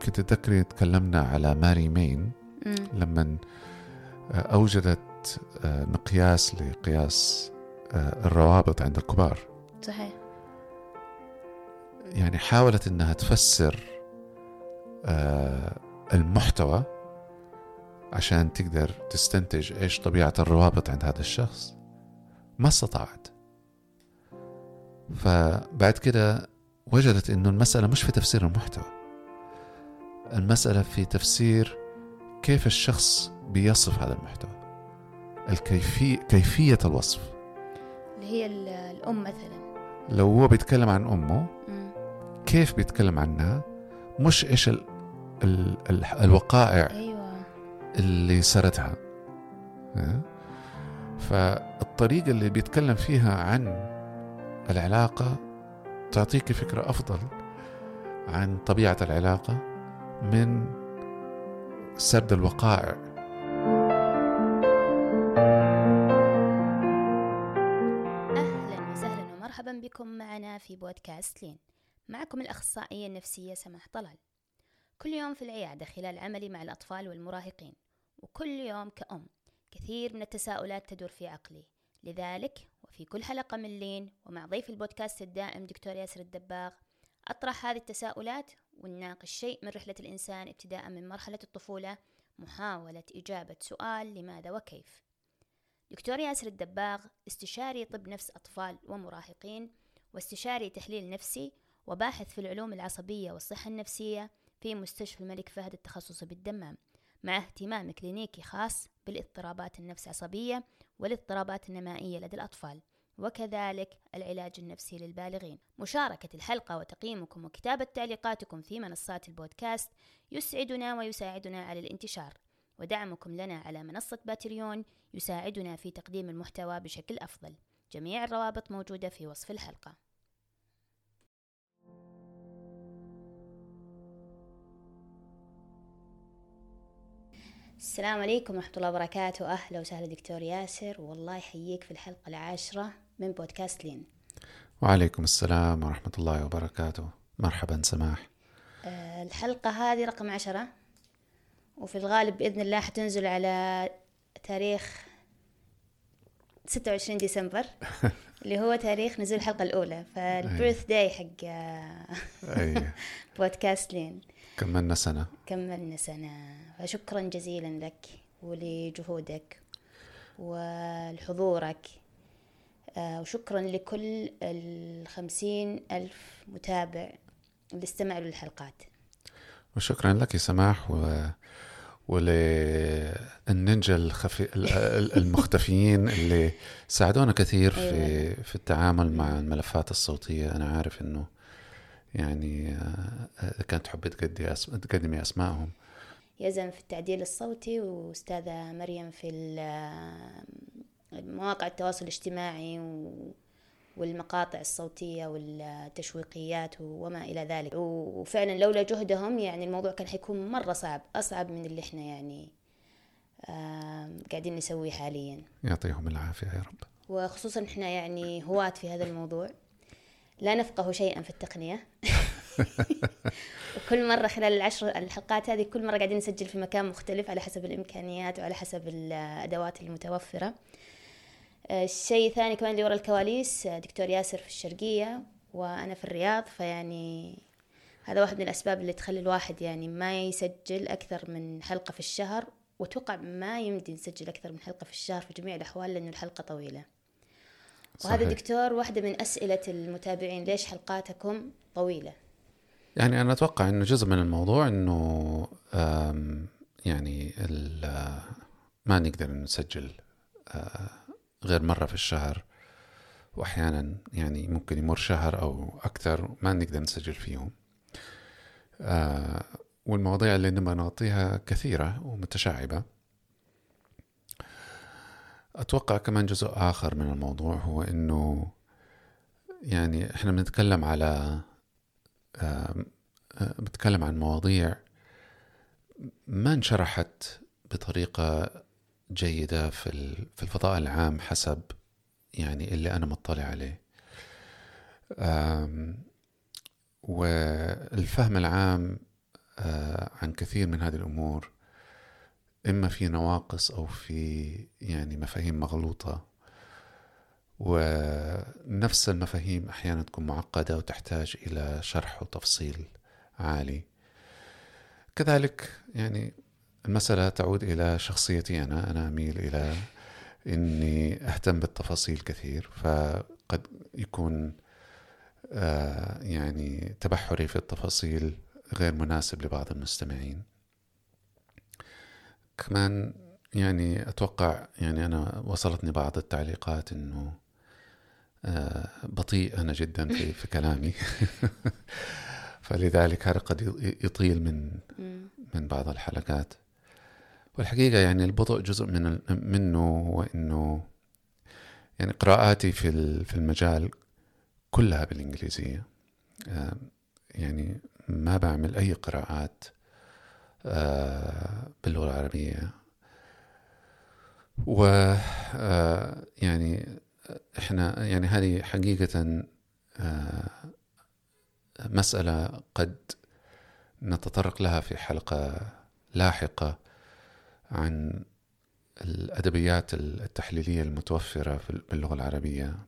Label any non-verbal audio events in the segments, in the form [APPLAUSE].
يمكن تتذكري تكلمنا على ماري مين. لما أوجدت آه، مقياس لقياس آه، الروابط عند الكبار. صحيح. يعني حاولت إنها تفسر آه، المحتوى عشان تقدر تستنتج إيش طبيعة الروابط عند هذا الشخص. ما استطاعت. فبعد كده وجدت إنه المسألة مش في تفسير المحتوى. المسألة في تفسير كيف الشخص بيصف هذا المحتوى. الكيفية كيفية الوصف. اللي هي ال- الأم مثلا. لو هو بيتكلم عن أمه مم. كيف بيتكلم عنها؟ مش إيش ال ال ال الوقائع أيوة. اللي سردها. ها؟ فالطريقة اللي بيتكلم فيها عن العلاقة تعطيك فكرة أفضل عن طبيعة العلاقة. من سرد الوقائع. أهلا وسهلا ومرحبا بكم معنا في بودكاست لين. معكم الأخصائية النفسية سماح طلال. كل يوم في العيادة خلال عملي مع الأطفال والمراهقين وكل يوم كأم كثير من التساؤلات تدور في عقلي. لذلك وفي كل حلقة من لين ومع ضيف البودكاست الدائم دكتور ياسر الدباغ أطرح هذه التساؤلات ونناقش شيء من رحلة الإنسان ابتداء من مرحلة الطفولة محاولة إجابة سؤال لماذا وكيف. دكتور ياسر الدباغ استشاري طب نفس أطفال ومراهقين واستشاري تحليل نفسي وباحث في العلوم العصبية والصحة النفسية في مستشفى الملك فهد التخصصي بالدمام مع اهتمام كلينيكي خاص بالاضطرابات النفس عصبية والاضطرابات النمائية لدى الأطفال. وكذلك العلاج النفسي للبالغين. مشاركة الحلقة وتقييمكم وكتابة تعليقاتكم في منصات البودكاست يسعدنا ويساعدنا على الانتشار. ودعمكم لنا على منصة باتريون يساعدنا في تقديم المحتوى بشكل أفضل. جميع الروابط موجودة في وصف الحلقة. السلام عليكم ورحمة الله وبركاته. أهلا وسهلا دكتور ياسر. والله يحييك في الحلقة العاشرة. من بودكاست لين. وعليكم السلام ورحمة الله وبركاته. مرحبا سماح. آه، الحلقة هذه رقم عشرة. وفي الغالب بإذن الله حتنزل على تاريخ 26 ديسمبر [LAUGHS] اللي هو تاريخ نزول الحلقة الأولى. فالبيرث داي حق آه، أي [LAUGHS] بودكاست لين. كملنا سنة. كملنا سنة. فشكرا جزيلا لك ولجهودك ولحضورك. وشكرا لكل الخمسين ألف متابع اللي استمعوا للحلقات. وشكرا لك يا سماح و... وللنينجا الخفي... ال- ال- المختفيين اللي ساعدونا كثير في أيوة. في التعامل مع الملفات الصوتية. أنا عارف إنه يعني آه، كانت تحبي تقدي أس... تقدمي أسمائهم. يزن في التعديل الصوتي وأستاذة مريم في ال- مواقع التواصل الاجتماعي و- والمقاطع الصوتية والتشويقيات وما إلى ذلك. وفعلا لولا جهدهم يعني الموضوع كان حيكون مرة صعب أصعب من اللي إحنا يعني قاعدين نسويه حاليا. يعطيهم العافية يا رب. وخصوصا إحنا يعني هواة في هذا الموضوع. لا نفقه شيئا في التقنية. [LAUGHS] وكل مرة خلال العشر الحلقات هذه كل مرة قاعدين نسجل في مكان مختلف على حسب الإمكانيات وعلى حسب الأدوات المتوفرة. الشيء الثاني كمان اللي ورا الكواليس آه، دكتور ياسر في الشرقية وأنا في الرياض فيعني هذا واحد من الأسباب اللي تخلي الواحد يعني ما يسجل أكثر من حلقة في الشهر وأتوقع ما يمدي نسجل أكثر من حلقة في الشهر في جميع الأحوال لأنه الحلقة طويلة وهذا صحيح. دكتور واحدة من أسئلة المتابعين ليش حلقاتكم طويلة يعني أنا أتوقع إنه جزء من الموضوع إنه آم، يعني ال- ما نقدر نسجل آه، غير مرة في الشهر وأحيانا يعني ممكن يمر شهر أو أكثر ما نقدر نسجل فيهم. آه، والمواضيع اللي نبغى نغطيها كثيرة ومتشعبة. أتوقع كمان جزء آخر من الموضوع هو إنه يعني إحنا بنتكلم على آه، بنتكلم عن مواضيع ما انشرحت بطريقة جيدة في ال- في الفضاء العام حسب يعني اللي أنا مطلع عليه. والفهم العام آه، عن كثير من هذه الأمور إما في نواقص أو في يعني مفاهيم مغلوطة. ونفس المفاهيم أحيانا تكون معقدة وتحتاج إلى شرح وتفصيل عالي. كذلك يعني المسألة تعود إلى شخصيتي أنا. أنا أميل إلى إني أهتم بالتفاصيل كثير فقد يكون آه يعني تبحري في التفاصيل غير مناسب لبعض المستمعين. كمان يعني أتوقع يعني أنا وصلتني بعض التعليقات إنه آه بطيء أنا جدا في, في كلامي. [LAUGHS] فلذلك هذا قد يطيل من من بعض الحلقات. والحقيقة يعني البطء جزء من منه هو إنه يعني قراءاتي في في المجال كلها بالإنجليزية. آه، يعني ما بعمل أي قراءات آه، باللغة العربية. و آه، يعني إحنا يعني هذه حقيقة مسألة قد نتطرق لها في حلقة لاحقة. عن الأدبيات التحليلية المتوفرة باللغة العربية.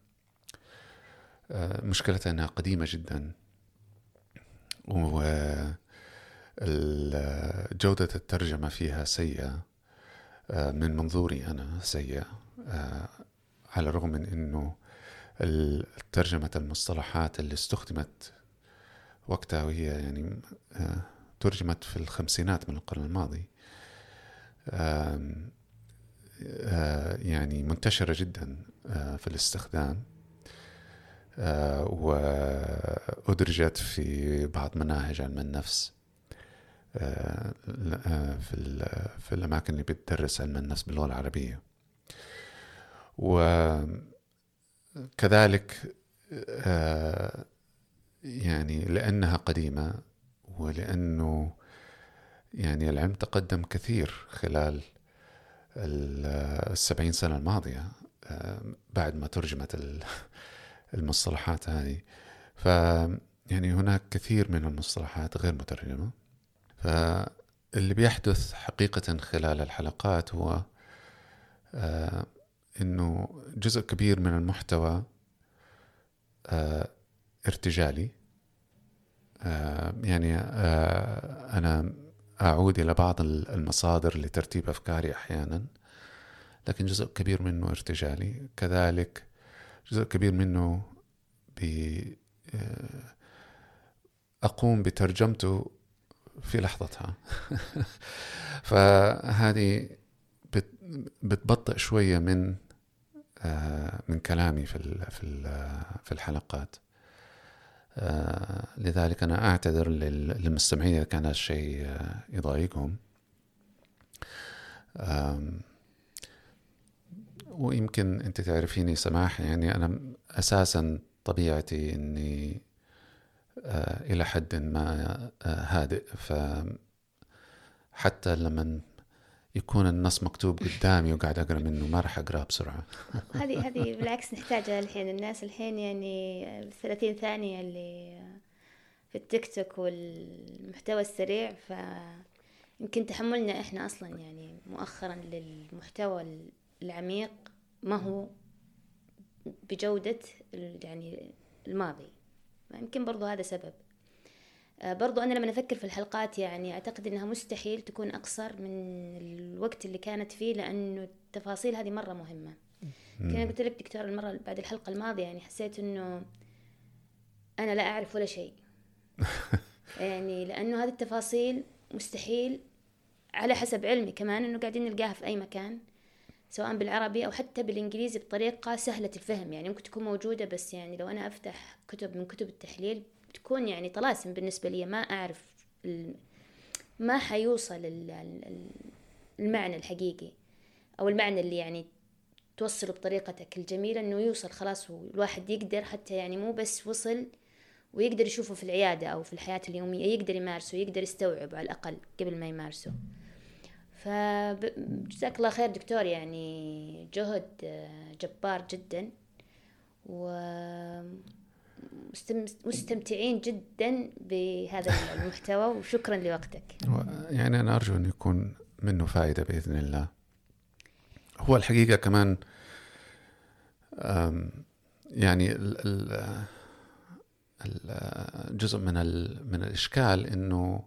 آه، مشكلتها أنها قديمة جدا. وجودة الترجمة فيها سيئة. آه، من منظوري أنا سيئة. آه، على الرغم من أنه ترجمة المصطلحات اللي استخدمت وقتها وهي يعني ترجمت في الخمسينات من القرن الماضي يعني منتشرة جدا في الاستخدام وأدرجت في بعض مناهج علم النفس في في الأماكن اللي بتدرس علم النفس باللغة العربية. وكذلك يعني لأنها قديمة ولأنه يعني العلم تقدم كثير خلال السبعين سنة الماضية آه، بعد ما ترجمت [LAUGHS] المصطلحات هذه. ف يعني هناك كثير من المصطلحات غير مترجمة. فاللي بيحدث حقيقة خلال الحلقات هو آه، إنه جزء كبير من المحتوى آه، ارتجالي. يعني أنا أعود إلى بعض المصادر لترتيب أفكاري أحيانا لكن جزء كبير منه ارتجالي. كذلك جزء كبير منه آه، أقوم بترجمته في لحظتها. [LAUGHS] فهذه بتبطئ شوية من آه، من كلامي في في الحلقات. لذلك أنا أعتذر للمستمعين إذا كان الشيء آه، يضايقهم. ويمكن أنت تعرفيني سماح يعني أنا أساسا طبيعتي أني آه، إلى حد ما هادئ. فحتى لما يكون النص مكتوب قدامي وقاعد أقرأ منه ما راح اقراه بسرعة. [LAUGHS] هذه هذه بالعكس نحتاجها الحين. الناس الحين يعني 30 ثانية اللي في التيك توك والمحتوى السريع ف يمكن تحملنا إحنا أصلا يعني مؤخرا للمحتوى العميق ما هو بجودة يعني الماضي. يمكن برضو هذا سبب. برضو أنا لما أفكر في الحلقات يعني أعتقد أنها مستحيل تكون أقصر من الوقت اللي كانت فيه لأنه التفاصيل هذه مرة مهمة. كنا قلت لك دكتور المرة بعد الحلقة الماضية يعني حسيت أنه أنا لا أعرف ولا شيء. [LAUGHS] يعني لأنه هذه التفاصيل مستحيل على حسب علمي كمان أنه قاعدين نلقاها في أي مكان سواء بالعربي أو حتى بالإنجليزي بطريقة سهلة الفهم. يعني ممكن تكون موجودة بس يعني لو أنا أفتح كتب من كتب التحليل تكون يعني طلاسم بالنسبة لي ما أعرف ما حيوصل المعنى الحقيقي أو المعنى اللي يعني توصله بطريقتك الجميلة إنه يوصل خلاص والواحد يقدر حتى يعني مو بس وصل ويقدر يشوفه في العيادة أو في الحياة اليومية يقدر يمارسه يقدر يستوعبه على الأقل قبل ما يمارسه. فجزاك الله خير دكتور يعني جهد جبار جدا. و مستمتعين جدا بهذا المحتوى وشكرا لوقتك. يعني أنا أرجو أن يكون منه فائدة بإذن الله. هو الحقيقة كمان يعني ال- ال- ال- جزء من من الإشكال إنه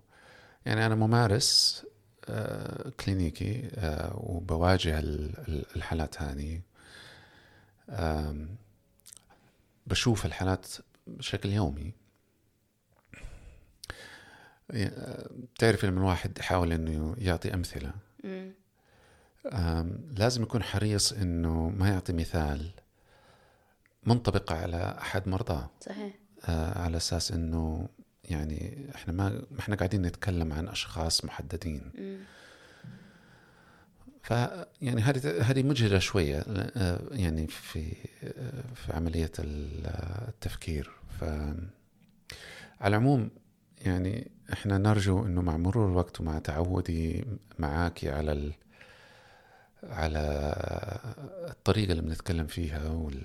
يعني أنا ممارس آه، كلينيكي آه، وبواجه ال- ال- الحالات هذه. بشوف الحالات بشكل يومي. بتعرف لما الواحد يحاول إنه يعطي أمثلة لازم يكون حريص إنه ما يعطي مثال منطبق على أحد مرضاه. صحيح. آه، على أساس إنه يعني إحنا ما إحنا قاعدين نتكلم عن أشخاص محددين. مم. ف يعني هذه هذه مجهدة شوية آه، يعني في آه، في عملية آه، التفكير. ف على العموم يعني إحنا نرجو إنه مع مرور الوقت ومع تعودي معاكي على ال... على الطريقة اللي بنتكلم فيها وال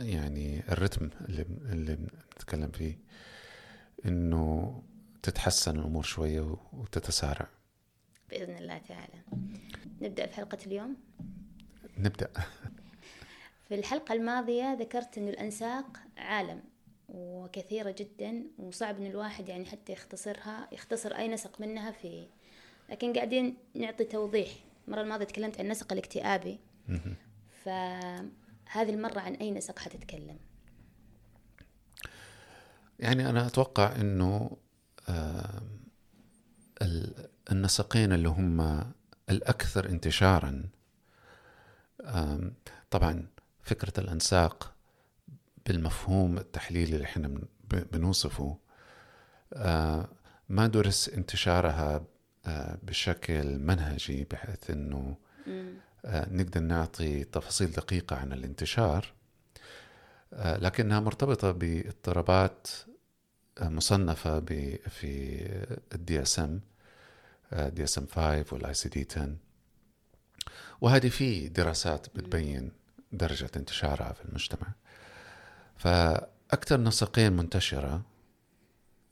يعني الرتم اللي بنتكلم فيه إنه تتحسن الأمور شوية وتتسارع. بإذن الله تعالى. نبدأ في حلقة اليوم؟ نبدأ. في الحلقة الماضية ذكرت أن الأنساق عالم وكثيرة جدا وصعب أن الواحد يعني حتى يختصرها يختصر أي نسق منها في لكن قاعدين نعطي توضيح. المرة الماضية تكلمت عن النسق الاكتئابي. فهذه المرة عن أي نسق حتتكلم؟ يعني أنا أتوقع أنه آم، ال- النسقين اللي هم الأكثر انتشارا طبعا فكرة الأنساق بالمفهوم التحليلي اللي إحنا بنوصفه آه، ما درس انتشارها آه، بشكل منهجي بحيث مم. آه، نقدر نعطي تفاصيل دقيقة عن الانتشار لكنها مرتبطة باضطرابات مصنفة ب- في الدي إس إم دي اس ام 5 والاي سي دي 10 وهذه في دراسات بتبين درجة انتشارها في المجتمع. فأكثر نسقين منتشرة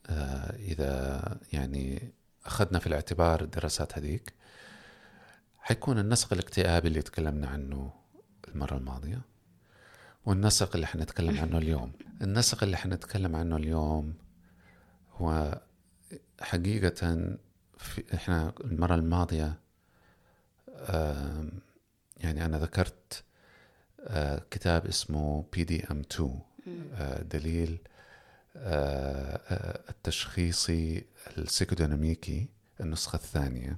آه، إذا يعني أخذنا في الاعتبار الدراسات هذيك حيكون النسق الاكتئابي اللي تكلمنا عنه المرة الماضية والنسق اللي حنتكلم عنه اليوم. النسق اللي حنتكلم عنه اليوم هو حقيقة في إحنا المرة الماضية يعني أنا ذكرت آه، كتاب اسمه بي دي ام 2 آه، دليل آه، آه، التشخيصي السيكوديناميكي النسخة الثانية.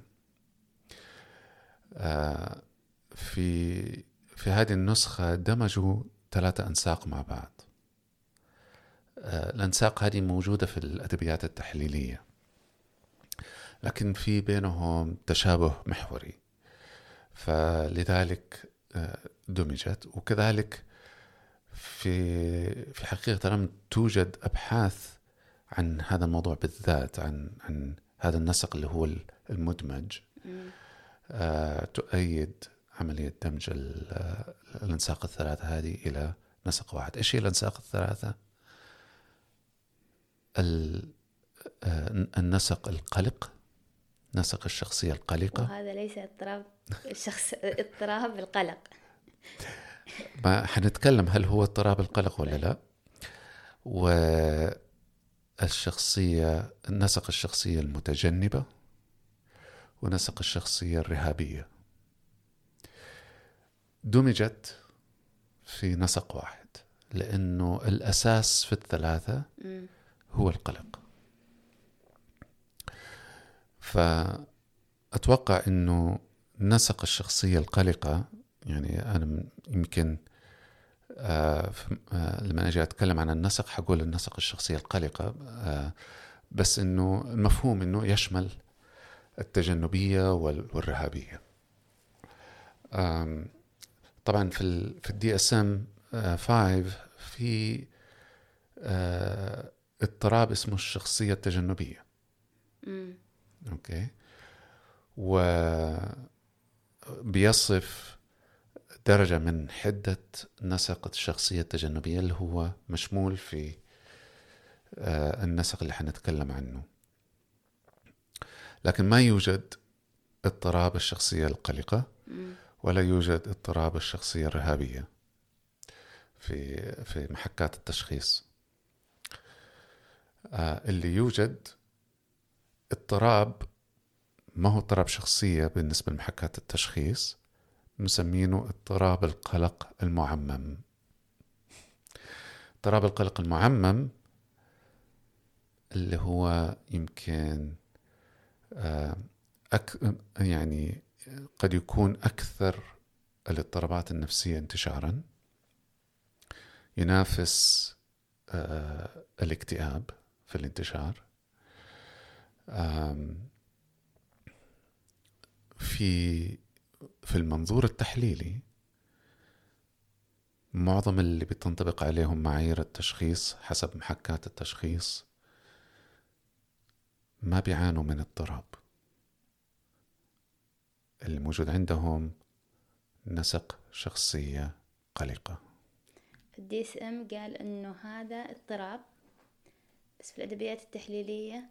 في في هذه النسخة دمجوا ثلاثة أنساق مع بعض. الأنساق هذه موجودة في الأدبيات التحليلية. لكن في بينهم تشابه محوري. فلذلك آه، دمجت. وكذلك في في حقيقة لم توجد أبحاث عن هذا الموضوع بالذات عن عن هذا النسق اللي هو المدمج. آه، تؤيد عملية دمج آه، الأنساق الثلاثة هذه إلى نسق واحد. إيش هي الأنساق الثلاثة؟ ال- النسق القلق. نسق الشخصية القلقة. وهذا ليس اضطراب الشخص اضطراب القلق. ما حنتكلم هل هو اضطراب القلق ولا لا. والشخصية نسق الشخصية المتجنبة ونسق الشخصية الرهابية. دمجت في نسق واحد لأنه الأساس في الثلاثة. هو القلق. فأتوقع أنه نسق الشخصية القلقة يعني أنا يمكن آه آه لما أجي أتكلم عن النسق حقول النسق الشخصية القلقة آه بس أنه المفهوم أنه يشمل التجنبية وال- والرهابية طبعا في في ال DSM 5 في آه، اضطراب اسمه الشخصية التجنبية. أوكي. و بيصف درجة من حدة نسق الشخصية التجنبية اللي هو مشمول في آه، النسق اللي حنتكلم عنه. لكن ما يوجد اضطراب الشخصية القلقة ولا يوجد اضطراب الشخصية الرهابية في في محكات التشخيص. آه، اللي يوجد اضطراب ما هو اضطراب شخصية بالنسبة لمحكات التشخيص؟ مسمينه اضطراب القلق المعمم. اضطراب القلق المعمم اللي هو يمكن آه، أك يعني قد يكون أكثر الاضطرابات النفسية انتشارا ينافس آه، الاكتئاب في الانتشار. في في المنظور التحليلي معظم اللي بتنطبق عليهم معايير التشخيص حسب محكات التشخيص ما بيعانوا من اضطراب. اللي موجود عندهم نسق شخصية قلقة. ال DSM قال إنه هذا اضطراب بس في الأدبيات التحليلية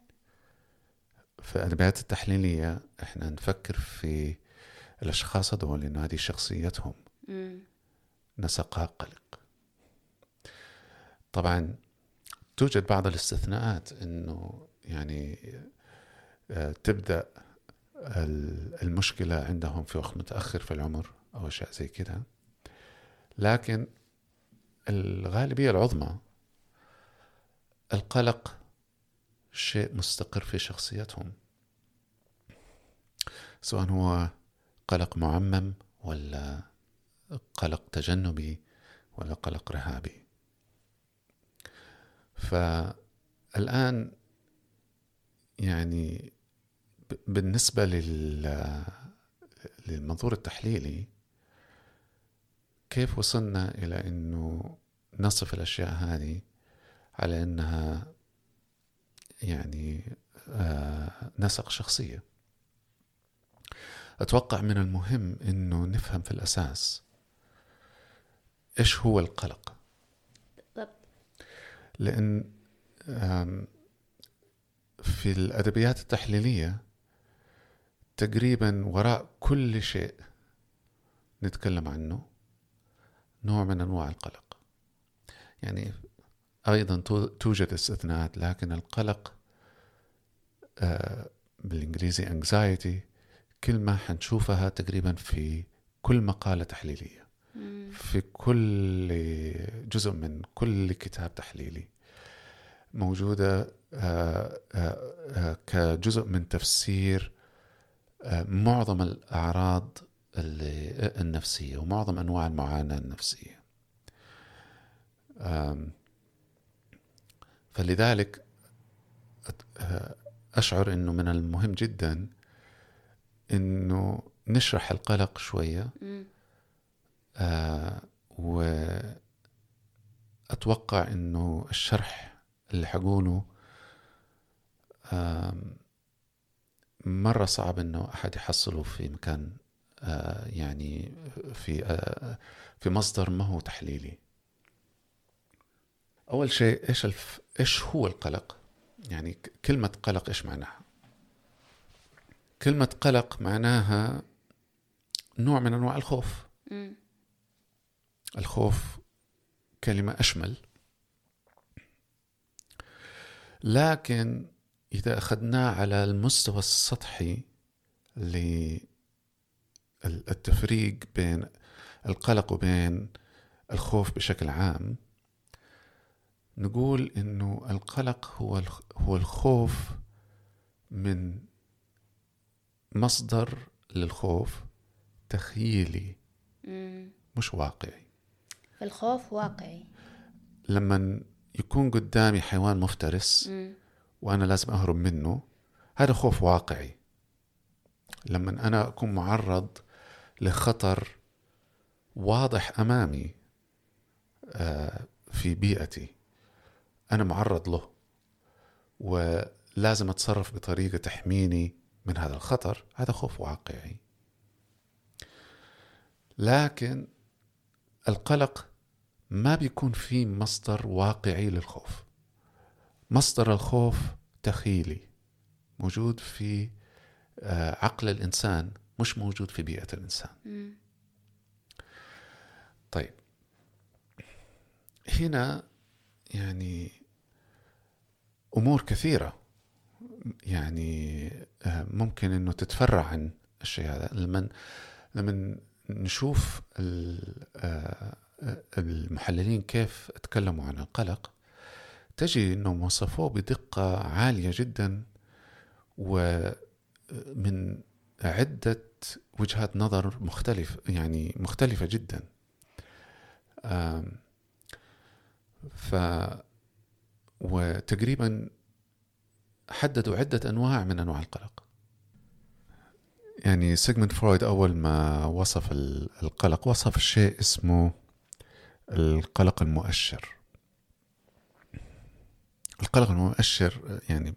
في الادبيات التحليلية إحنا نفكر في الأشخاص هذول إنه هذه شخصيتهم. نسقها قلق طبعا توجد بعض الاستثناءات إنه يعني آه، تبدأ المشكلة عندهم في وقت متأخر في العمر أو أشياء زي كده. لكن الغالبية العظمى القلق شيء مستقر في شخصيتهم. سواء هو قلق معمم ولا قلق تجنبي ولا قلق رهابي. فالآن يعني بالنسبة لل للمنظور التحليلي كيف وصلنا إلى أنه نصف الأشياء هذه على أنها يعني آه نسق شخصية. أتوقع من المهم أنه نفهم في الأساس إيش هو القلق. لأن في الأدبيات التحليلية تقريبا وراء كل شيء نتكلم عنه نوع من أنواع القلق. يعني أيضا توجد استثناءات لكن القلق آه، بالإنجليزي anxiety كلمة حنشوفها تقريبا في كل مقالة تحليلية في كل جزء من كل كتاب تحليلي موجودة آه، آه، كجزء من تفسير معظم الأعراض النفسية ومعظم أنواع المعاناة النفسية. فلذلك أشعر أنه من المهم جدا أنه نشرح القلق شوية وأتوقع أنه الشرح اللي حقوله مرة صعب إنه أحد يحصله في مكان آه، يعني في آه، في مصدر ما هو تحليلي. أول شيء إيش الف... إيش هو القلق؟ يعني كلمة قلق إيش معناها؟ كلمة قلق معناها نوع من أنواع الخوف. الخوف كلمة أشمل. لكن إذا أخذناه على المستوى السطحي للتفريق بين القلق وبين الخوف بشكل عام نقول إنه القلق هو هو الخوف من مصدر للخوف تخيلي. مش واقعي. الخوف واقعي. لما يكون قدامي حيوان مفترس وأنا لازم أهرب منه هذا خوف واقعي. لما أنا أكون معرض لخطر واضح أمامي آه، في بيئتي. أنا معرض له ولازم أتصرف بطريقة تحميني من هذا الخطر. هذا خوف واقعي. لكن القلق ما بيكون في مصدر واقعي للخوف. مصدر الخوف تخيلي موجود في آه، عقل الإنسان مش موجود في بيئة الإنسان. طيب. هنا يعني أمور كثيرة. يعني آه، ممكن إنه تتفرع عن الشيء هذا. لما لما نشوف آه، المحللين كيف تكلموا عن القلق تجي إنهم وصفوه بدقة عالية جدا ومن عدة وجهات نظر مختلف يعني مختلفة جدا. ف وتقريبا حددوا عدة أنواع من أنواع القلق. يعني سيغموند فرويد أول ما وصف ال- القلق وصف الشيء اسمه القلق المؤشر. القلق المؤشر يعني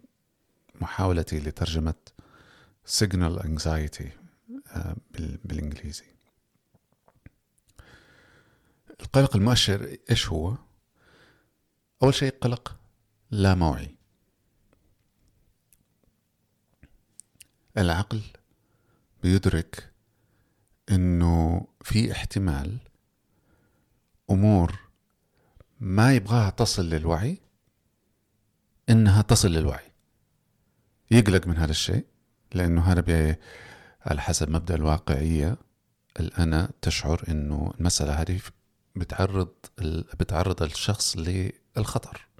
محاولتي لترجمة signal anxiety آه، بال- بالإنجليزي. القلق المؤشر إيش هو؟ أول شيء قلق لا موعي. العقل بيدرك إنه في احتمال أمور ما يبغاها تصل للوعي إنها تصل للوعي. يقلق من هذا الشيء لأنه هذا بي على حسب مبدأ الواقعية. الانا تشعر إنه المسألة هذه بتعرض بتعرض الشخص للخطر.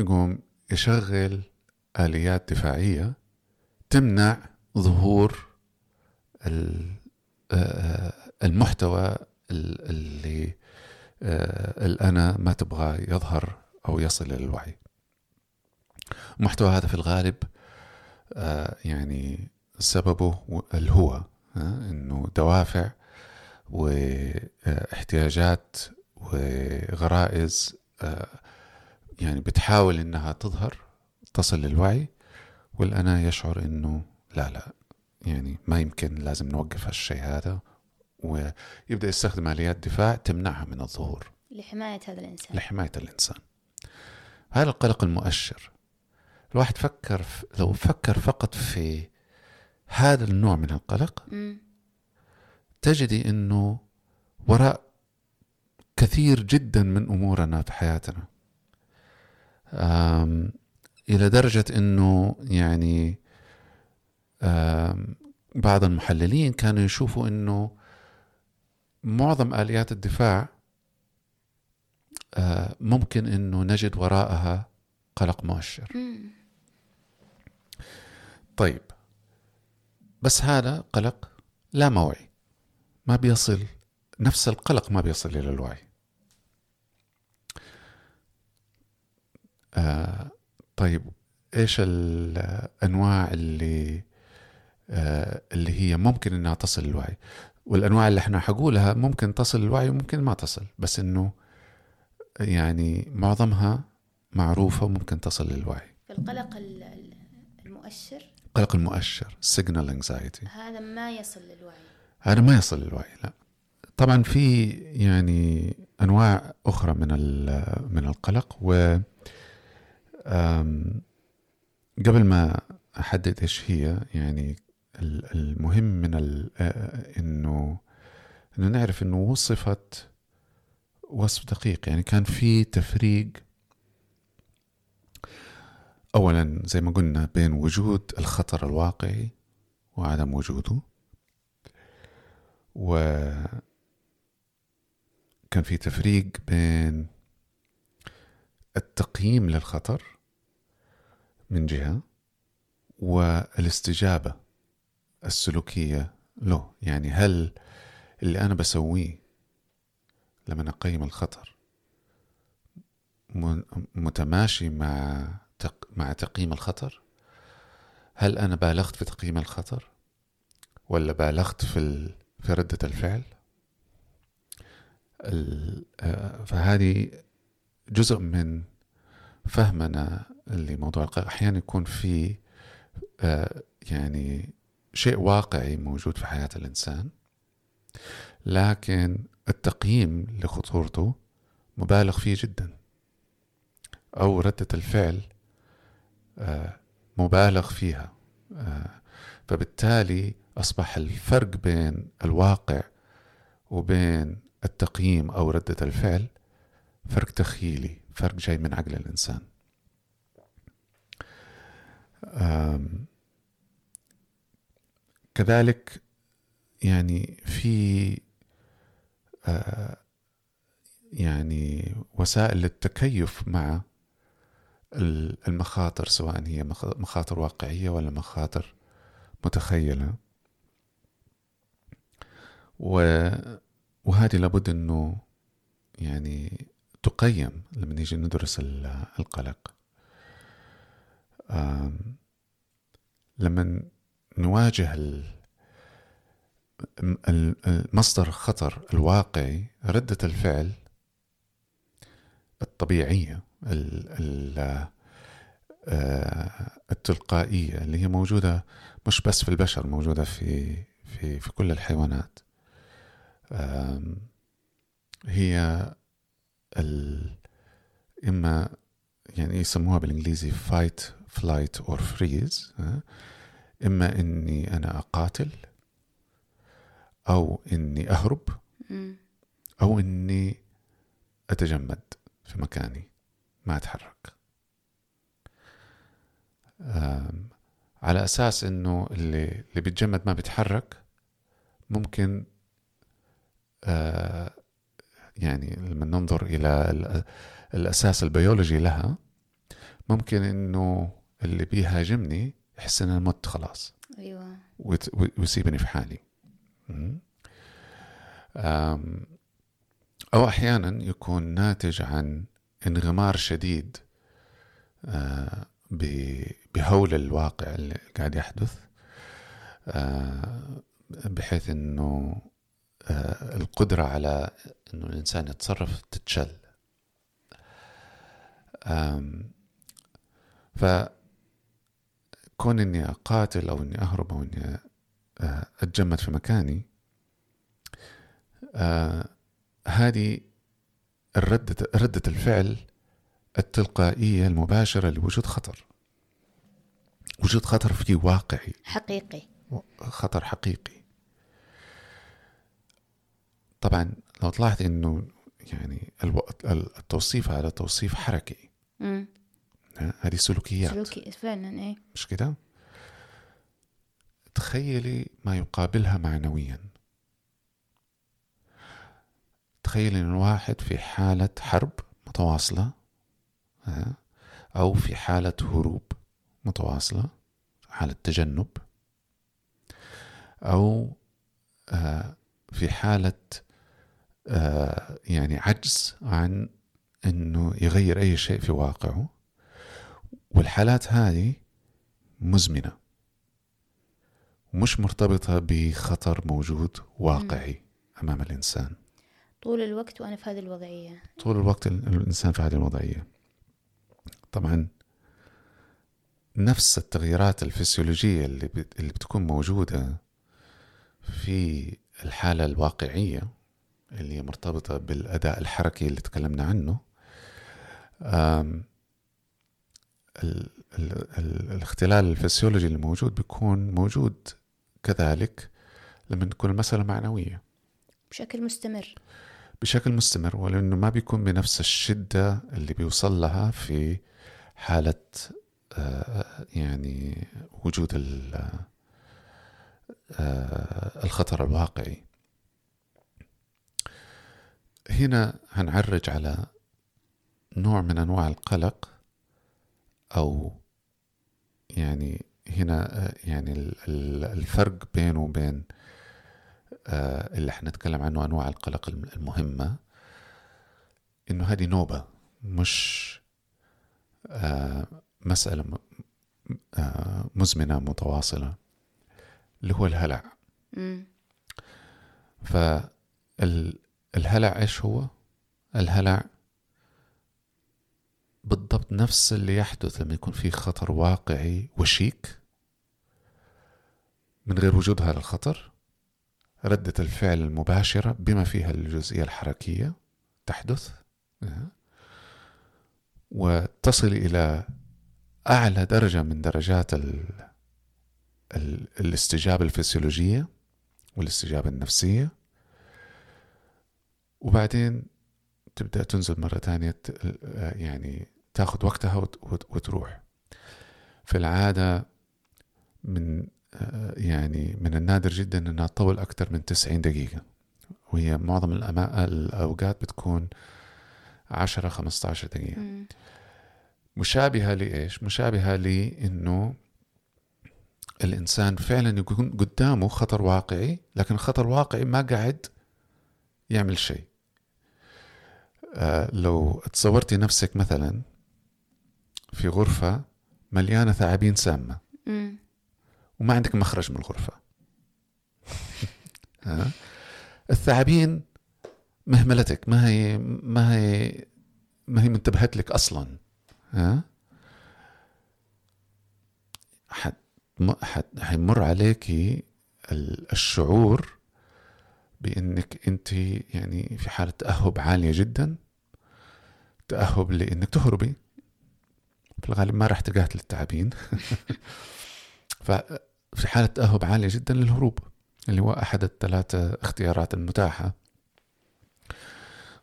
يقوم يشغل آليات دفاعية تمنع ظهور ال- آه، المحتوى ال- اللي آه، الأنا ما تبغى يظهر أو يصل للوعي المحتوى هذا في الغالب آه، يعني سببه الهوى آه، إنه دوافع واحتياجات وغرائز آه، يعني بتحاول إنها تظهر تصل للوعي والأنا يشعر إنه لا لا يعني ما يمكن لازم نوقف هالشيء هذا ويبدأ يستخدم آليات دفاع تمنعها من الظهور. لحماية هذا الإنسان. لحماية الإنسان. هذا القلق المؤشر. الواحد فكر في لو فكر فقط في هذا النوع من القلق مم. تجدي إنه وراء كثير جدا من أمورنا في حياتنا. إلى درجة إنه يعني بعض المحللين كانوا يشوفوا إنه معظم آليات الدفاع آه، ممكن إنه نجد وراءها قلق مؤشر. طيب بس هذا قلق لا موعي. ما بيصل نفس القلق ما بيصل إلى الوعي. آه طيب إيش الأنواع اللي آه اللي هي ممكن إنها تصل للوعي والأنواع اللي إحنا حقولها ممكن تصل للوعي وممكن ما تصل بس إنه يعني معظمها معروفة وممكن تصل للوعي. فالقلق ال- ال- المؤشر؟ قلق المؤشر signal anxiety. هذا ما يصل للوعي. هذا ما يصل للوعي لا. طبعا في يعني أنواع أخرى من ال- من القلق و قبل ما أحدد إيش هي يعني ال- المهم من إنه إنه نعرف إنه وصفت وصف دقيق. يعني كان في تفريق اولا زي ما قلنا بين وجود الخطر الواقعي وعدم وجوده و كان في تفريق بين التقييم للخطر من جهة والاستجابة السلوكية له. يعني هل اللي أنا بسويه لما أقيم الخطر متماشي مع تق... مع تقييم الخطر؟ هل أنا بالغت في تقييم الخطر ولا بالغت في ال... في ردة الفعل؟ ال... آه، فهذه جزء من فهمنا لموضوع القلق أحيانا يكون في آه، يعني شيء واقعي موجود في حياة الإنسان لكن التقييم لخطورته مبالغ فيه جدا أو ردة الفعل آه، مبالغ فيها آه، فبالتالي أصبح الفرق بين الواقع وبين التقييم أو ردة الفعل فرق تخيلي فرق جاي من عقل الإنسان. كذلك يعني في يعني وسائل للتكيف مع المخاطر سواء هي مخاطر واقعية ولا مخاطر متخيلة. وهذه لابد إنه يعني تقيم لما نيجي ندرس القلق. لما نواجه المصدر الخطر الواقعي ردة الفعل الطبيعية التلقائية اللي هي موجودة مش بس في البشر موجودة في في في كل الحيوانات. هي ال إما يعني يسموها بالإنجليزي fight flight or freeze إما إني أنا أقاتل أو إني أهرب أو إني أتجمد في مكاني ما أتحرك. على أساس إنه اللي اللي بيتجمد ما بيتحرك ممكن آه، يعني لما ننظر إلى الأساس البيولوجي لها ممكن إنه اللي بيهاجمني يحس إن أنا مت خلاص. أيوة. ويسيبني في حالي. أو أحيانا يكون ناتج عن انغمار شديد آه، بهول الواقع اللي قاعد يحدث آه، بحيث إنه القدرة على إنه الإنسان يتصرف تتشل. فكون إني أقاتل أو إني أهرب أو إني أتجمد في مكاني هذه الردة ردة الفعل التلقائية المباشرة لوجود خطر. وجود خطر فيه واقعي. حقيقي. خطر حقيقي. طبعا لو طلعت إنه يعني التوصيف هذا توصيف حركي. امم هذه سلوكيات. سلوكي فعلا إيه. مش كده؟ تخيلي ما يقابلها معنويا. تخيلي إن الواحد في حالة حرب متواصلة أو في حالة هروب متواصلة حالة تجنب أو آه، في حالة يعني عجز عن أنه يغير أي شيء في واقعه. والحالات هذه مزمنة. مش مرتبطة بخطر موجود واقعي أمام الإنسان. طول الوقت وأنا في هذه الوضعية. طول الوقت الإنسان في هذه الوضعية. طبعا نفس التغييرات الفسيولوجية اللي, اللي بتكون موجودة في الحالة الواقعية اللي مرتبطة بالأداء الحركي اللي تكلمنا عنه. ال ال ال الاختلال الفسيولوجي اللي موجود بيكون موجود كذلك لما تكون المسألة معنوية. بشكل مستمر. بشكل مستمر ولأنه ما بيكون بنفس الشدة اللي بيوصل لها في حالة آه، يعني وجود آه، الخطر الواقعي. هنا هنعرج على نوع من أنواع القلق أو يعني هنا آه، يعني الفرق بينه وبين اللي إحنا نتكلم عنه أنواع القلق المهمة إنه هذه نوبة مش مسألة آه، مزمنة متواصلة اللي هو الهلع. فالهلع إيش هو؟ الهلع بالضبط نفس اللي يحدث لما يكون في خطر واقعي وشيك من غير وجود هذا الخطر ردة الفعل المباشرة بما فيها الجزئية الحركية تحدث وتصل إلى أعلى درجة من درجات ال ال الاستجابة الفسيولوجية والاستجابة النفسية وبعدين تبدأ تنزل مرة ثانية يعني تاخذ وقتها وتروح في العادة من يعني من النادر جدا إنها تطول أكثر من 90 دقيقة وهي معظم الأوقات بتكون 10 15 دقيقة م. مشابهة لإيش؟ مشابهة لإنه الإنسان فعلا يكون قدامه خطر واقعي لكن الخطر الواقعي ما قاعد يعمل شيء آه لو تصورتي نفسك مثلا في غرفة مليانة ثعابين سامة وما عندك مخرج من الغرفة. [LAUGHS] ها الثعابين مهملتك ما هي ما هي ما هي منتبهت لك أصلا. ها حيمر عليكي الشعور بإنك أنت يعني في حالة تأهب عالية جدا تأهب لإنك تهربي. في الغالب ما راح تقاتل التعابين [LAUGHS] ففي حالة تأهب عالية جدا للهروب اللي هو أحد الثلاثة اختيارات المتاحة.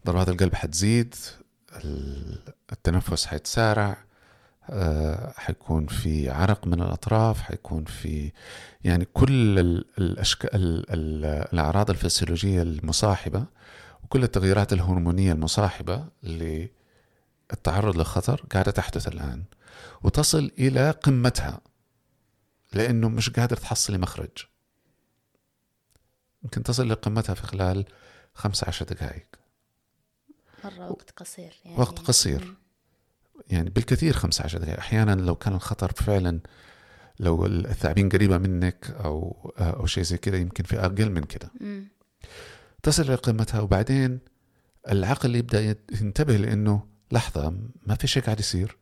ضربات القلب حتزيد التنفس حيتسارع. حيكون في عرق من الأطراف حيكون في يعني كل الأشكال الأعراض الفسيولوجية المصاحبة وكل التغييرات الهرمونية المصاحبة للتعرض للخطر قاعدة تحدث الآن وتصل إلى قمتها لأنه مش قادر تحصلي مخرج. يمكن تصل لقمتها في خلال 15 دقائق. مرة وقت قصير يعني. وقت قصير. يعني بالكثير 15 دقيقة أحيانا لو كان الخطر فعلا لو الثعابين قريبة منك أو أو شيء زي كذا يمكن في أقل من كذا تصل إلى قمتها وبعدين العقل يبدأ ينتبه لأنه لحظة ما في شيء قاعد يصير.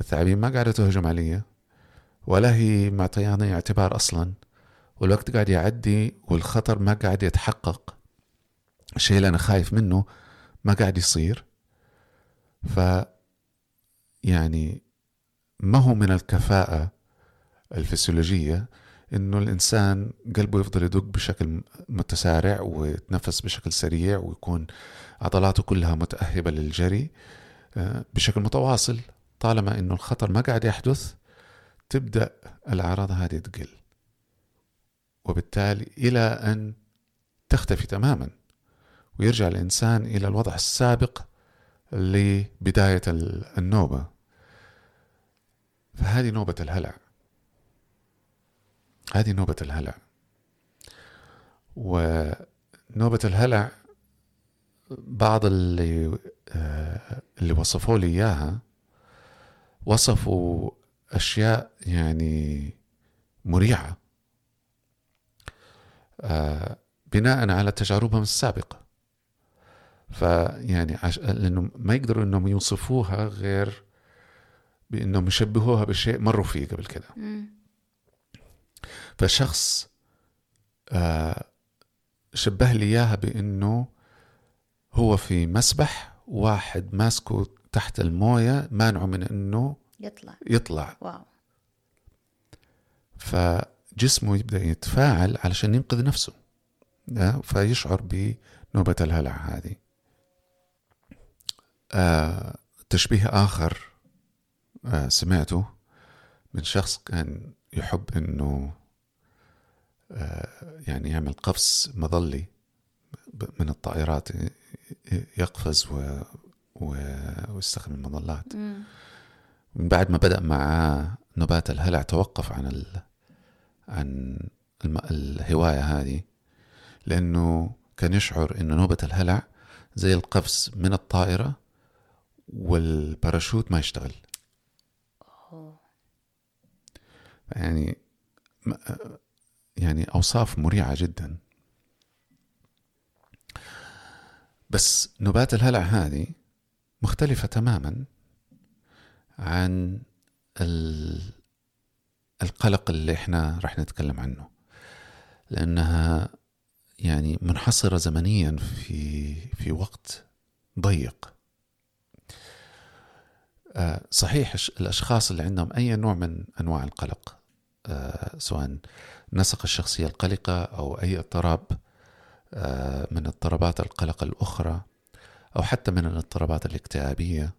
الثعابين ما قاعدة تهجم علي ولا هي معطياني اعتبار أصلا والوقت قاعد يعدي والخطر ما قاعد يتحقق. الشيء اللي أنا خايف منه ما قاعد يصير. ف يعني ما هو من الكفاءة الفسيولوجية إنه الإنسان قلبه يفضل يدق بشكل متسارع ويتنفس بشكل سريع ويكون عضلاته كلها متأهبة للجري آه، بشكل متواصل. طالما إنه الخطر ما قاعد يحدث تبدأ الأعراض هذه تقل. وبالتالي إلى أن تختفي تماما ويرجع الإنسان إلى الوضع السابق لبداية النوبة. فهذه نوبة الهلع. هذه نوبة الهلع. ونوبة الهلع بعض اللي آه، اللي وصفوا لي إياها وصفوا أشياء يعني مريعة. آه بناء على تجاربهم السابقة. فيعني عش... لأنه ما يقدروا أنهم يوصفوها غير بأنهم يشبهوها بشيء مروا فيه قبل كده. فشخص آه شبه لي إياها بأنه هو في مسبح واحد ماسكه تحت الموية مانعه من أنه يطلع. يطلع. واو. فجسمه يبدأ يتفاعل علشان ينقذ نفسه فيشعر بنوبة الهلع هذه. آه تشبيه آخر آه سمعته من شخص كان يحب إنه آه يعني يعمل قفز مظلي من الطائرات يقفز و... و... ويستخدم المظلات. من بعد ما بدأ مع نبات الهلع توقف عن ال... عن الم... الهواية هذه لأنه كان يشعر أن نوبة الهلع زي القفز من الطائرة والباراشوت ما يشتغل. يعني يعني أوصاف مريعة جدا. بس نبات الهلع هذه مختلفة تماما عن القلق اللي إحنا راح نتكلم عنه. لأنها يعني منحصرة زمنيا في في وقت ضيق. صحيح الأشخاص اللي عندهم أي نوع من أنواع القلق آه، سواء نسق الشخصية القلقة أو أي اضطراب آه، من اضطرابات القلق الأخرى أو حتى من الاضطرابات الاكتئابية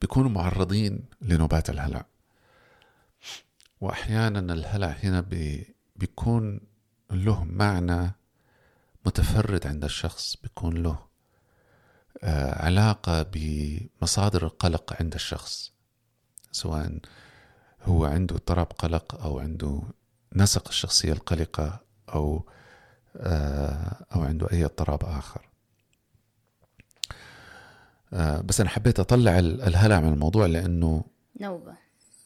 بيكونوا معرضين لنوبات الهلع. وأحيانا الهلع هنا بيكون له معنى متفرد عند الشخص بيكون له آه، علاقة بمصادر القلق عند الشخص سواء هو عنده اضطراب قلق أو عنده نسق الشخصية القلقة أو آه، أو عنده أي اضطراب آخر. آه، بس أنا حبيت أطلع الهلع من الموضوع لأنه نوبة.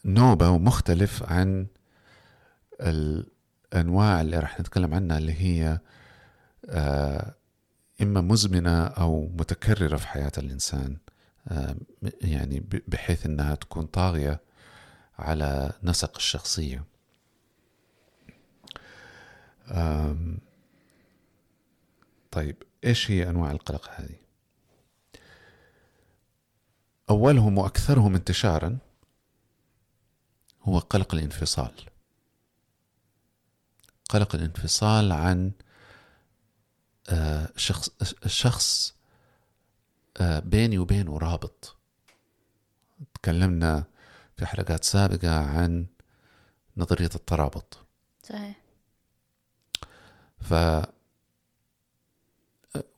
نوبة ومختلف عن الأنواع اللي راح نتكلم عنها اللي هي إما مزمنة أو متكررة في حياة الإنسان يعني بحيث أنها تكون طاغية على نسق الشخصية طيب إيش هي أنواع القلق هذه؟ أولهم وأكثرهم انتشارا هو قلق الانفصال قلق الانفصال عن شخص الشخص آه، بيني وبينه رابط. تكلمنا في حلقات سابقة عن نظرية الترابط. صحيح. ف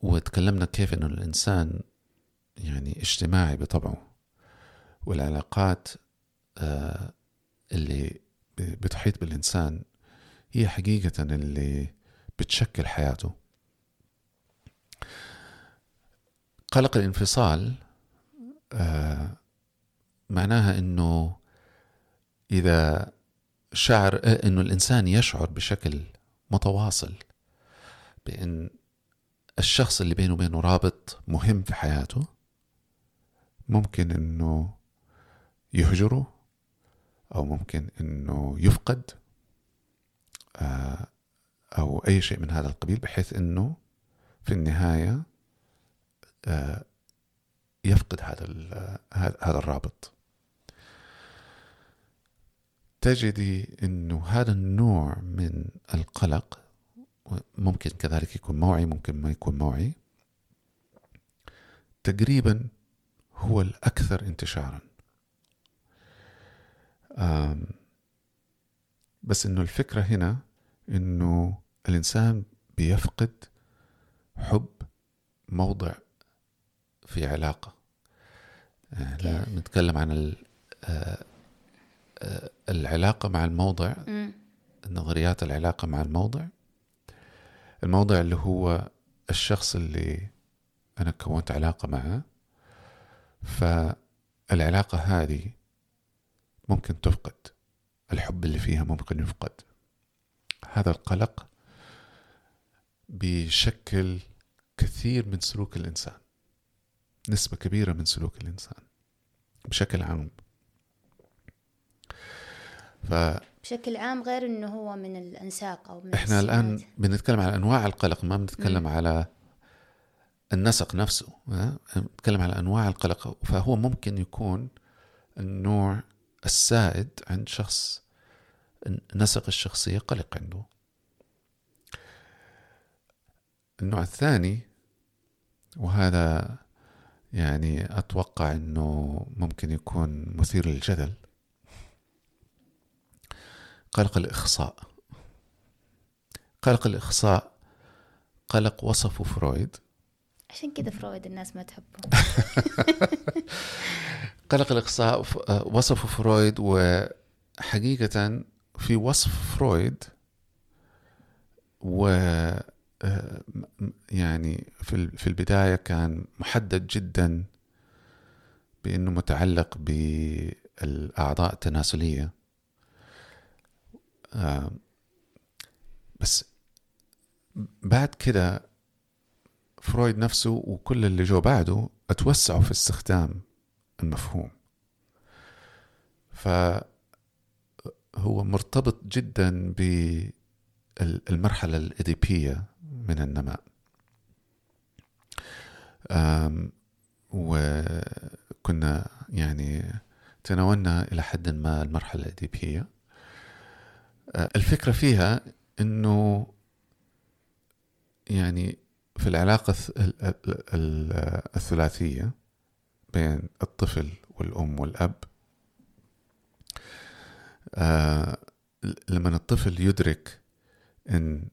وتكلمنا كيف إنه الإنسان يعني اجتماعي بطبعه والعلاقات آه، اللي بتحيط بالإنسان هي حقيقة اللي بتشكل حياته. قلق الانفصال آه معناها إنه إذا شعر آه، إنه الإنسان يشعر بشكل متواصل بأن الشخص اللي بينه وبينه رابط مهم في حياته ممكن إنه يهجره أو ممكن إنه يفقد آه، أو أي شيء من هذا القبيل بحيث إنه في النهاية يفقد هذا هذا الرابط. تجدي انه هذا النوع من القلق ممكن كذلك يكون موعي ممكن ما يكون موعي تقريبا هو الأكثر انتشارا. بس إنه الفكرة هنا إنه الإنسان بيفقد حب موضع في علاقة. آه، لا نتكلم عن آه، آه، العلاقة مع الموضع نظريات العلاقة مع الموضع. الموضع اللي هو الشخص اللي أنا كونت علاقة معه. فالعلاقة هذه ممكن تفقد. الحب اللي فيها ممكن يفقد. هذا القلق بيشكل كثير من سلوك الإنسان. نسبة كبيرة من سلوك الإنسان بشكل عام ف بشكل عام غير إنه هو من الأنساق أو من إحنا السمات. الآن بنتكلم على أنواع القلق ما بنتكلم م. على النسق نفسه بنتكلم على أنواع القلق فهو ممكن يكون النوع السائد عند شخص نسق الشخصية قلق عنده النوع الثاني وهذا يعني أتوقع أنه ممكن يكون مثير للجدل. قلق الإخصاء. قلق الإخصاء قلق وصفه فرويد. عشان كذا فرويد الناس ما تحبه. [LAUGHS] قلق الإخصاء وصفه فرويد وحقيقة في وصف فرويد و يعني في في البداية كان محدد جدا بأنه متعلق بالأعضاء التناسلية. آه، بس بعد كده فرويد نفسه وكل اللي جو بعده اتوسعوا في استخدام المفهوم. فهو مرتبط جدا المرحلة الإديبية. من النماء. وكنا يعني تناولنا إلى حد ما المرحلة الإديبية آه، الفكرة فيها أنه يعني في العلاقة الثلاثية بين الطفل والأم والأب آه لما الطفل يدرك أن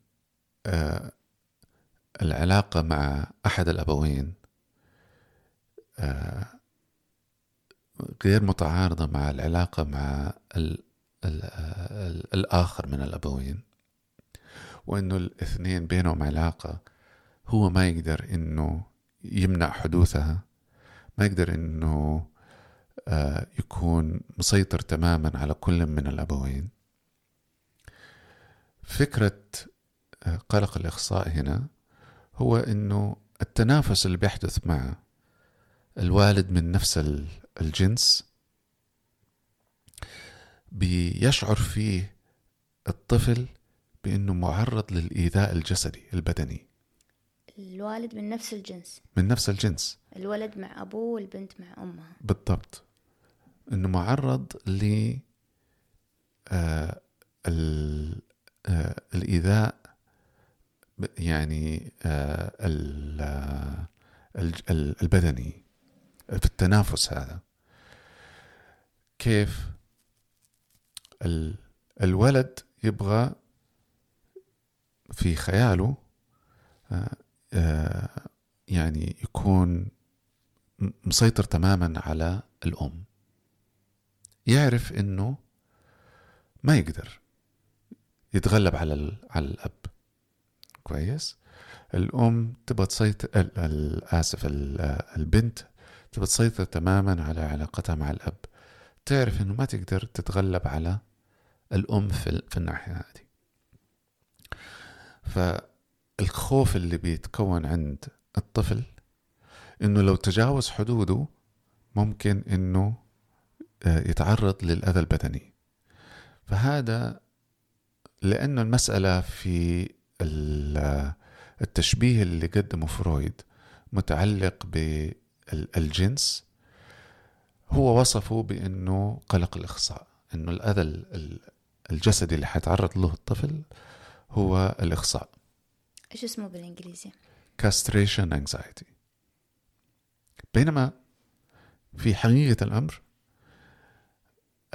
آه العلاقة مع أحد الأبوين آه غير متعارضة مع العلاقة مع ال ال ال الآخر من الأبوين وأنه الاثنين بينهم علاقة هو ما يقدر أنه يمنع حدوثها ما يقدر أنه آه، يكون مسيطر تماما على كل من الأبوين. فكرة آه، قلق الإخصاء هنا هو أنه التنافس اللي بيحدث مع الوالد من نفس الجنس بيشعر فيه الطفل بأنه معرض للإيذاء الجسدي البدني. الوالد من نفس الجنس. من نفس الجنس. الولد مع أبوه والبنت مع أمها. بالضبط. أنه معرض ل آه آه الإيذاء يعني آه البدني في التنافس هذا كيف الولد يبغى في خياله آه، آه، يعني يكون مسيطر تماما على الأم. يعرف إنه ما يقدر يتغلب على على الأب. كويس. الأم تبغى تسيطر آسف البنت تبغى تسيطر تماما على علاقتها مع الأب. تعرف إنه ما تقدر تتغلب على الأم في, في الناحية هذه. فالخوف اللي بيتكون عند الطفل إنه لو تجاوز حدوده ممكن إنه آه، يتعرض للأذى البدني. فهذا لأنه المسألة في التشبيه اللي قدمه فرويد متعلق بالجنس هو وصفه بأنه قلق الإخصاء أنه الأذى الجسدي اللي حيتعرض له الطفل هو الإخصاء إيش اسمه بالإنجليزي؟ castration anxiety بينما في حقيقة الأمر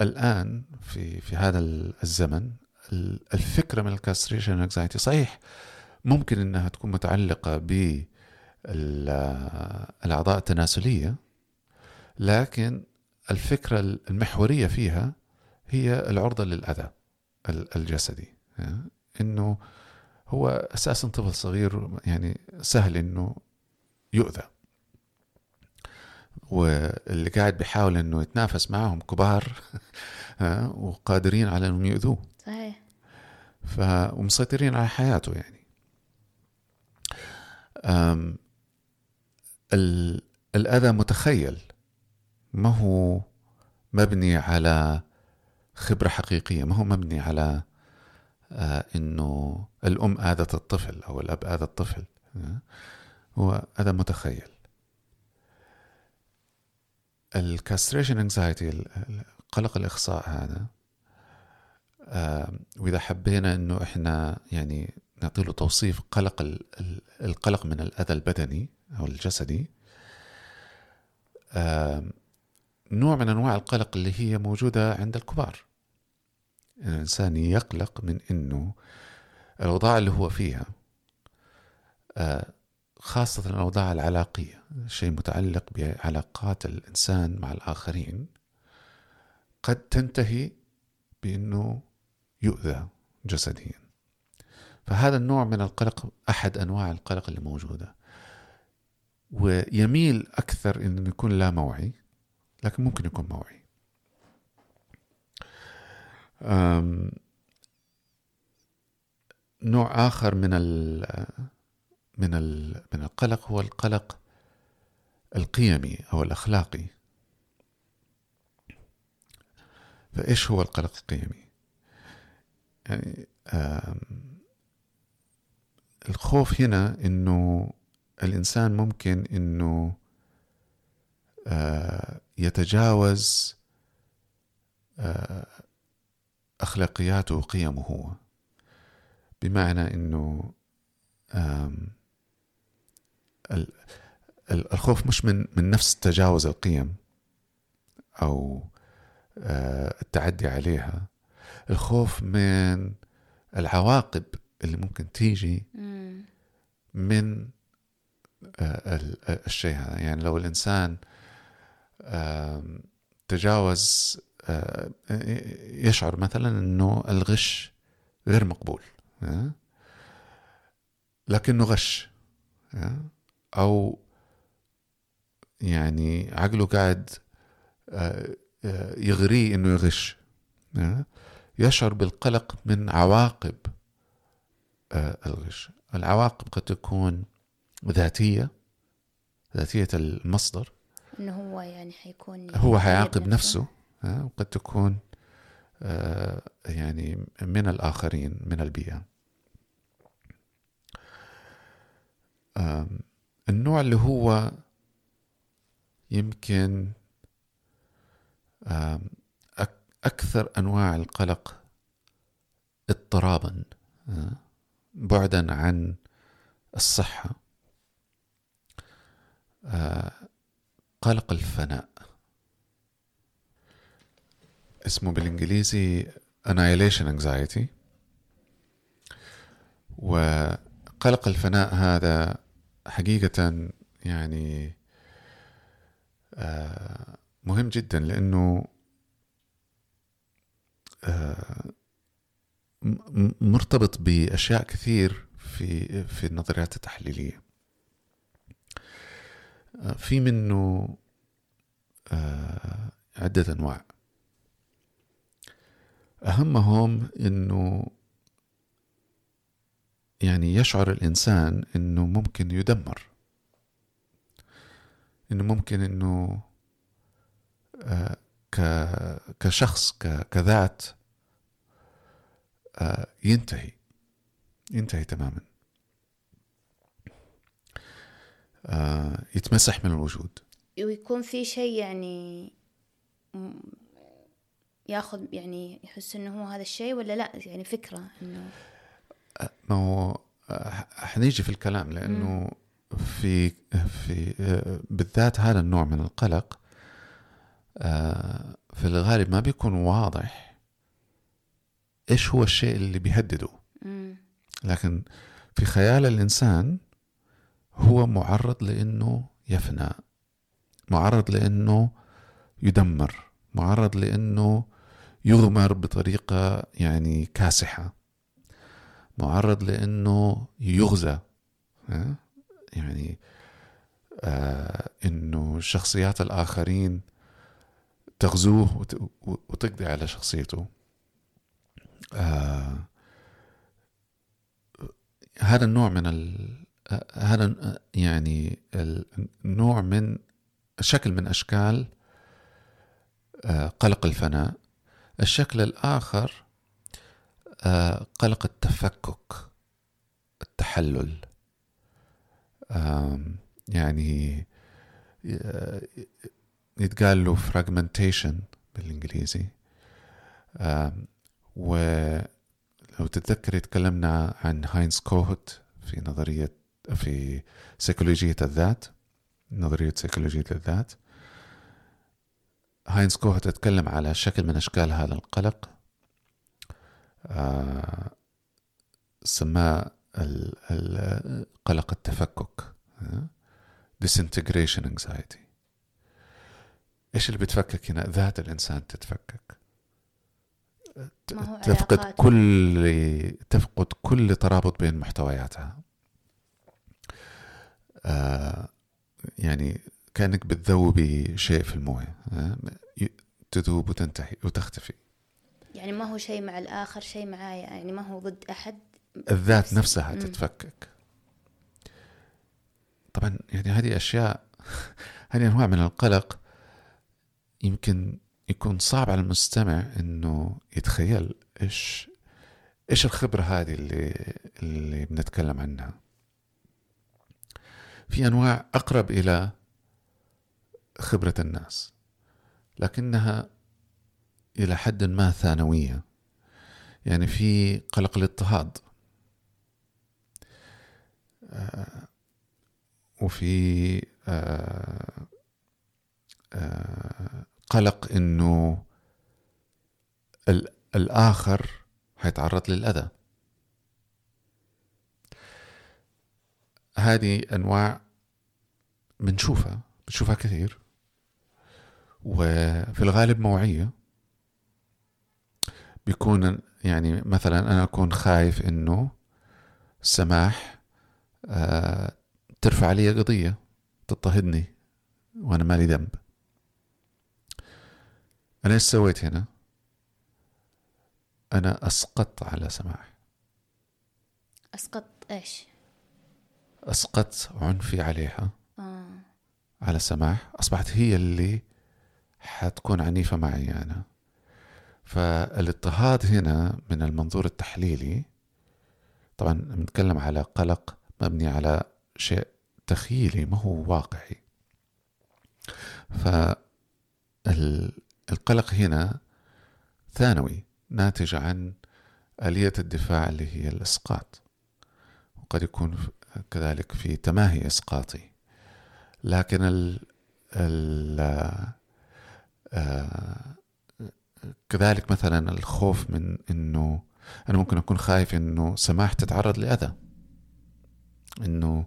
الآن في في هذا الزمن الفكرة من ال castration anxiety صحيح ممكن إنها تكون متعلقة بالأعضاء التناسلية لكن الفكرة المحورية فيها هي العرضة للأذى الجسدي. إنه هو أساسا طفل صغير يعني سهل إنه يؤذى. واللي قاعد بيحاول إنه يتنافس معهم كبار [LAUGHS] وقادرين على إنهم يؤذوه. صحيح. ف ومسيطرين على حياته يعني. أم ال... الأذى متخيل. ما هو مبني على خبرة حقيقية ما هو مبني على آه إنه الأم آذت الطفل أو الأب آذى الطفل. هو هذا متخيل. ال castration anxiety قلق الإخصاء هذا وإذا حبينا إنه إحنا يعني نعطي له توصيف قلق القلق من الأذى البدني أو الجسدي آه نوع من أنواع القلق اللي هي موجودة عند الكبار. الإنسان يقلق من إنه الأوضاع اللي هو فيها آه، خاصة الأوضاع العلاقية شيء متعلق بعلاقات الإنسان مع الآخرين قد تنتهي بأنه يؤذى جسديا فهذا النوع من القلق أحد أنواع القلق اللي موجودة. ويميل أكثر أنه يكون لا موعي لكن ممكن يكون موعي. نوع آخر من ال من ال من القلق هو القلق القيمي أو الأخلاقي. فإيش هو القلق القيمي؟ يعني الخوف هنا إنه الإنسان ممكن إنه يتجاوز أخلاقياته وقيمه هو بمعنى إنه الخوف مش من من نفس تجاوز القيم أو التعدي عليها. الخوف من العواقب اللي ممكن تيجي من آه، الشيء هذا. يعني لو الإنسان تجاوز آه، يشعر مثلا أنه الغش غير مقبول لكنه غش أو يعني عقله قاعد يغريه أنه يغش يشعر بالقلق من عواقب آه، الغش. العواقب قد تكون ذاتية ذاتية المصدر. إنه هو يعني حيكون هو حيعاقب نفسه, نفسه وقد تكون آه، يعني من الآخرين من البيئة. النوع اللي هو يمكن أكثر أنواع القلق اضطرابا بعدا عن الصحة. قلق الفناء. اسمه بالإنجليزي annihilation anxiety. وقلق الفناء هذا حقيقة يعني مهم جدا لأنه مرتبط بأشياء كثير في في النظريات التحليلية. في منه آه، عدة أنواع. أهمهم إنه يعني يشعر الإنسان إنه ممكن يدمر. إنه ممكن إنه آه، كشخص كذات آه، ينتهي ينتهي تماما. آه، يتمسح من الوجود. ويكون في شيء يعني ياخذ يعني يحس إنه هو هذا الشيء ولا لا؟ يعني فكرة إنه آه، ما هو حنيجي في الكلام لأنه في في بالذات هذا النوع من القلق في الغالب ما بيكون واضح إيش هو الشيء اللي بيهدده. لكن في خيال الإنسان هو معرض لإنه يفنى معرض لإنه يدمر معرض لإنه يغمر بطريقة يعني كاسحة معرض لإنه يغزى يعني آه إنه شخصيات الآخرين تغزوه وتقضي على شخصيته. آه هذا النوع من ال هذا يعني النوع من شكل من أشكال آه قلق الفناء. الشكل الآخر آه قلق التفكك التحلل. يعني آه، يتقال له fragmentation بالإنجليزي. ولو تتذكر تكلمنا عن هاينز كوهوت في نظرية في سيكولوجية الذات نظرية سيكولوجية الذات. هاينز كوهوت تكلم على شكل من أشكال هذا القلق. آه سماه قلق التفكك. disintegration anxiety. إيش اللي بتفكك هنا؟ ذات الإنسان تتفكك. تفقد كل تفقد كل ترابط بين محتوياتها. آه يعني كأنك بتذوبي شيء في الموية. آه تذوب وتنتهي وتختفي. يعني ما هو شيء مع الآخر شيء معايا. يعني ما هو ضد أحد. الذات نفسها مم. تتفكك. طبعا يعني هذه أشياء [LAUGHS] هذه أنواع من القلق. يمكن يكون صعب على المستمع إنه يتخيل إيش إيش الخبرة هذه اللي اللي بنتكلم عنها. في أنواع أقرب إلى خبرة الناس لكنها إلى حد ما ثانوية. يعني في قلق الاضطهاد. آه، وفي آه، آه، قلق إنه الآخر حيتعرض للأذى. هذه أنواع بنشوفها بنشوفها كثير. وفي الغالب موعية. بيكون يعني مثلا أنا أكون خايف إنه سماح آه ترفع علي قضية تضطهدني وأنا مالي ذنب. أنا إيش سويت هنا؟ أنا أسقطت على سماح أسقط إيش؟ أسقطت عنفي عليها. آه. على سماح أصبحت هي اللي حتكون عنيفة معي أنا. فالإضطهاد هنا من المنظور التحليلي طبعا بنتكلم على قلق مبني على شيء تخيلي ما هو واقعي. فالقلق هنا ثانوي ناتج عن آلية الدفاع اللي هي الإسقاط. وقد يكون كذلك في تماهي إسقاطي. لكن ال ال آه كذلك مثلا الخوف من إنه أنا ممكن أكون خايف إنه سماح تتعرض لأذى. إنه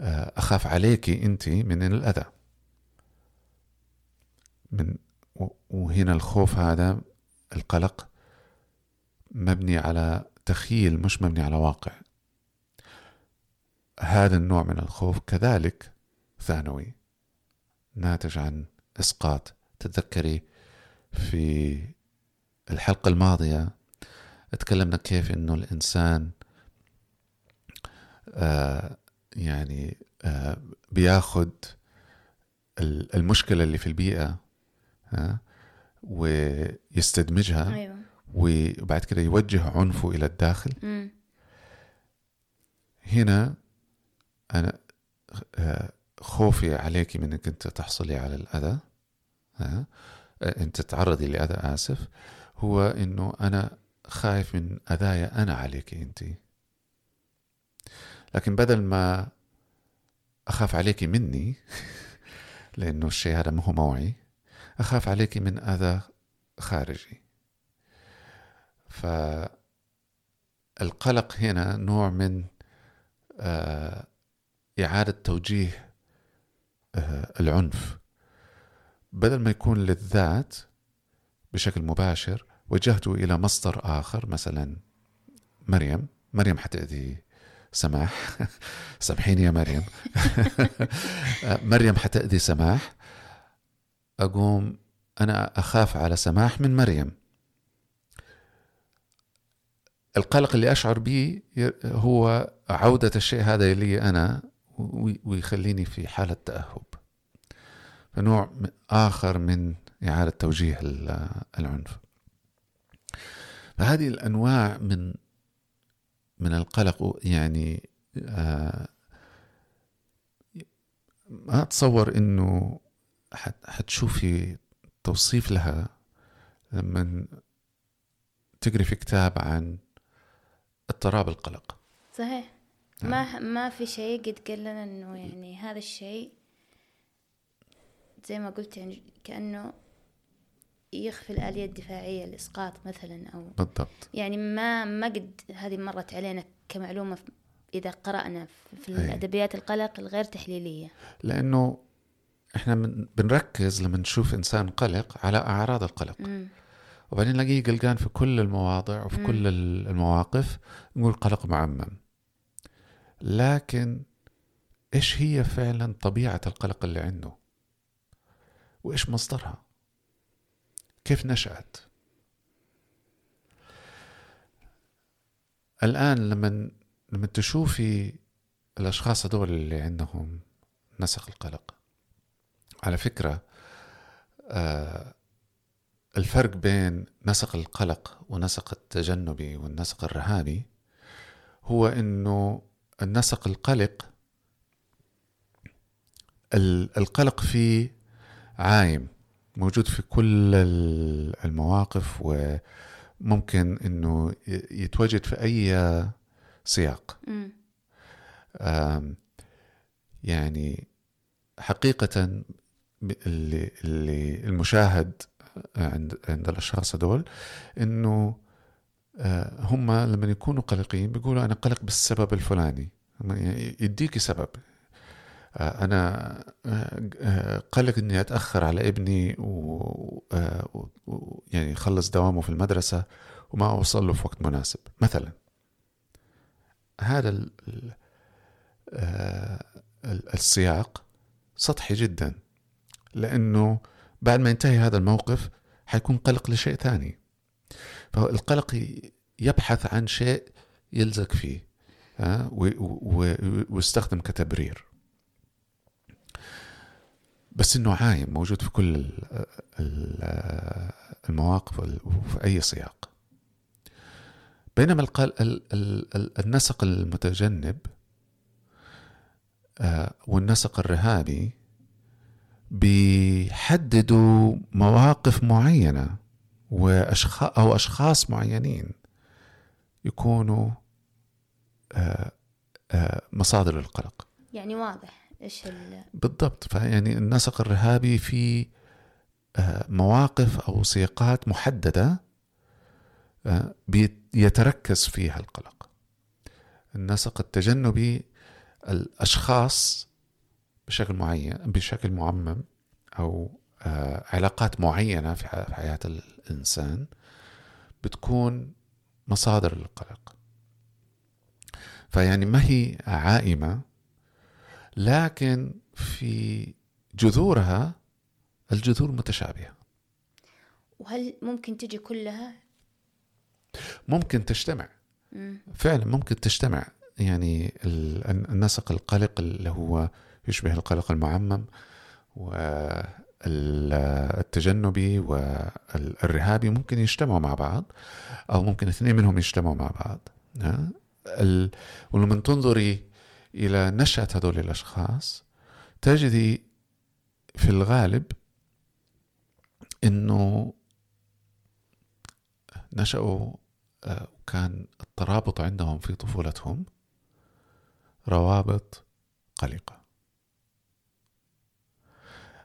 آه، أخاف عليكي انت من الأذى. من وهنا الخوف هذا القلق مبني على تخيل مش مبني على واقع. هذا النوع من الخوف كذلك ثانوي. ناتج عن إسقاط. تتذكري في الحلقة الماضية تكلمنا كيف إنه الإنسان آه يعني آه بياخد المشكلة اللي في البيئة آه ويستدمجها أيوة. وبعد كده يوجه عنفه إلى الداخل م. هنا أنا آه، خوفي عليك من أنك أنت تحصلي على الأذى أنت تتعرضي لأذى آسف هو أنه أنا خايف من أذايا أنا عليك أنت لكن بدل ما أخاف عليك مني [LAUGHS] لأنه الشيء هذا ما هو موعي أخاف عليك من أذى خارجي. فالقلق هنا نوع من آه، إعادة توجيه آه، العنف. بدل ما يكون للذات بشكل مباشر وجهته إلى مصدر آخر مثلا مريم. مريم حتأذي سماح. [LAUGHS] سامحيني يا مريم. [LAUGHS] مريم حتأذي سماح. أقوم أنا أخاف على سماح من مريم. القلق اللي أشعر به هو عودة الشيء هذا لي أنا ويخليني في حالة تأهب. فنوع آخر من إعادة توجيه العنف. فهذه الأنواع من من القلق يعني آه ما أتصور إنه حتشوفي توصيف لها لما تقري في كتاب عن اضطراب القلق. صحيح. ما ما في شيء قد قال لنا إنه يعني هذا الشيء زي ما قلت يعني كأنه يخفي الآلية الدفاعية الإسقاط مثلا أو بالضبط. يعني ما ما قد هذه مرت علينا كمعلومة إذا قرأنا في الأدبيات القلق الغير تحليلية. لأنه إحنا من بنركز لما نشوف إنسان قلق على أعراض القلق. م. وبعدين نلاقيه قلقان في كل المواضع وفي م. كل المواقف نقول قلق معمم. لكن إيش هي فعلا طبيعة القلق اللي عنده؟ وإيش مصدرها؟ كيف نشأت؟ الآن لما لما تشوفي الأشخاص هذول اللي عندهم نسق القلق على فكرة آه الفرق بين نسق القلق ونسق التجنبي والنسق الرهاني هو إنه النسق القلق القلق فيه عايم موجود في كل المواقف وممكن إنه يتواجد في أي سياق. يعني حقيقة اللي, اللي المشاهد عند عند الأشخاص هذول إنه آه، هم لما يكونوا قلقين بيقولوا أنا قلق بالسبب الفلاني. يديكي سبب. آه، أنا آه، قلق إني أتأخر على ابني و يعني يخلص دوامه في المدرسة وما أوصل له في وقت مناسب. مثلا هذا السياق سطحي جدا. لأنه بعد ما ينتهي هذا الموقف حيكون قلق لشيء ثاني. فالقلق يبحث عن شيء يلزق فيه ويستخدم كتبرير. بس إنه عايم موجود في كل المواقف وفي أي سياق. بينما النسق المتجنب آه، والنسق الرهابي بيحددوا مواقف معينة وأشخاص أو أشخاص معينين يكونوا آه، آه، مصادر القلق يعني واضح إيش ال... بالضبط. فيعني النسق الرهابي في مواقف أو سياقات محددة يتركز فيها القلق. النسق التجنبي الأشخاص بشكل معين بشكل معمم أو آه، علاقات معينة في حياة الإنسان بتكون مصادر للقلق. فيعني ما هي عائمة لكن في جذورها الجذور متشابهة. وهل ممكن تجي كلها؟ ممكن تجتمع. فعلا ممكن تجتمع. يعني النسق القلق اللي هو يشبه القلق المعمم والتجنبي والرهابي ممكن يجتمعوا مع بعض أو ممكن اثنين منهم يجتمعوا مع بعض. ولما تنظري إلى نشأة هذول الأشخاص تجدي في الغالب إنه نشأوا وكان آه، الترابط عندهم في طفولتهم روابط قلقة.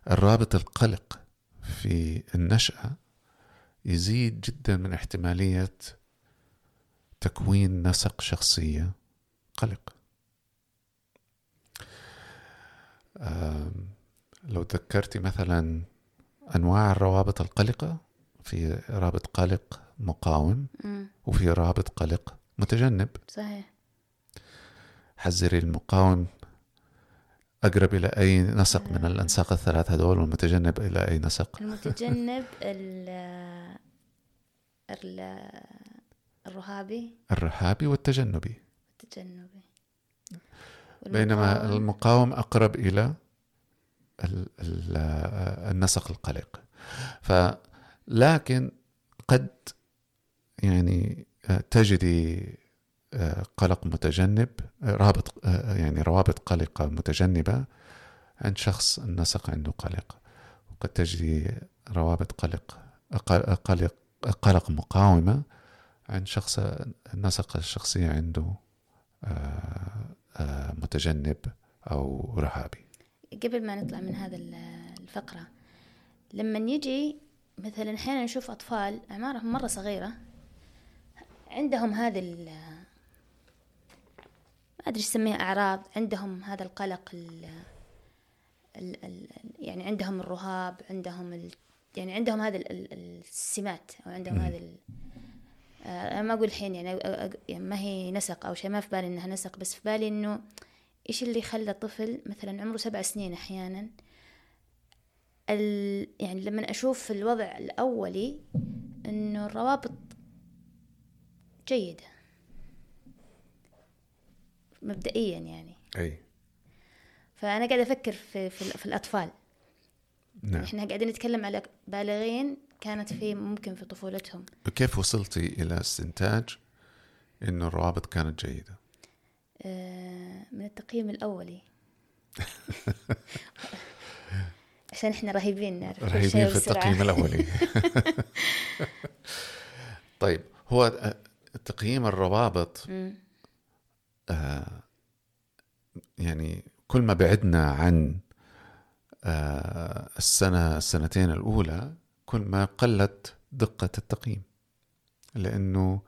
الرابط القلق في النشأة يزيد جدا من احتمالية تكوين نسق شخصية قلق. لو تذكرتي مثلا أنواع الروابط القلقة في رابط قلق مقاوم وفي رابط قلق متجنب. صحيح. حذري المقاوم أقرب إلى أي نسق من الأنساق الثلاث هذول والمتجنب إلى أي نسق؟ المتجنب ال ال الرهابي. الرهابي والتجنبي. التجنبي. بينما المقاوم أقرب إلى النسق القلق. فلكن قد يعني تجدي قلق متجنب رابط يعني روابط قلقة متجنبة عند شخص النسق عنده قلق. وقد تجري روابط قلق قلق قلق مقاومة عند شخص النسق الشخصية عنده متجنب أو رهابي. قبل ما نطلع من هذا الفقرة لما يجي مثلا أحيانا نشوف أطفال أعمارهم مرة صغيرة عندهم هذا ما أدري يسميها أعراض. عندهم هذا القلق ال ال ال يعني عندهم الرهاب عندهم ال يعني عندهم هذا السمات أو عندهم هذا آه، أنا ما أقول الحين يعني, يعني ما هي نسق أو شيء ما في بالي إنها نسق بس في بالي إنه إيش اللي خلى طفل مثلا عمره سبع سنين أحيانا؟ ال يعني لما أشوف الوضع الأولي إنه الروابط جيدة. مبدئيا يعني. أي. فأنا قاعدة أفكر في في, في الأطفال. نعم. إحنا قاعدين نتكلم على بالغين كانت في ممكن في طفولتهم. كيف وصلتي إلى استنتاج إنه الروابط كانت جيدة؟ آه، من التقييم الأولي. [LAUGHS] عشان إحنا رهيبين نعرف. رهيبين في. التقييم الأولي. [LAUGHS] طيب هو آه، تقييم الروابط يعني كل ما بعدنا عن آه، السنة السنتين الأولى كل ما قلت دقة التقييم. لأنه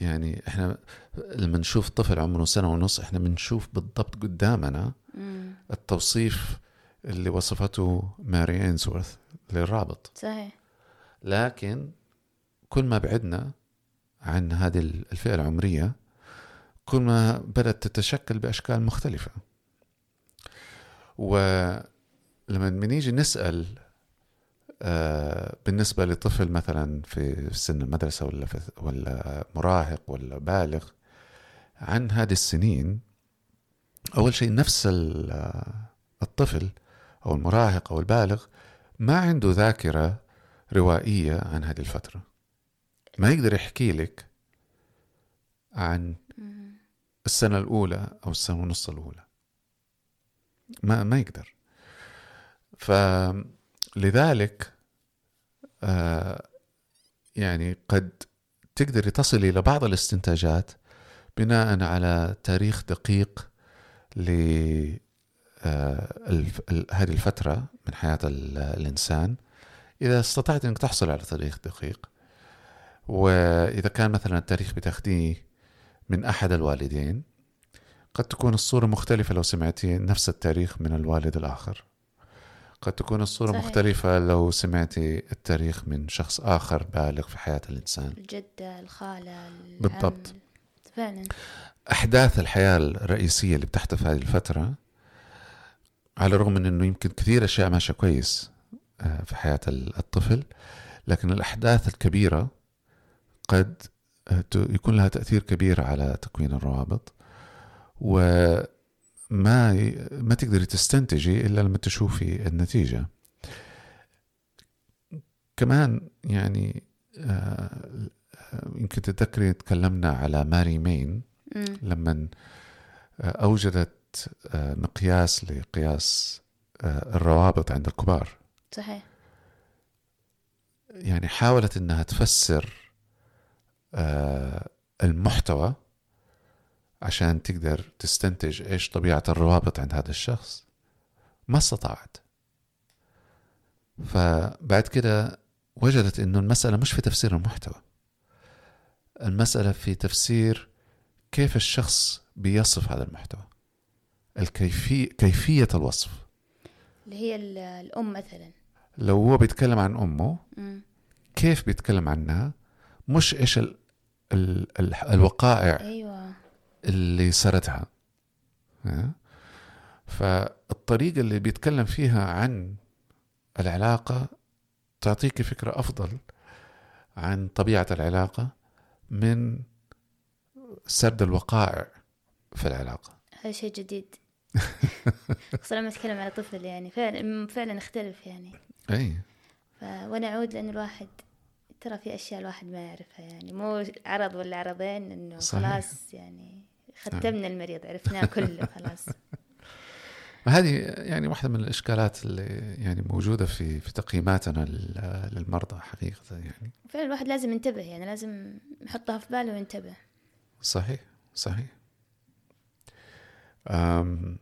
يعني إحنا لما نشوف طفل عمره سنة ونص إحنا بنشوف بالضبط قدامنا. التوصيف اللي وصفته ماري انسورث للرابط. صحيح. لكن كل ما بعدنا عن هذه الفئة العمرية كل ما بدأت تتشكل بأشكال مختلفة ولما بنيجي نسأل آه، بالنسبة لطفل مثلا في سن المدرسة ولا ولا مراهق ولا بالغ عن هذه السنين أول شيء نفس آه، الطفل أو المراهق أو البالغ ما عنده ذاكرة روائية عن هذه الفترة ما يقدر يحكي لك عن. السنة الأولى أو السنة ونص الأولى. ما ما يقدر. فلذلك آه يعني قد تقدري تصلي إلى بعض الاستنتاجات بناء على تاريخ دقيق ل آه، هذه الفترة من حياة ال- الإنسان. إذا استطعت أنك تحصل على تاريخ دقيق وإذا كان مثلا التاريخ بتاخديه من أحد الوالدين قد تكون الصورة مختلفة لو سمعتي نفس التاريخ من الوالد الآخر قد تكون الصورة صحيح. مختلفة لو سمعتي التاريخ من شخص آخر بالغ في حياة الإنسان الجدة الخالة العم. بالضبط. فعلا أحداث الحياة الرئيسية اللي بتحدث في هذه الفترة على الرغم من أنه يمكن كثير أشياء ماشية كويس آه، في حياة ال- الطفل لكن الأحداث الكبيرة قد يكون لها تأثير كبير على تكوين الروابط وما ما تقدري تستنتجي إلا لما تشوفي النتيجة. كمان يعني آه، آه، يمكن تتذكري تكلمنا على ماري مين. لما أوجدت آه، مقياس لقياس آه، الروابط عند الكبار. صحيح. يعني حاولت أنها تفسر آه، المحتوى عشان تقدر تستنتج إيش طبيعة الروابط عند هذا الشخص. ما استطاعت. فبعد كده وجدت أنه المسألة مش في تفسير المحتوى. المسألة في تفسير كيف الشخص بيصف هذا المحتوى. الكيفية كيفية الوصف. اللي هي ال- الأم مثلا. لو هو بيتكلم عن أمه. كيف بيتكلم عنها؟ مش إيش ال ال ال الوقائع أيوة. اللي سردها. ها؟ فالطريقة اللي بيتكلم فيها عن العلاقة تعطيك فكرة أفضل عن طبيعة العلاقة من سرد الوقائع في العلاقة. هذا شيء جديد. [LAUGHS] خصوصا لما أتكلم على طفل يعني فعلا فعلا اختلف يعني. أي. ف... ونعود لأن الواحد ترى في أشياء الواحد ما يعرفها يعني مو عرض ولا عرضين إنه صحيح. خلاص يعني ختمنا المريض عرفناه كله [LAUGHS] خلاص. هذه يعني واحدة من الإشكالات اللي يعني موجودة في في تقييماتنا لل- للمرضى حقيقة يعني. فعلا الواحد لازم ينتبه يعني لازم يحطها في باله وينتبه. صحيح صحيح. أم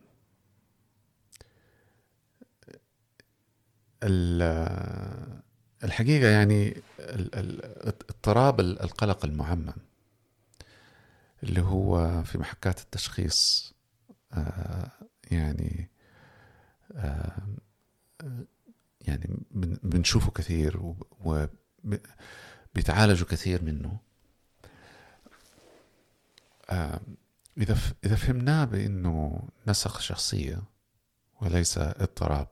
ال- الحقيقة يعني اضطراب ال- القلق المعمم اللي هو في محكات التشخيص آه، يعني آه، يعني بن- بنشوفه كثير وبيتعالجوا كثير منه. آم، إذا إذا فهمناه بأنه نسخ شخصية وليس اضطراب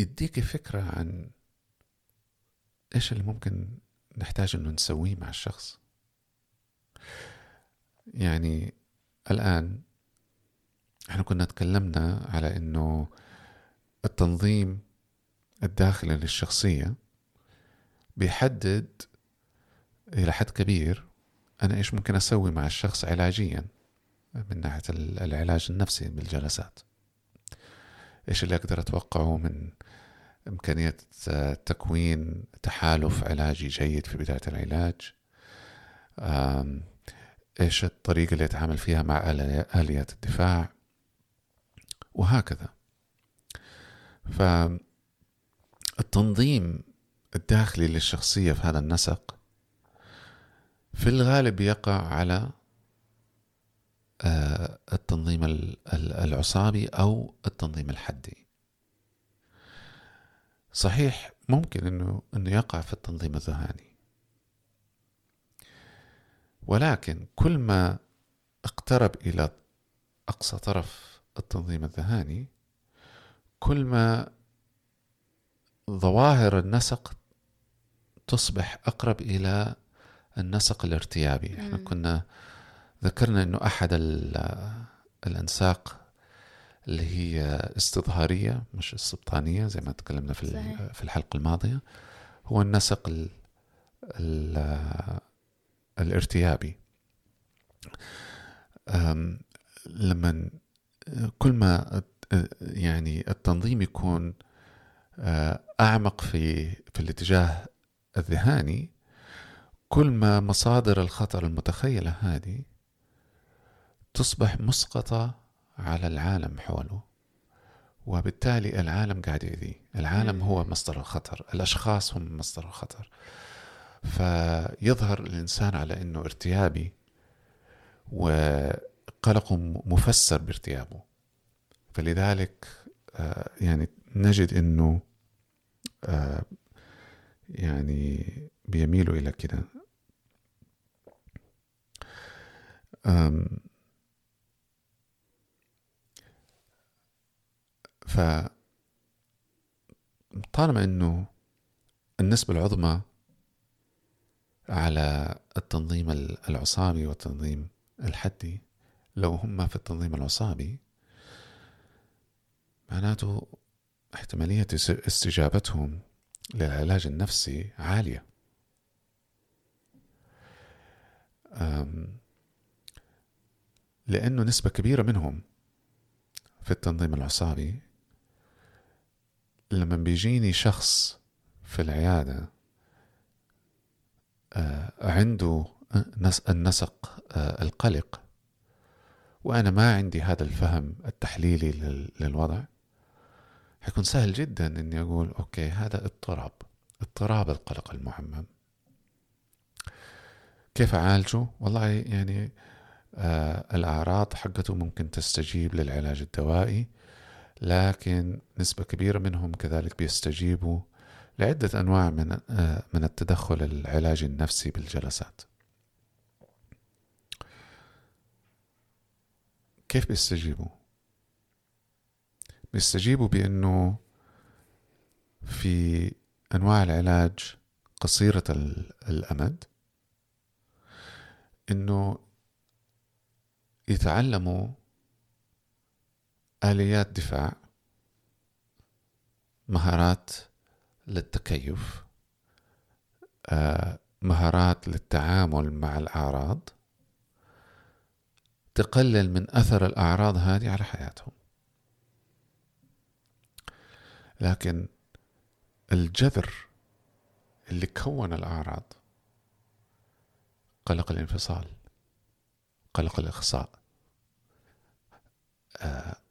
يديك فكرة عن إيش اللي ممكن نحتاج إنه نسويه مع الشخص. يعني الآن إحنا كنا تكلمنا على إنه التنظيم الداخلي للشخصية بيحدد إلى حد كبير أنا إيش ممكن أسوي مع الشخص علاجيا من ناحية العلاج النفسي بالجلسات. إيش اللي أقدر أتوقعه من إمكانية تكوين تحالف علاجي جيد في بداية العلاج. إيش الطريقة اللي أتعامل فيها مع آليات الدفاع؟ وهكذا. فالتنظيم الداخلي للشخصية في هذا النسق في الغالب يقع على آه، التنظيم العصابي أو التنظيم الحدي. صحيح ممكن إنه إنه يقع في التنظيم الذهاني. ولكن كل ما اقترب إلى أقصى طرف التنظيم الذهاني كل ما ظواهر النسق تصبح أقرب إلى النسق الارتيابي. إحنا كنا ذكرنا إنه أحد الأنساق اللي هي استظهارية مش السبطانيه زي ما تكلمنا في صحيح. في الحلقة الماضية هو النسق ال ال الارتيابي لما كل ما يعني التنظيم يكون أعمق في في الاتجاه الذهاني كل ما مصادر الخطر المتخيلة هذه تصبح مسقطة على العالم حوله. وبالتالي العالم قاعد يأذيه العالم هو مصدر الخطر. الأشخاص هم مصدر الخطر. فيظهر الإنسان على أنه ارتيابي وقلقه مفسر بارتيابه. فلذلك آه، يعني نجد أنه آه، يعني بيميلوا إلى كده. ف طالما إنه النسبة العظمى على التنظيم العصابي والتنظيم الحدي لو هم في التنظيم العصابي معناته احتمالية استجابتهم للعلاج النفسي عالية. لأنه نسبة كبيرة منهم في التنظيم العصابي لما بيجيني شخص في العيادة آه، عنده النسق آه، القلق وأنا ما عندي هذا الفهم التحليلي للوضع حيكون سهل جدا أني أقول أوكي هذا اضطراب اضطراب القلق المعمم كيف أعالجه؟ والله يعني آه الأعراض حقته ممكن تستجيب للعلاج الدوائي لكن نسبة كبيرة منهم كذلك بيستجيبوا لعدة أنواع من آه، من التدخل العلاجي النفسي بالجلسات. كيف بيستجيبوا؟ بيستجيبوا بأنه في أنواع العلاج قصيرة الأمد أنه يتعلموا آليات دفاع مهارات للتكيف آه، مهارات للتعامل مع الأعراض تقلل من أثر الأعراض هذه على حياتهم. لكن الجذر اللي كون الأعراض قلق الانفصال قلق الإخصاء.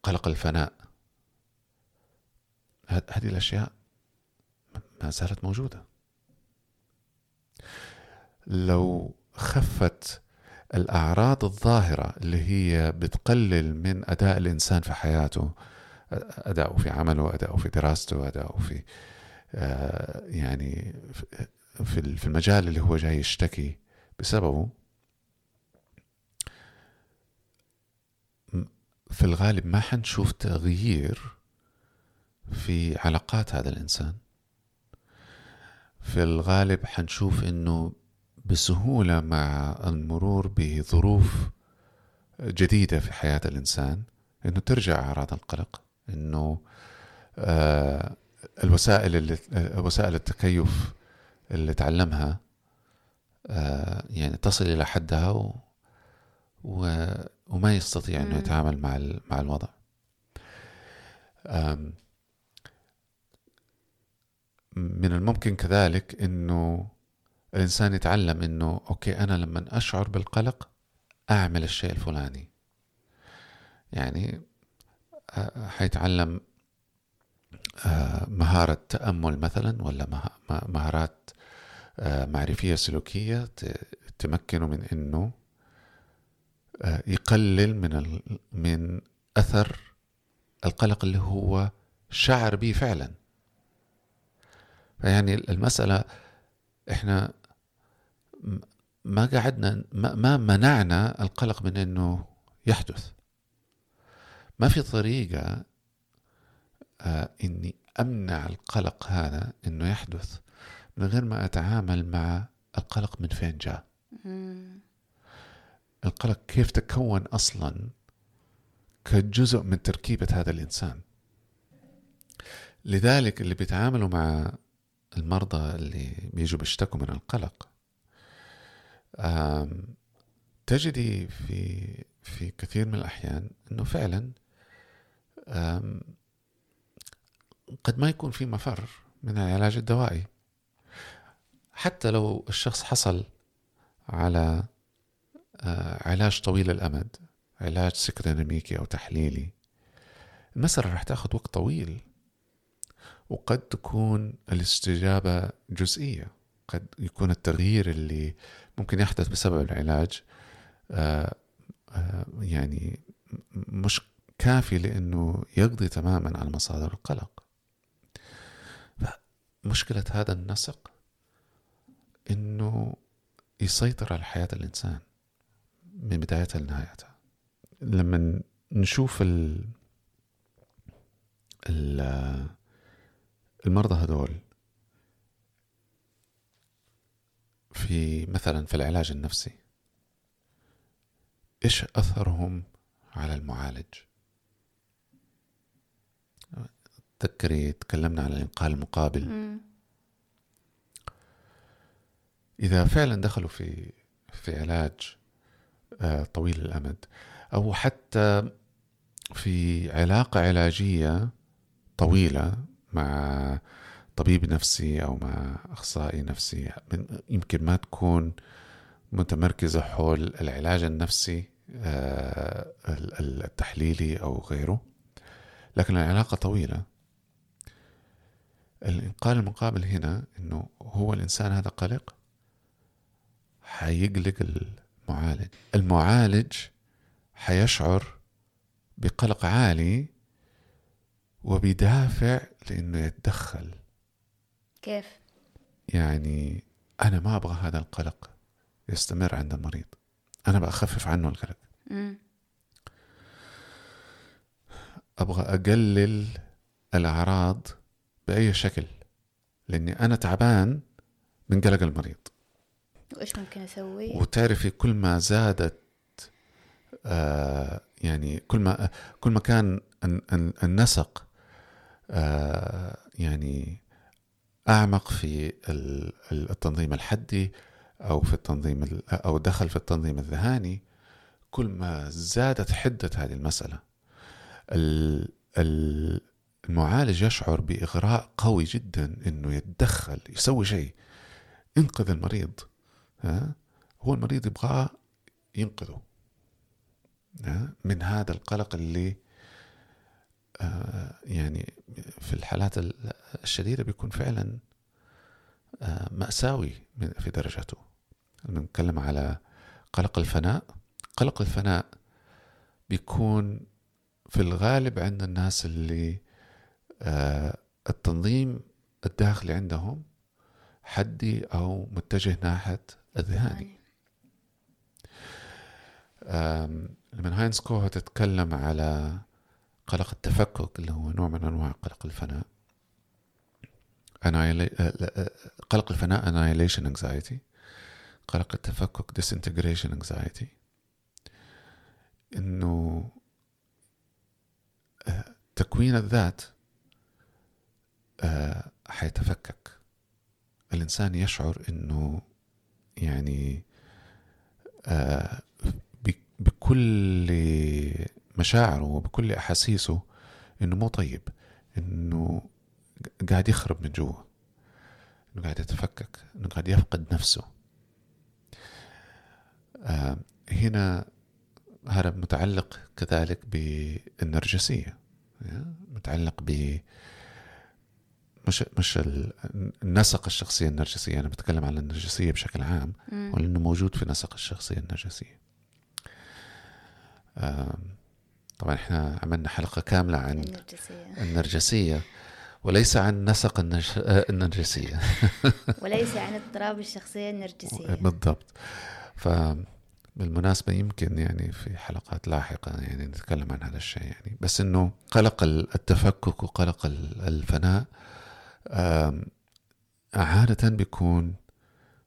قلق الفناء. هذه الأشياء ما زالت موجودة. لو خفت الأعراض الظاهرة اللي هي بتقلل من أداء الإنسان في حياته أداؤه في عمله أداؤه في دراسته أداؤه في آه، يعني في المجال اللي هو جاي يشتكي بسببه في الغالب ما حنشوف تغيير في علاقات هذا الإنسان. في الغالب حنشوف إنه بسهولة مع المرور بظروف جديدة في حياة الإنسان إنه ترجع أعراض القلق إنه آه الوسائل اللي وسائل التكيف اللي تعلمها آه يعني تصل إلى حدها و وما يستطيع إنه. يتعامل مع ال- مع الوضع من الممكن كذلك إنه الإنسان يتعلم إنه أوكي أنا لما أشعر بالقلق أعمل الشيء الفلاني يعني حيتعلم مهارة تأمل مثلا ولا مهارات معرفية سلوكية تمكنه من إنه آه، يقلل من من أثر القلق اللي هو شعر به فعلا. فيعني المسألة إحنا ما قعدنا ما, منعنا القلق من إنه يحدث. ما في طريقة آه إني أمنع القلق هذا إنه يحدث من غير ما أتعامل مع القلق من فين جاء. القلق كيف تكون أصلا كجزء من تركيبة هذا الإنسان. لذلك اللي بيتعاملوا مع المرضى اللي بيجوا بيشتكوا من القلق تجدي في في كثير من الأحيان أنه فعلا قد ما يكون في مفر من العلاج الدوائي. حتى لو الشخص حصل على علاج طويل الأمد علاج سيكوديناميكي أو تحليلي. المسألة راح تاخذ وقت طويل وقد تكون الاستجابة جزئية. قد يكون التغيير اللي ممكن يحدث بسبب العلاج آه، آه، يعني مش كافي لأنه يقضي تماما على مصادر القلق. مشكلة هذا النسق إنه يسيطر على حياة الإنسان. من بدايتها لنهايتها. لما نشوف ال ال المرضى هذول في مثلا في العلاج النفسي إيش أثرهم على المعالج؟ تذكري تكلمنا عن الإنقاذ المقابل. مم. إذا فعلا دخلوا في في علاج طويل الأمد. أو حتى في علاقة علاجية طويلة مع طبيب نفسي أو مع أخصائي نفسي يمكن ما تكون متمركزة حول العلاج النفسي آه، ال- ال- التحليلي أو غيره. لكن العلاقة طويلة. الإنقاذ المقابل هنا إنه هو الإنسان هذا قلق حيقلق المعالج. المعالج حيشعر بقلق عالي وبيدافع لأنه يتدخل. كيف؟ يعني أنا ما أبغى هذا القلق يستمر عند المريض. أنا بخفف عنه القلق. أبغى أقلل الأعراض بأي شكل لأني أنا تعبان من قلق المريض. وإيش ممكن أسوي؟ وتعرفي كل ما زادت آه يعني كل ما كل ما كان ال- ال- النسق آه يعني أعمق في ال- ال- التنظيم الحدي أو في التنظيم ال- أو دخل في التنظيم الذهاني كل ما زادت حدة هذه المسألة. ال- ال- المعالج يشعر بإغراء قوي جدا إنه يتدخل يسوي شيء. ينقذ المريض. ها؟ هو المريض يبغاه ينقذه. ها؟ من هذا القلق اللي آه، يعني في الحالات ال- الشديدة بيكون فعلا آه، مأساوي في درجته نتكلم على قلق الفناء قلق الفناء بيكون في الغالب عند الناس اللي آه، التنظيم الداخلي عندهم حدي أو متجه ناحية الذهاني لما هاينز كوها تتكلم على قلق التفكك اللي هو نوع من أنواع قلق الفناء. آه، آه، قلق الفناء annihilation anxiety. قلق التفكك disintegration anxiety. إنه تكوين الذات آه، حيتفكك. الإنسان يشعر أنه يعني آه، بكل مشاعره وبكل أحاسيسه أنه مو طيب أنه قاعد يخرب من جوا أنه قاعد يتفكك أنه قاعد يفقد نفسه. آه، هنا هذا متعلق كذلك بالنرجسية متعلق ب مش مش النسق الشخصية النرجسية أنا بتكلم عن النرجسية بشكل عام ولأنه موجود في نسق الشخصية النرجسية. طبعا إحنا عملنا حلقة كاملة عن النرجسية, النرجسية وليس عن نسق النرجسية. [LAUGHS] وليس عن اضطراب الشخصية النرجسية. بالضبط. ف بالمناسبة يمكن يعني في حلقات لاحقة يعني نتكلم عن هذا الشيء يعني. بس إنه قلق التفكك وقلق الفناء عادة بيكون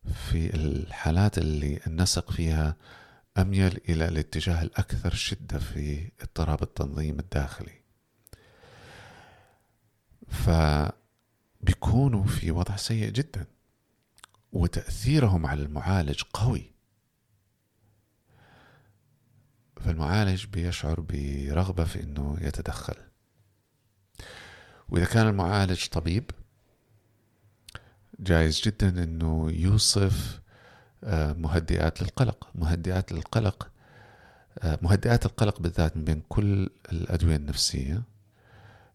في الحالات اللي النسق فيها أميل إلى الاتجاه الأكثر شدة في اضطراب التنظيم الداخلي. فبيكونوا في وضع سيء جدا وتأثيرهم على المعالج قوي. فالمعالج بيشعر برغبة في أنه يتدخل. وإذا كان المعالج طبيب جايز جدا أنه يوصف آه، مهدئات للقلق مهدئات للقلق آه، مهدئات القلق بالذات من بين كل الأدوية النفسية.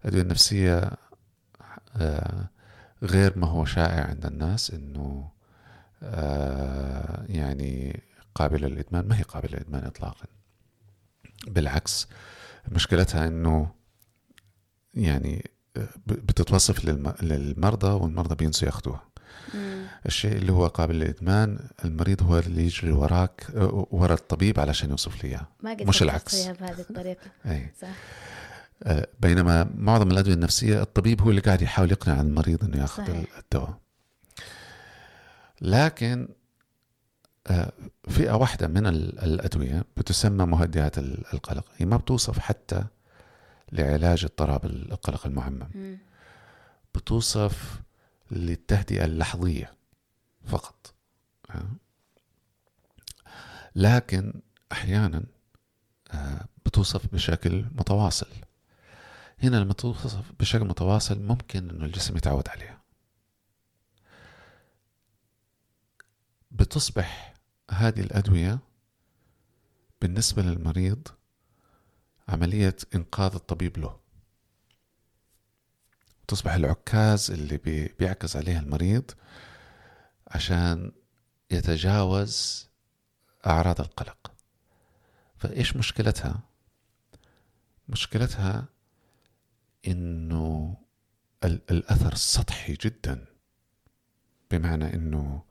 الأدوية النفسية آه، غير ما هو شائع عند الناس أنه يعني قابلة للإدمان. ما هي قابلة للإدمان إطلاقا. بالعكس مشكلتها أنه يعني بتتوصف للمرضى والمرضى بينسوا ياخذوها الشيء اللي هو قابل للإدمان المريض هو اللي يجري وراك ورا الطبيب علشان يوصف لي إياه. مش العكس. بهذه الطريقة. [LAUGHS] أي. صح. آه، بينما معظم الأدوية النفسية الطبيب هو اللي قاعد يحاول يقنع المريض إنه ياخذ صحيح. الدواء. لكن آه، فئة واحدة من الأدوية بتسمى مهدئات القلق. هي ما بتوصف حتى لعلاج اضطراب القلق المعمم. بتوصف للتهدئة اللحظية فقط. لكن أحيانا آه، بتوصف بشكل متواصل. هنا لما توصف بشكل متواصل ممكن أنه الجسم يتعود عليها. بتصبح هذه الأدوية بالنسبة للمريض عملية إنقاذ الطبيب له. تصبح العكاز اللي بي بيعكز عليه المريض عشان يتجاوز أعراض القلق فإيش مشكلتها؟ مشكلتها إنه الأثر سطحي جدا بمعنى إنه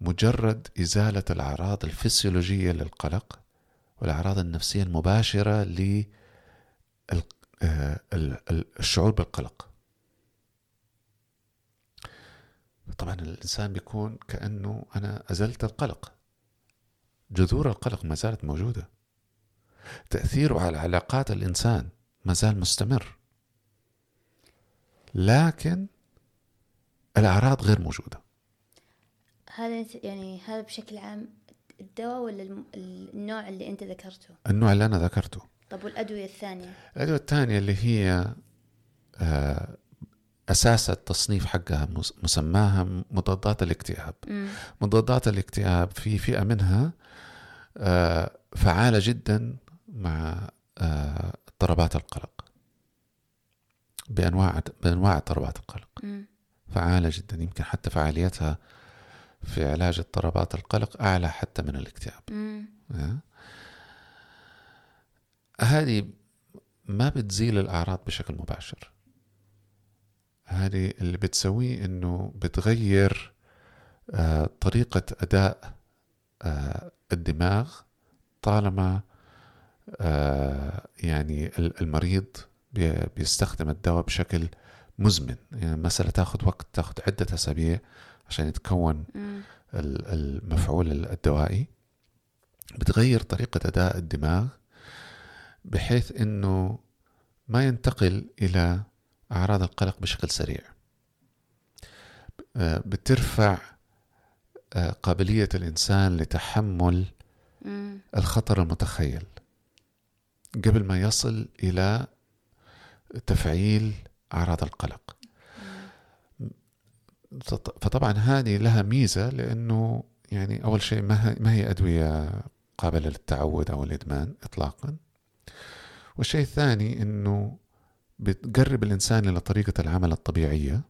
مجرد إزالة الأعراض الفسيولوجية للقلق والأعراض النفسية المباشرة آه، الشعور بالقلق. طبعا الإنسان بيكون كأنه أنا أزلت القلق. جذور القلق ما زالت موجودة. تأثيره على علاقات الإنسان ما زال مستمر. لكن الأعراض غير موجودة. هذا يعني هذا بشكل عام الدواء ولا النوع اللي أنت ذكرته؟ النوع اللي أنا ذكرته. طب والأدوية الثانية؟ الأدوية الثانية اللي هي آه، أساس التصنيف حقها مسماها مضادات الاكتئاب. م. مضادات الاكتئاب في فئة منها آه، فعالة جدا مع آه، اضطرابات القلق. بأنواع بأنواع اضطرابات القلق. م. فعالة جدا يمكن حتى فعاليتها في علاج اضطرابات القلق أعلى حتى من الاكتئاب. هذه ما بتزيل الأعراض بشكل مباشر. هذه اللي بتسويه إنه بتغير آه، طريقة أداء آه، الدماغ طالما آه، يعني المريض بيستخدم الدواء بشكل مزمن. يعني مسألة تاخذ وقت تاخذ عدة أسابيع عشان يتكون المفعول الدوائي. بتغير طريقة أداء الدماغ بحيث إنه ما ينتقل إلى أعراض القلق بشكل سريع. آه، بترفع آه، قابلية الإنسان لتحمل. الخطر المتخيل. قبل ما يصل إلى تفعيل أعراض القلق. فط- فطبعا هذه لها ميزة لأنه يعني أول شيء ما هي, ما هي أدوية قابلة للتعود أو الإدمان إطلاقا. والشيء الثاني أنه بتقرب الإنسان إلى طريقة العمل الطبيعية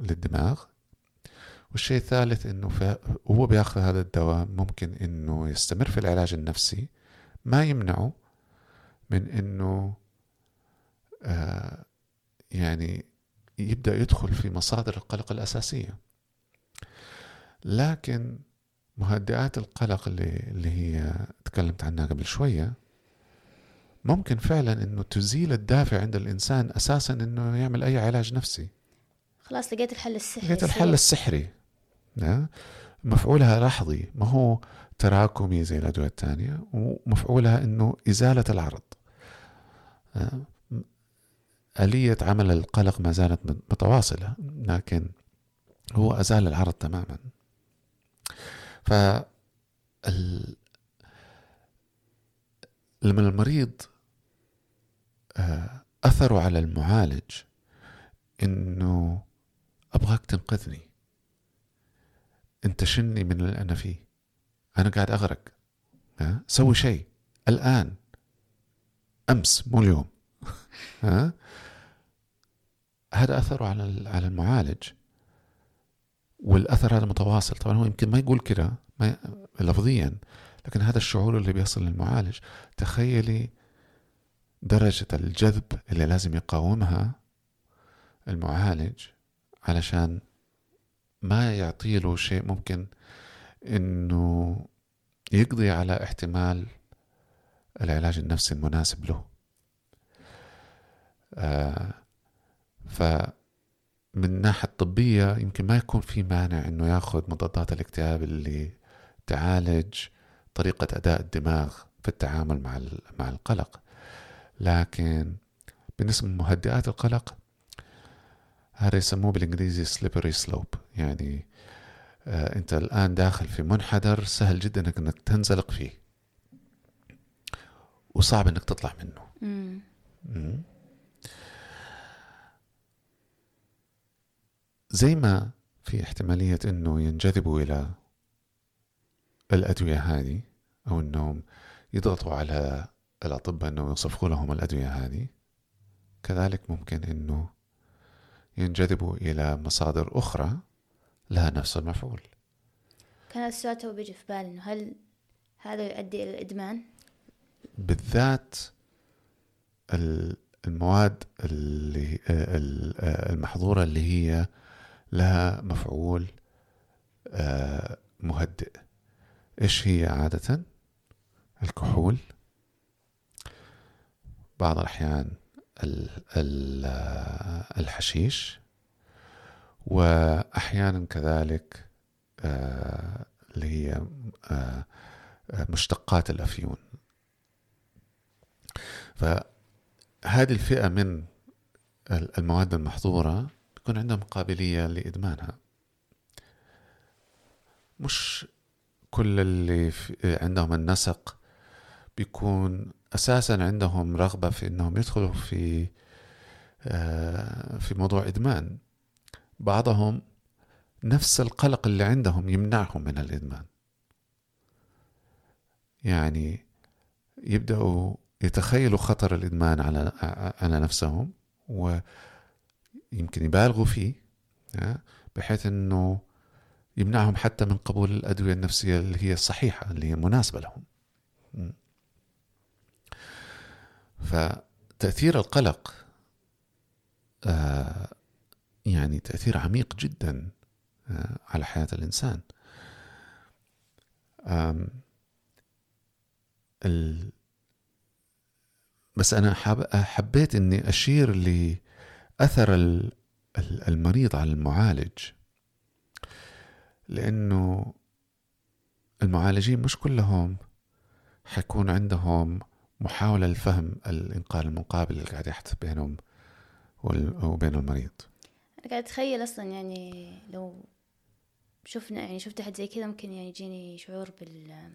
للدماغ. والشيء الثالث أنه وهو بياخذ هذا الدواء ممكن أنه يستمر في العلاج النفسي ما يمنعه من أنه آه يعني يبدأ يدخل في مصادر القلق الأساسية. لكن مهدئات القلق اللي, اللي هي تكلمت عنها قبل شوية ممكن فعلا إنه تزيل الدافع عند الإنسان أساسا إنه يعمل أي علاج نفسي خلاص لقيت الحل السحري لقيت الحل. السحري. مفعولها لحظي ما هو تراكمي زي الأدوية الثانية ومفعولها إنه إزالة العرض آه، آلية عمل القلق ما زالت متواصلة لكن هو أزال العرض تماما ف. لما المريض أثره على المعالج إنه أبغاك تنقذني. أنت شني من اللي أنا فيه؟ أنا قاعد أغرق. ها؟ سوي شيء. الآن. أمس مو اليوم. [LAUGHS] ها؟ هذا اثره على على المعالج. والأثر هذا متواصل. طبعا هو يمكن ما يقول كده لفظيا لكن هذا الشعور اللي بيصل للمعالج. تخيلي درجة الجذب اللي لازم يقاومها المعالج علشان ما يعطيله شيء ممكن إنه يقضي على احتمال العلاج النفسي المناسب له. آه فمن الناحية الطبية يمكن ما يكون في مانع إنه ياخذ مضادات الاكتئاب اللي تعالج طريقة أداء الدماغ في التعامل مع مع القلق. لكن بالنسبة لمهدئات القلق هذا يسموه بالإنجليزي slippery slope يعني آه أنت الآن داخل في منحدر سهل جدا إنك تنزلق فيه وصعب إنك تطلع منه مم. مم. زي ما في احتمالية إنه ينجذبوا إلى الأدوية هذه أو إنهم يضغطوا على الأطباء انه يوصفوا لهم الأدوية هذه. كذلك ممكن إنه ينجذبوا إلى مصادر أخرى لها نفس المفعول. كان السؤال تو بيجي في بالي إنه هل هذا يؤدي إلى الإدمان؟ بالذات ال- المواد اللي ال- المحظورة اللي هي لها مفعول آه، مهدئ. إيش هي عادة؟ الكحول. بعض الأحيان ال- ال- الحشيش وأحيانا كذلك آه، اللي هي آه، مشتقات الأفيون. فهذه الفئة من ال- المواد المحظورة يكون عندهم قابلية لإدمانها. مش كل اللي عندهم النسق بيكون أساسا عندهم رغبة في أنهم يدخلوا في آه، في موضوع إدمان. بعضهم نفس القلق اللي عندهم يمنعهم من الإدمان. يعني يبدأوا يتخيلوا خطر الإدمان على على نفسهم ويمكن يبالغوا فيه ها، بحيث إنه يمنعهم حتى من قبول الأدوية النفسية اللي هي الصحيحة اللي هي مناسبة لهم. م. فتأثير القلق آه يعني تأثير عميق جدا آه على حياة الإنسان. آم، ال بس حاب حبيت لأثر ال- ال- المريض على المعالج لأنه المعالجين مش كلهم حيكون عندهم محاولة لفهم الإنقاذ المقابل اللي قاعد يحدث بينهم وبين المريض. أنا قاعد أتخيل أصلا يعني لو شفنا يعني شفت أحد زي كذا ممكن يعني يجيني شعور بال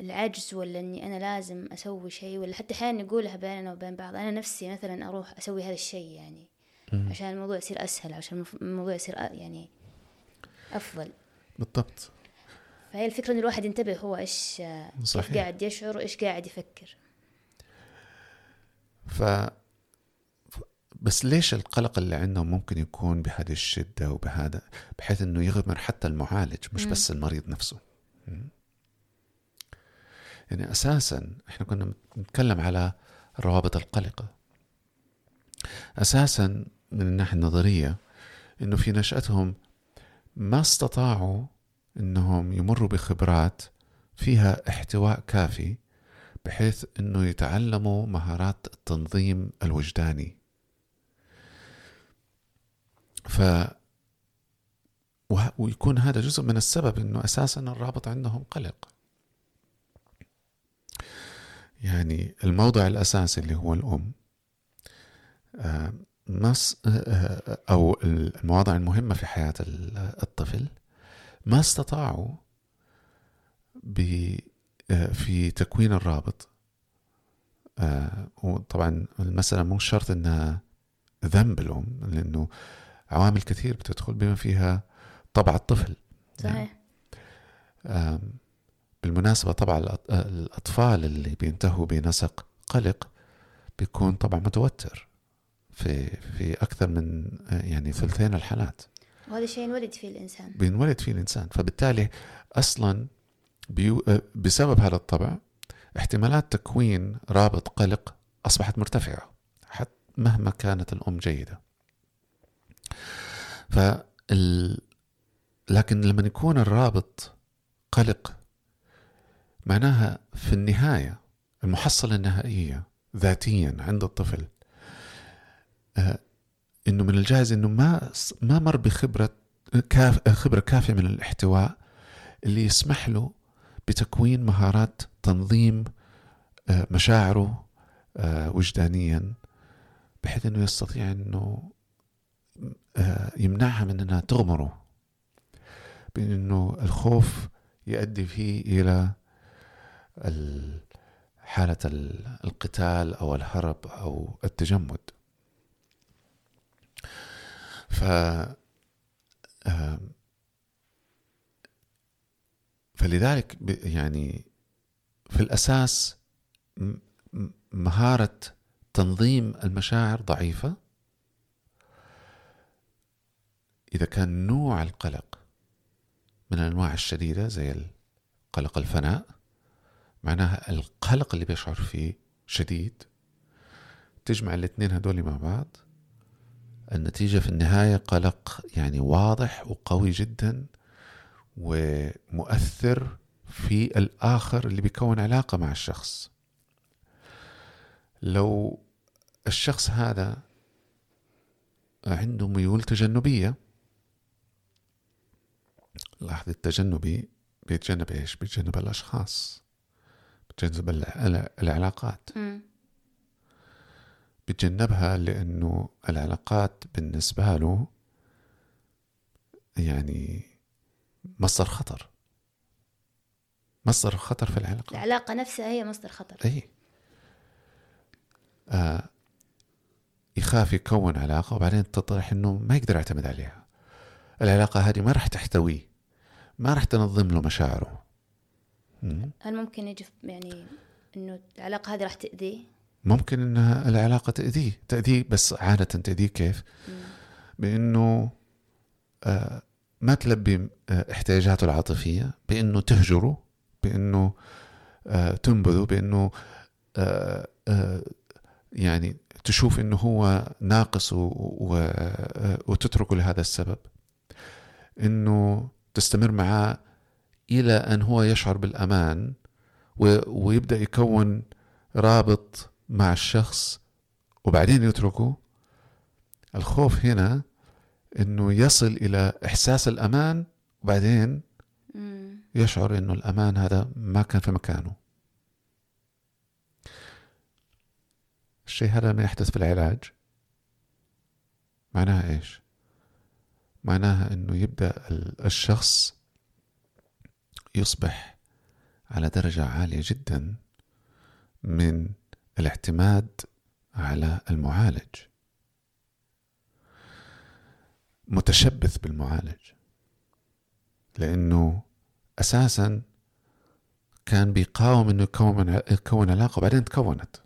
العجز ولا إني أنا لازم أسوي شيء ولا حتى أحيانا نقولها بيننا وبين بعض. أنا نفسي مثلا أروح أسوي هذا الشيء يعني عشان الموضوع يصير أسهل عشان الموضوع يصير يعني أفضل. بالضبط. فهي الفكرة إن الواحد ينتبه هو إيش صحيح. إيش قاعد يشعر وإيش قاعد يفكر. ف بس ليش القلق اللي عندهم ممكن يكون بهذه الشدة وبهذا؟ بحيث إنه يغمر حتى المعالج مش م. بس المريض نفسه. يعني أساسا إحنا كنا نتكلم على الروابط القلقة أساسا من الناحية النظرية إنه في نشأتهم ما استطاعوا إنهم يمروا بخبرات فيها احتواء كافي بحيث إنه يتعلموا مهارات التنظيم الوجداني. ف ويكون هذا جزء من السبب إنه أساسا الرابط عندهم قلق. يعني الموضع الأساسي اللي هو الأم مس آه، آه، أو المواضع المهمة في حياة الطفل ما استطاعوا آه، في تكوين الرابط. وطبعا المسألة مو شرط إنها ذنب الأم لأنه عوامل كثير بتدخل بما فيها طبع الطفل. صحيح. بالمناسبة طبع الأطفال اللي بينتهوا بنسق قلق بيكون طبعا متوتر في في أكثر من يعني ثلثين الحالات. وهذا شيء ينولد فيه الإنسان. بينولد فيه الإنسان. فبالتالي أصلا بيو بسبب هذا الطبع احتمالات تكوين رابط قلق أصبحت مرتفعة حتى مهما كانت الأم جيدة. فال لكن لما يكون الرابط قلق معناها في النهاية المحصلة النهائية ذاتيا عند الطفل آه إنه من الجائز إنه ما ما مر بخبرة كاف خبرة كافية من الاحتواء اللي يسمح له بتكوين مهارات تنظيم آه مشاعره آه وجدانيا بحيث إنه يستطيع إنه آه، يمنعها من إنها تغمره. بانه الخوف يؤدي فيه إلى حالة القتال أو الهرب أو التجمد. ف فلذلك يعني في الأساس مهارة تنظيم المشاعر ضعيفة. إذا كان نوع القلق من الأنواع الشديدة زي قلق الفناء معناها القلق اللي بيشعر فيه شديد تجمع الاثنين هدول مع بعض النتيجة في النهاية قلق يعني واضح وقوي جدا ومؤثر في الآخر اللي بيكون علاقة مع الشخص. لو الشخص هذا عنده ميول تجنبية لاحظ التجنبي بيتجنب إيش؟ بيتجنب الأشخاص بيتجنب العلاقات. بيتجنبها لأنه العلاقات بالنسبة له يعني مصدر خطر. مصدر خطر في العلاقة. العلاقة نفسها هي مصدر خطر. أي آه يخاف يكون علاقة وبعدين تطرح إنه ما يقدر يعتمد عليها. العلاقة هذه ما راح تحتويه. ما راح تنظم له مشاعره. هل ممكن يجي يعني إنه العلاقة هذه راح تأذيه؟ ممكن انها العلاقة تأذيه. تأذيه بس عادة تأذيه كيف؟ بإنه آه ما تلبي آه احتياجاته العاطفية بإنه تهجره بإنه آه تنبذه بإنه يعني تشوف إنه هو ناقص وتتركه لهذا السبب. إنه تستمر معاه إلى أن هو يشعر بالأمان ويبدأ يكون رابط مع الشخص وبعدين يتركه. الخوف هنا إنه يصل إلى إحساس الأمان وبعدين يشعر إنه الأمان هذا ما كان في مكانه. الشيء هذا لما يحدث في العلاج. معناها إيش؟ معناها إنه يبدأ الشخص يصبح على درجة عالية جدا من الاعتماد على المعالج. متشبث بالمعالج لأنه أساسا كان بيقاوم إنه يكون يكون علاقة وبعدين تكونت.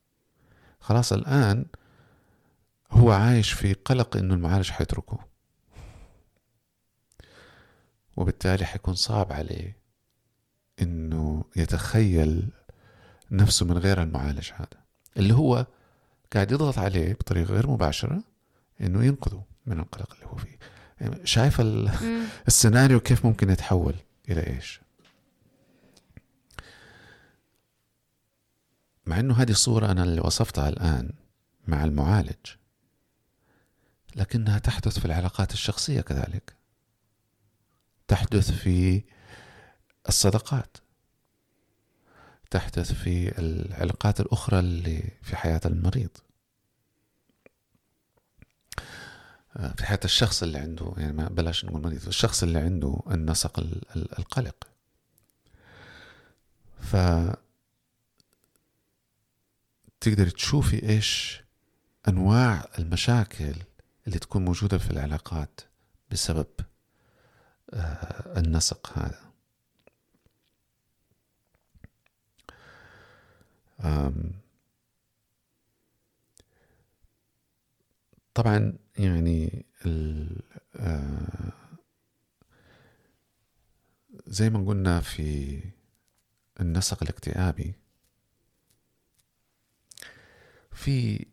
خلاص الآن هو عايش في قلق إنه المعالج حيتركه. وبالتالي حيكون صعب عليه إنه يتخيل نفسه من غير المعالج هذا. اللي هو قاعد يضغط عليه بطريقة غير مباشرة إنه ينقذه من القلق اللي هو فيه. يعني شايف [LAUGHS] السيناريو كيف ممكن يتحول إلى إيش؟ مع إنه هذه الصورة أنا اللي وصفتها الآن مع المعالج لكنها تحدث في العلاقات الشخصية كذلك. تحدث في الصداقات. تحدث في العلاقات الأخرى اللي في حياة المريض. آه، في حياة الشخص اللي عنده يعني ما بلاش نقول مريض الشخص اللي عنده النسق القلق. ف تقدر تشوفي إيش أنواع المشاكل اللي تكون موجودة في العلاقات بسبب آه، النسق هذا. طبعا يعني آه، زي ما قلنا في النسق الاكتئابي في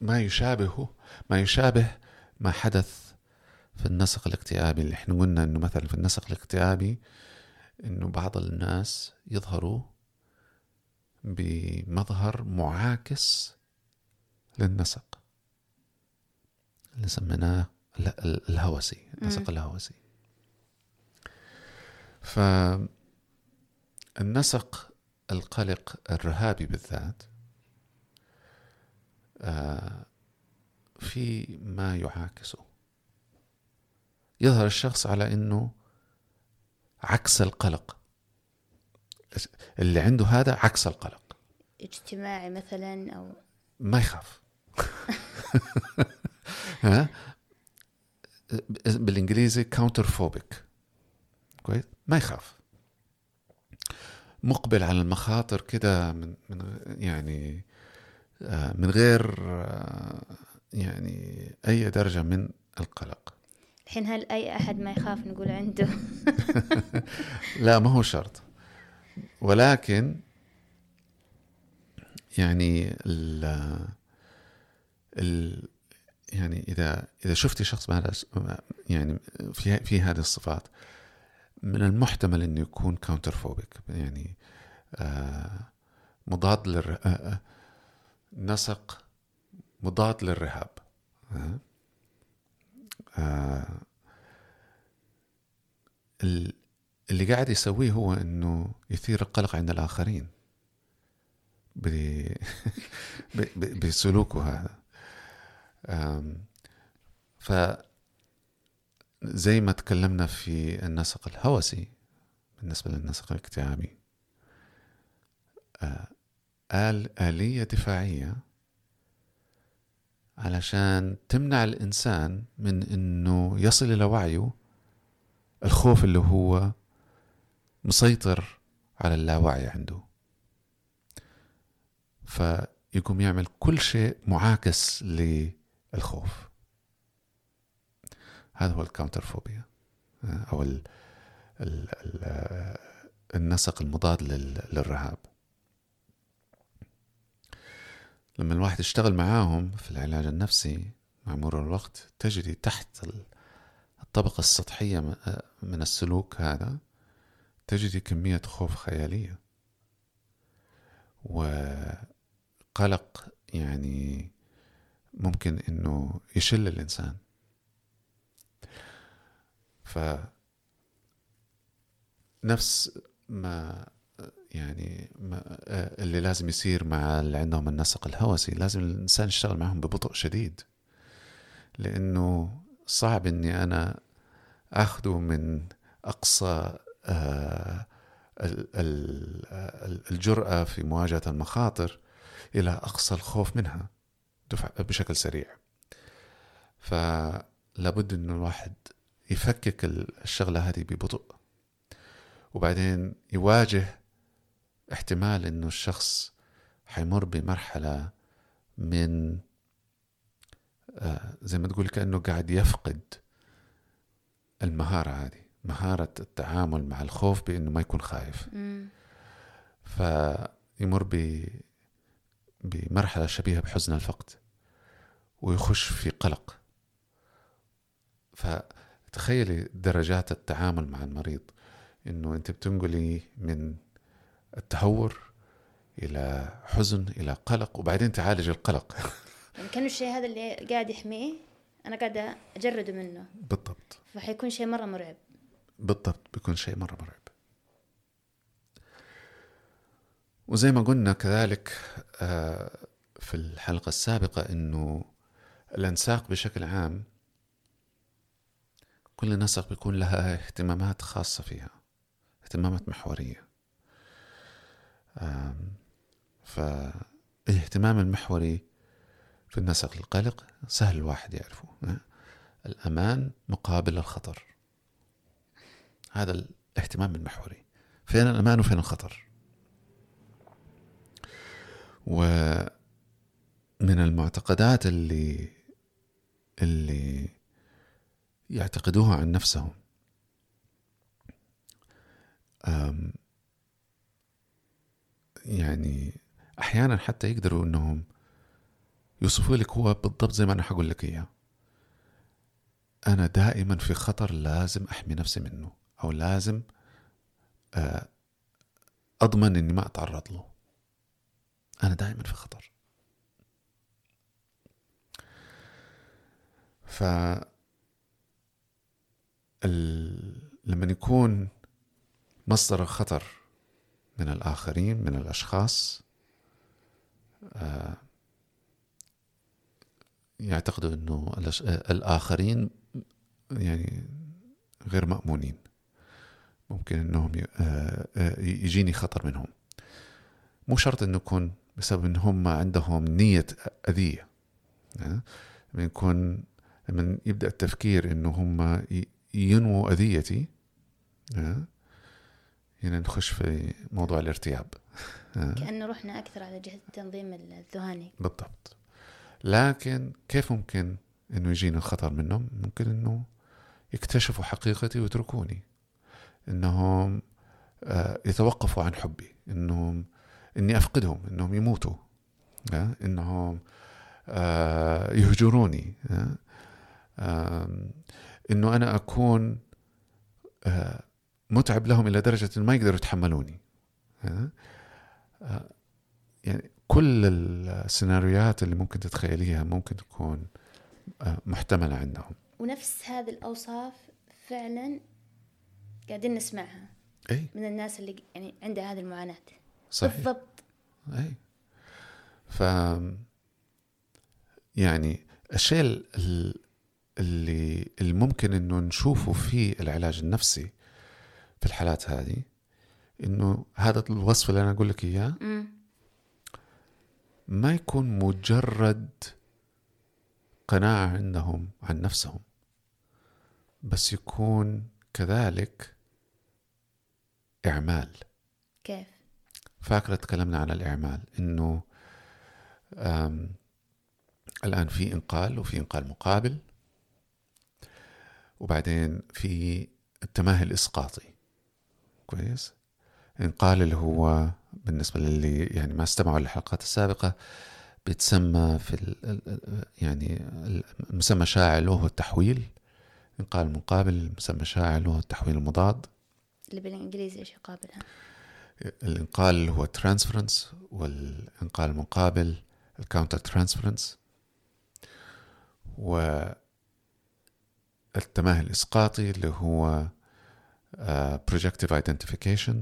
ما يشابهه ما يشابه ما حدث في النسق الاكتئابي اللي إحنا قلنا إنه مثلا في النسق الاكتئابي إنه بعض الناس يظهروا بمظهر معاكس للنسق. اللي سميناه الهوسي النسق الهوسي. فالنسق القلق الرهابي بالذات آه، في ما يعاكسه. يظهر الشخص على إنه عكس القلق. اللي عنده هذا عكس القلق. اجتماعي مثلا أو ما يخاف. [LAUGHS] ها؟ بالإنجليزي counter phobic كويس؟ ما يخاف. مقبل على المخاطر كده من من يعني آه، من غير آه، يعني أي درجة من القلق. الحين هل أي أحد ما يخاف نقول عنده؟ [LAUGHS] لا ما هو شرط. ولكن يعني ال يعني إذا إذا شفتي شخص ما يعني في في هذه الصفات من المحتمل إنه يكون counter phobic يعني آه مضاد للر آه, آه، نسق مضاد للرهاب اللي قاعد يسويه هو إنه يثير القلق عند الآخرين. [LAUGHS] بسلوكه هذا. ف زي ما تكلمنا في النسق الهوسي بالنسبة للنسق الاكتئابي آه، آل آلية دفاعية علشان تمنع الإنسان من إنه يصل إلى وعيه الخوف اللي هو مسيطر على اللاوعي عنده. فيقوم يعمل كل شيء معاكس للخوف. هذا هو الكاونتر فوبيا أو ال ال ال النسق المضاد للرهاب. لما الواحد يشتغل معاهم في العلاج النفسي مع مرور الوقت تجري تحت الطبقة السطحية من السلوك هذا تجري كمية خوف خيالية. وقلق يعني ممكن إنه يشل الإنسان. ف نفس ما يعني اللي لازم يصير مع اللي عندهم النسق الهوسي لازم الإنسان يشتغل معهم ببطء شديد. لأنه صعب إني أنا أخذه من أقصى آه، الجرأة في مواجهة المخاطر إلى أقصى الخوف منها بشكل سريع. فلابد أن الواحد يفكك الشغلة هذه ببطء وبعدين يواجه احتمال إنه الشخص حيمر بمرحلة من آه زي ما تقول كأنه قاعد يفقد المهارة هذه مهارة التعامل مع الخوف بأنه ما يكون خايف. فيمر ب بمرحلة شبيهة بحزن الفقد ويخش في قلق. فتخيلي درجات التعامل مع المريض إنه أنت بتنقلي من التهور إلى حزن إلى قلق وبعدين تعالج القلق. يعني كانه الشيء هذا اللي قاعد يحميه أنا قاعدة أجرده منه. بالضبط. فحيكون شيء مرة مرعب. بالضبط بيكون شيء مرة مرعب. وزي ما قلنا كذلك آه، في الحلقة السابقة إنه الأنساق بشكل عام كل نسق بيكون لها اهتمامات خاصة فيها اهتمامات محورية. فالاهتمام المحوري في النسق القلق سهل الواحد يعرفه. الأمان مقابل الخطر. هذا الاهتمام المحوري. فين الأمان وفين الخطر؟ ومن المعتقدات اللي اللي يعتقدوها عن نفسهم. يعني أحيانا حتى يقدروا إنهم يوصفوا لك هو بالضبط زي ما أنا حقول لك إياه. أنا دائما في خطر لازم أحمي نفسي منه أو لازم آه، أضمن إني ما أتعرض له. أنا دائما في خطر. ف لما يكون مصدر الخطر من الآخرين من الأشخاص آه، يعتقدوا أنه الآخرين يعني غير مأمونين. ممكن أنهم آه، آه، يجيني خطر منهم. مو شرط أنه يكون بسبب أن هم عندهم نية أذية. من يكون من يبدأ التفكير أنه هم ينووا أذيتي هنا نخش في موضوع الارتياب. [LAUGHS] كأنه رحنا أكثر على جهة التنظيم الذهاني بالضبط. لكن كيف ممكن إنه يجيني الخطر منهم؟ ممكن إنه يكتشفوا حقيقتي ويتركوني. إنهم آه، يتوقفوا عن حبي. إنهم إني أفقدهم. إنهم يموتوا. إنهم آه، يهجروني. إنه أنا أكون آه، متعب لهم إلى درجة ما يقدروا يتحملوني. يعني كل السيناريوهات اللي ممكن تتخيليها ممكن تكون آه، محتملة عندهم. ونفس هذه الأوصاف فعلا قاعدين نسمعها أي؟ من الناس اللي يعني عندها هذه المعاناة. صحيح. بالضبط. إي. ف يعني الشيء اللي اللي ممكن إنه نشوفه في العلاج النفسي في الحالات هذه إنه هذا الوصف اللي أنا أقول لك إياه ما يكون مجرد قناعة عندهم عن نفسهم بس يكون كذلك إعمال. كيف؟ فاكرة تكلمنا عن الإعمال إنه الآن في إنقال وفي إنقال مقابل وبعدين في التماهي الإسقاطي. كويس. قال اللي هو بالنسبة للي يعني ما استمعوا للحلقات السابقة بيتسمى في يعني المسمى شائع له هو التحويل. إنقال مقابل المسمى شائع له التحويل المضاد. اللي بالإنجليزي إيش يقابلها؟ الإنقال اللي هو transference والإنقال المقابل ال counter transference والتماهي الإسقاطي اللي هو projective identification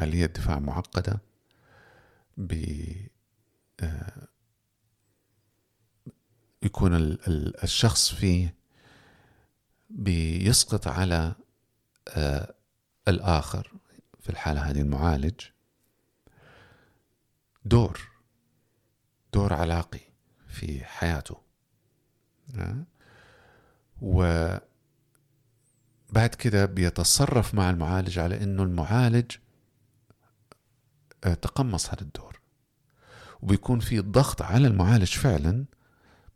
آلية دفاع معقدة ب آه، يكون الشخص فيه بيسقط على آه، الآخر في الحالة هذه المعالج. دور دور علاقي في حياته. وبعد كده بيتصرف مع المعالج على إنه المعالج آه، تقمص هذا الدور. وبيكون في ضغط على المعالج فعلا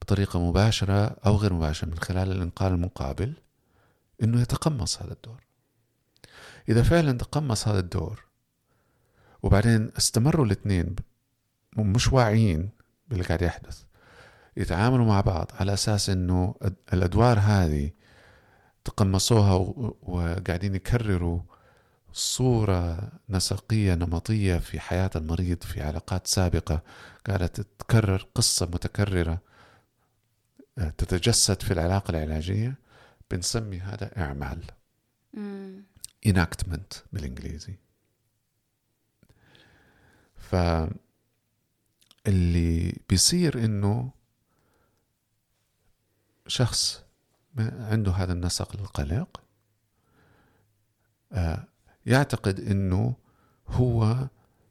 بطريقة مباشرة أو غير مباشرة من خلال الإنقاذ المقابل إنه يتقمص هذا الدور. إذا فعلا تقمص هذا الدور وبعدين استمروا الاثنين مش واعيين باللي قاعد يحدث يتعاملوا مع بعض على أساس إنه الأدوار هذه تقمصوها وقاعدين يكرروا صورة نسقية نمطية في حياة المريض في علاقات سابقة. قاعدة تتكرر قصة متكررة آه، تتجسد في العلاقة العلاجية بنسمي هذا إعمال. enactment بالإنجليزي. ف اللي بيصير إنه شخص عنده هذا النسق للقلق آه، يعتقد إنه هو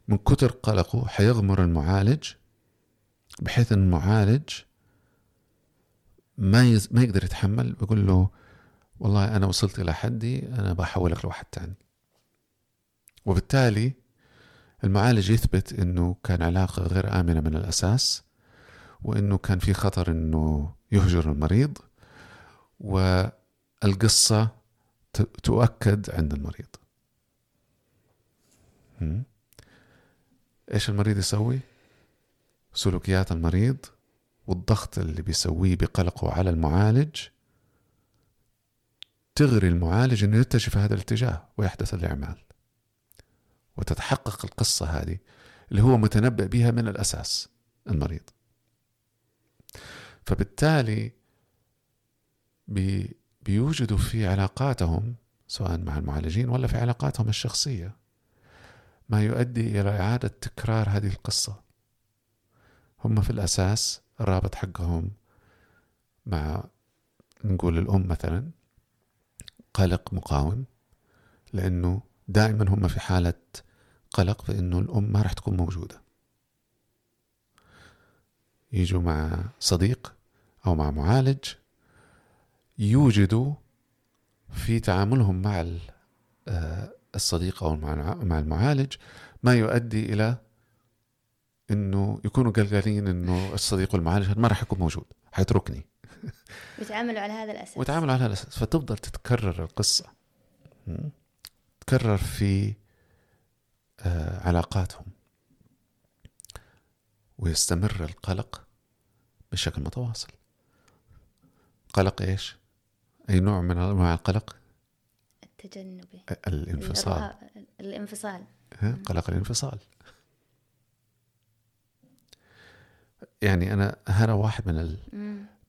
من كتر قلقه حيغمر المعالج بحيث إن المعالج ما يز... ما يقدر يتحمل بيقول له والله أنا وصلت إلى حدي أنا بحولك لواحد تاني. وبالتالي المعالج يثبت إنه كان علاقة غير آمنة من الأساس وإنه كان في خطر إنه يهجر المريض. والقصة تؤكد عند المريض. إيش المريض يسوي؟ سلوكيات المريض والضغط اللي بيسويه بقلقه على المعالج تغري المعالج إنه يتجه في هذا الاتجاه ويحدث الإعمال. وتتحقق القصة هذه اللي هو متنبأ بها من الأساس المريض. فبالتالي بي بيوجدوا في علاقاتهم سواء مع المعالجين ولا في علاقاتهم الشخصية ما يؤدي إلى إعادة تكرار هذه القصة. هم في الأساس الرابط حقهم مع نقول الأم مثلا قلق مقاوم لأنه دائما هم في حالة قلق فإنه الأم ما راح تكون موجودة. يجوا مع صديق أو مع معالج يوجدوا في تعاملهم مع آه، الصديق أو مع المعالج ما يؤدي إلى إنه يكونوا قلقانين إنه الصديق والمعالج ما راح يكون موجود حيتركني. [LAUGHS] ويتعاملوا على هذا الأساس. ويتعاملوا على هذا الأساس. فتفضل تتكرر القصة. تكرر في آه علاقاتهم. ويستمر القلق بشكل متواصل. قلق إيش؟ أي نوع من انواع القلق؟ التجنبي. الانفصال. الانفصال. قلق الانفصال. يعني أنا هذا واحد من ال...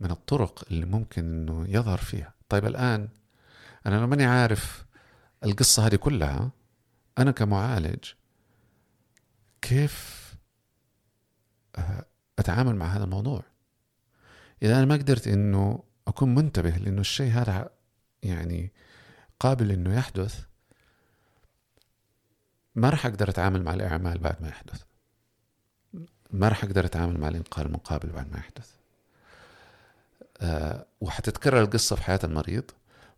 من الطرق اللي ممكن إنه يظهر فيها. طيب الآن أنا لو ماني عارف القصة هذه كلها أنا كمعالج كيف آه، أتعامل مع هذا الموضوع؟ إذا أنا ما قدرت إنه أكون منتبه لأنه الشيء هذا يعني قابل إنه يحدث ما راح أقدر أتعامل مع الإعمال بعد ما يحدث. ما راح أقدر أتعامل مع الإنقاذ المقابل بعد ما يحدث. أه وحتتكرر القصة في حياة المريض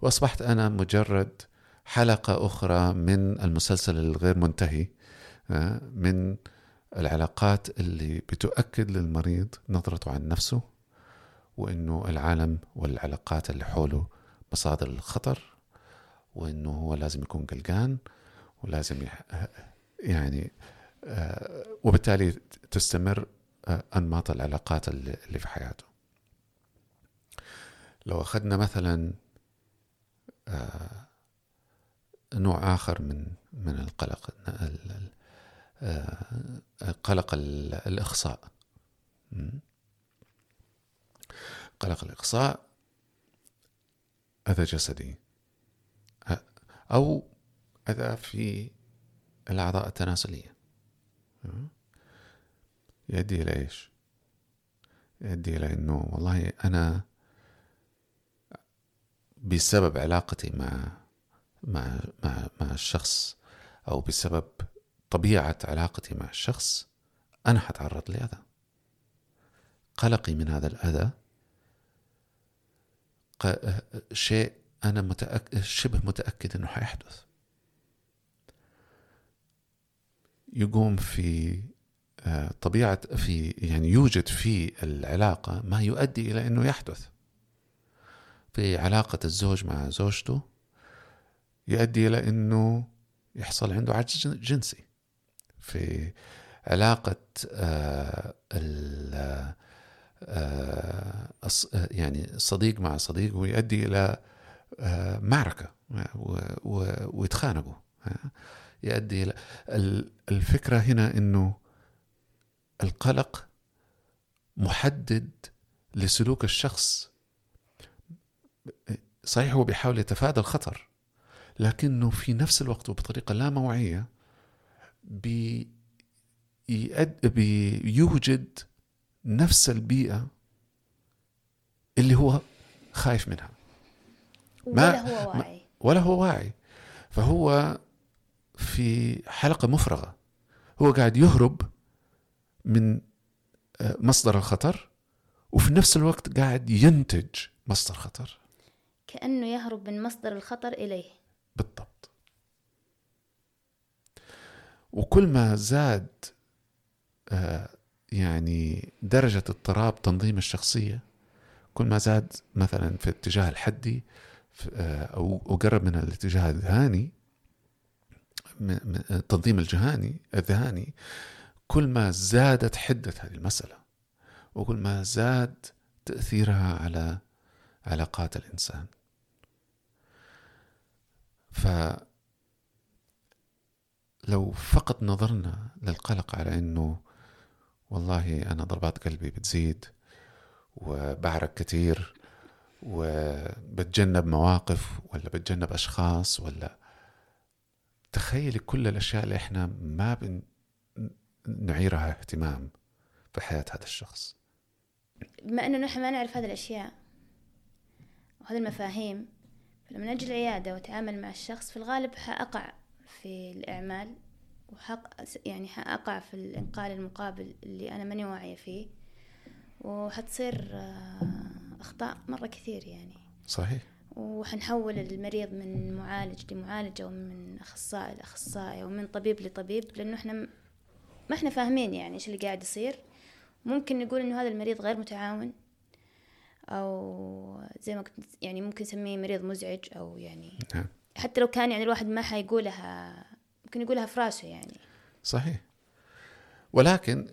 وأصبحت أنا مجرد حلقة أخرى من المسلسل الغير منتهي أه من العلاقات اللي بتؤكد للمريض نظرته عن نفسه. وإنه العالم والعلاقات اللي حوله مصادر الخطر وإنه هو لازم يكون قلقان ولازم يعني آه، وبالتالي تستمر آه، أنماط العلاقات اللي في حياته. لو أخذنا مثلا آه، نوع آخر من من القلق قلق الإخصاء. قلق الاخصاء أذى جسدي. أو أذى في الأعضاء التناسلية. يؤدي إلى إيش؟ يؤدي إلى أنه والله أنا بسبب علاقتي مع مع مع مع الشخص أو بسبب طبيعة علاقتي مع الشخص أنا حتعرض لأذى. قلقي من هذا الأذى شيء أنا متأكد شبه متأكد أنه حيحدث. يقوم في آه، طبيعة في يعني يوجد في العلاقة ما يؤدي إلى أنه يحدث. في علاقة الزوج مع زوجته يؤدي إلى أنه يحصل عنده عجز جنسي. في علاقة آه، يعني صديق مع صديق ويؤدي إلى معركة ويتخانقوا. يؤدي إلى الفكرة هنا أنه القلق محدد لسلوك الشخص. صحيح هو بيحاول يتفادى الخطر لكنه في نفس الوقت وبطريقة لا موعية بي بيوجد نفس البيئة اللي هو خايف منها. ولا هو واعي. ولا هو واعي. فهو في حلقة مفرغة. هو قاعد يهرب من آه، مصدر الخطر وفي نفس الوقت قاعد ينتج مصدر خطر. كأنه يهرب من مصدر الخطر إليه. بالضبط. وكل ما زاد آه، يعني درجة اضطراب تنظيم الشخصية كل ما زاد مثلا في اتجاه الحدي آه، أو قرب من الاتجاه الذهاني التنظيم الجهاني الذهاني كل ما زادت حدة هذه المسألة وكل ما زاد تأثيرها على علاقات الإنسان. ف لو فقط نظرنا للقلق على إنه والله أنا ضربات قلبي بتزيد وبعرق كثير وبتجنب مواقف ولا بتجنب أشخاص ولا تخيلي كل الأشياء اللي إحنا ما بن نعيرها اهتمام في حياة هذا الشخص. بما إنه نحن ما نعرف هذه الأشياء وهذه المفاهيم فلما نجي العيادة وأتعامل مع الشخص في الغالب حأقع في الإعمال وحق يعني حأقع في الإنقال المقابل اللي أنا ماني واعية فيه. وحتصير آه، أخطاء مرة كثير يعني. صحيح. وحنحول المريض من معالج لمعالج أو من أخصائي لأخصائي أو من طبيب لطبيب لأنه إحنا ما إحنا فاهمين يعني إيش اللي قاعد يصير. ممكن نقول إنه هذا المريض غير متعاون أو زي ما كنت يعني ممكن نسميه مريض مزعج أو يعني نعم. حتى لو كان يعني الواحد ما حيقولها ممكن يقولها في راسه يعني. صحيح. ولكن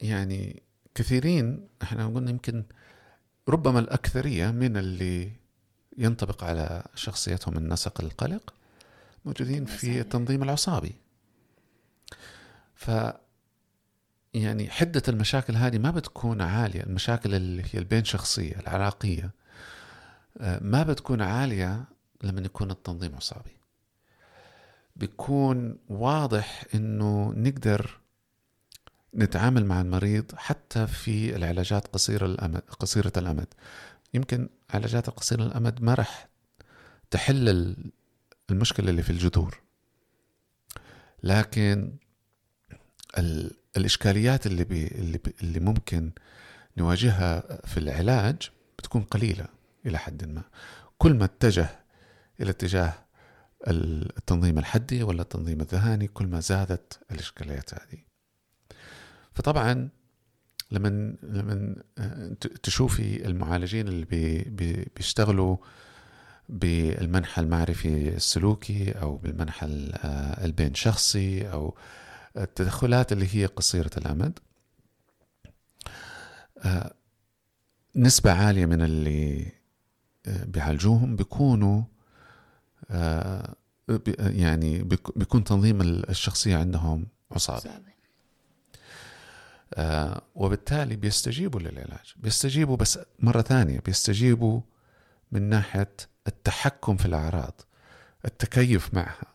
يعني كثيرين إحنا قلنا يمكن ربما الأكثرية من اللي ينطبق على شخصيتهم النسق القلق موجودين في التنظيم العصابي. ف يعني حدة المشاكل هذه ما بتكون عالية المشاكل اللي هي البين شخصية العلاقية آه، ما بتكون عالية لما يكون التنظيم عصابي. بيكون واضح إنه نقدر نتعامل مع المريض حتى في العلاجات قصيرة الأمد قصيرة الأمد. يمكن علاجات قصيرة الأمد ما راح تحل المشكلة اللي في الجذور. لكن الإشكاليات اللي, بي اللي, بي اللي ممكن نواجهها في العلاج بتكون قليلة إلى حد ما. كل ما اتجه إلى اتجاه التنظيم الحدي ولا التنظيم الذهاني كل ما زادت الإشكاليات هذه. فطبعا لما لما تشوفي المعالجين اللي بي بي بيشتغلوا بالمنحى المعرفي السلوكي أو بالمنحى البين شخصي أو التدخلات اللي هي قصيرة الأمد. آه، نسبة عالية من اللي آه، بيعالجوهم بيكونوا آه، يعني بيكون تنظيم الشخصية عندهم عصابي وبالتالي بيستجيبوا للعلاج. بيستجيبوا بس مرة ثانية بيستجيبوا من ناحية التحكم في الأعراض التكيف معها.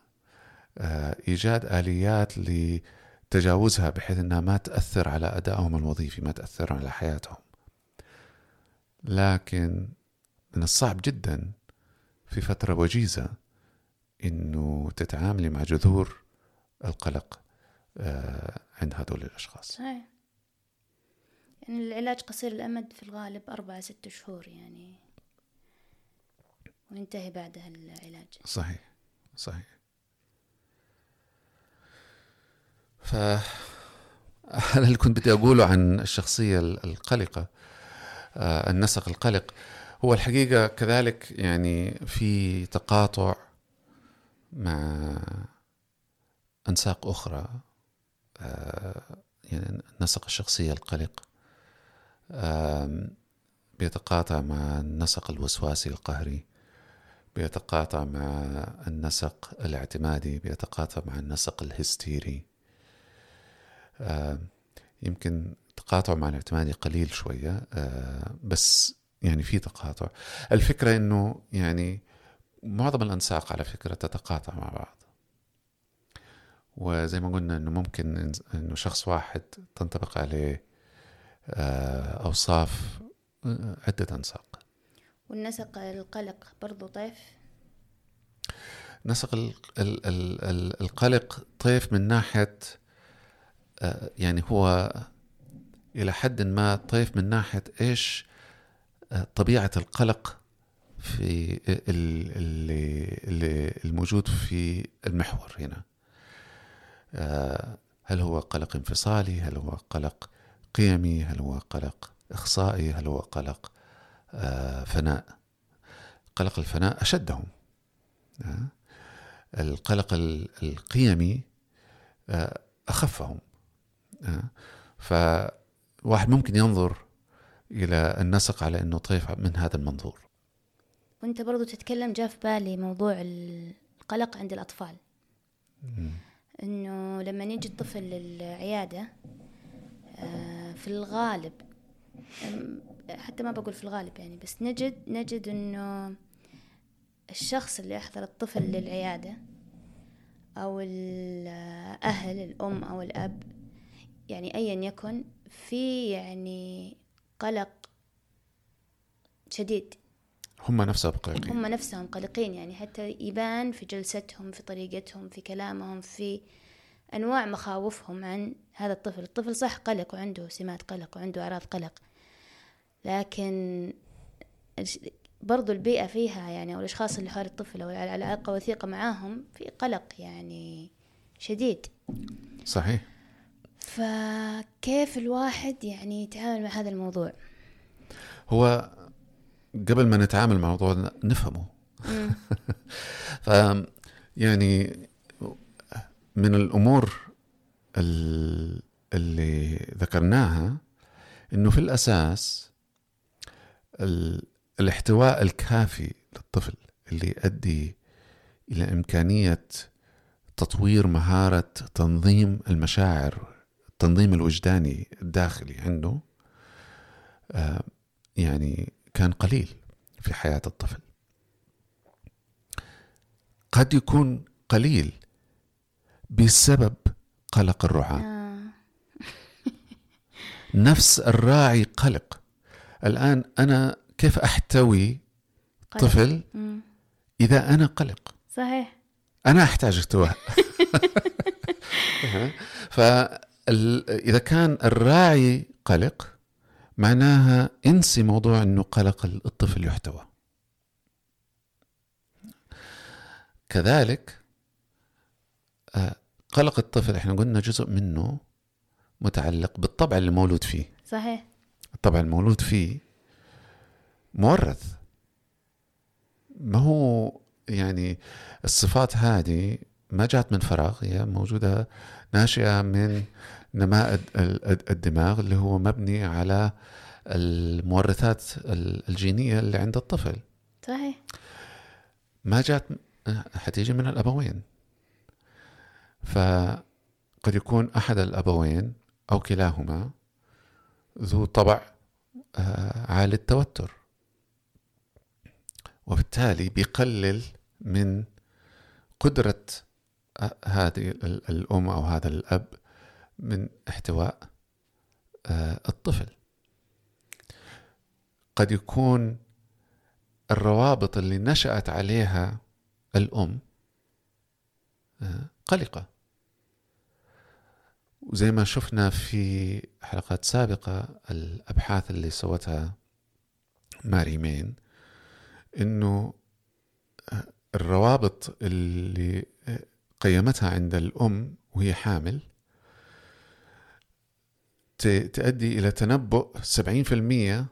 آه، إيجاد آليات لتجاوزها بحيث أنها ما تأثر على أدائهم الوظيفي ما تأثر على حياتهم. لكن من الصعب جدا في فترة وجيزة إنه تتعاملي مع جذور القلق آه، عند هذول الأشخاص. صحيح. يعني العلاج قصير الأمد في الغالب أربعة ست شهور يعني. وينتهي بعدها العلاج. صحيح صحيح. ف [LAUGHS] هذا اللي كنت بدي أقوله عن الشخصية القلقة آه، النسق القلق. هو الحقيقة كذلك يعني في تقاطع مع أنساق أخرى آه، يعني نسق الشخصية القلق بيتقاطع مع النسق الوسواسي القهري بيتقاطع مع النسق الاعتمادي بيتقاطع مع النسق الهستيري. يمكن تقاطع مع الاعتمادي قليل شوية آه، بس يعني في تقاطع. الفكرة إنه يعني معظم الأنساق على فكرة تتقاطع مع بعض. وزي ما قلنا إنه ممكن إنه شخص واحد تنطبق عليه آه، أوصاف آه، عدة أنساق. والنسق القلق برضو طيف؟ نسق القلق طيف من ناحية آه، يعني هو إلى حد ما طيف من ناحية إيش؟ طبيعة القلق في اللي الموجود في المحور هنا. آه، هل هو قلق انفصالي؟ هل هو قلق قيمي؟ هل هو قلق إخصائي؟ هل هو قلق آه، فناء؟ قلق الفناء أشدهم آه، القلق القيمي أخفهم. فواحد ممكن ينظر إلى النسق على أنه طيف من هذا المنظور. وانت برضو تتكلم جاء في بالي موضوع القلق عند الأطفال. إنه لما يجي الطفل للعيادة آه، في الغالب حتى ما بقول في الغالب يعني بس نجد نجد إنه الشخص اللي يحضر الطفل للعيادة أو الأهل الأم أو الأب يعني ايا يكن في يعني قلق شديد. هم نفسهم قلقين هم نفسهم قلقين يعني حتى يبان في جلستهم في طريقتهم في كلامهم في أنواع مخاوفهم عن هذا الطفل. الطفل صح قلق وعنده سمات قلق وعنده أعراض قلق لكن برضو البيئة فيها يعني أو الأشخاص اللي حول الطفل أو العلاقة وثيقة معاهم في قلق يعني شديد. صحيح. فكيف الواحد يعني يتعامل مع هذا الموضوع؟ هو قبل ما نتعامل مع الموضوع نفهمه. [LAUGHS] ف يعني من الأمور اللي ذكرناها إنه في الأساس الاحتواء الكافي للطفل اللي يؤدي إلى إمكانية تطوير مهارة تنظيم المشاعر التنظيم الوجداني الداخلي عنده آه، يعني كان قليل في حياة الطفل. قد يكون قليل بسبب قلق الرعاة. آه. [LAUGHS] نفس الراعي قلق. الآن أنا كيف أحتوي قلق. طفل إذا أنا قلق؟ صحيح. أنا أحتاج احتواء. [LAUGHS] [LAUGHS] فإذا كان الراعي قلق معناها انسي موضوع انه قلق الطفل يحتوى. كذلك آه، قلق الطفل إحنا قلنا جزء منه متعلق بالطبع اللي مولود فيه. صحيح. الطبع المولود فيه مورث. ما هو يعني الصفات هذه ما جات من فراغ هي موجودة ناشئة من نماء الدماغ اللي هو مبني على المورثات الجينية اللي عند الطفل. صحيح. ما جات حتيجي من الأبوين. فقد يكون أحد الأبوين أو كلاهما ذو طبع آه، عالي التوتر. وبالتالي بيقلل من قدرة هذه الأم أو هذا الأب من احتواء آه، الطفل. قد يكون الروابط اللي نشأت عليها الأم آه، قلقة. وزي ما شفنا في حلقات سابقة الأبحاث اللي سوتها ماري مين إنه آه، الروابط اللي قيمتها عند الأم وهي حامل تؤدي إلى تنبؤ 70%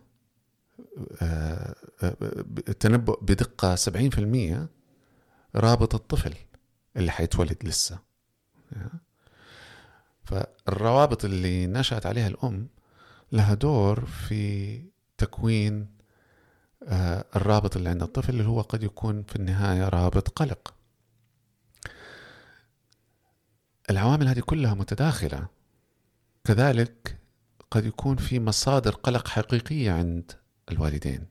التنبؤ آه، بدقة 70% رابط الطفل اللي حيتولد لسه. فالروابط اللي نشأت عليها الأم لها دور في تكوين آه، الرابط اللي عند الطفل اللي هو قد يكون في النهاية رابط قلق. العوامل هذه كلها متداخلة. كذلك قد يكون في مصادر قلق حقيقية عند الوالدين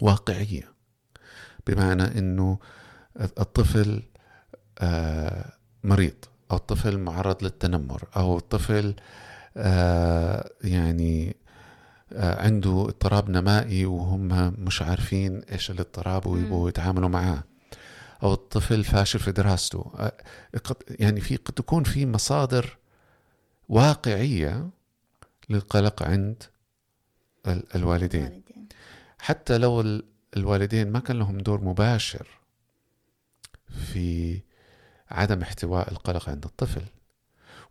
واقعية بمعنى أنه الطفل آه، مريض أو الطفل معرض للتنمر أو الطفل آه، يعني آه، عنده اضطراب نمائي وهم مش عارفين إيش الاضطراب ويبغوا يتعاملوا معاه أو الطفل فاشل في دراسته يعني في قد تكون في مصادر واقعية للقلق عند الوالدين. حتى لو الوالدين ما كان لهم دور مباشر في عدم احتواء القلق عند الطفل.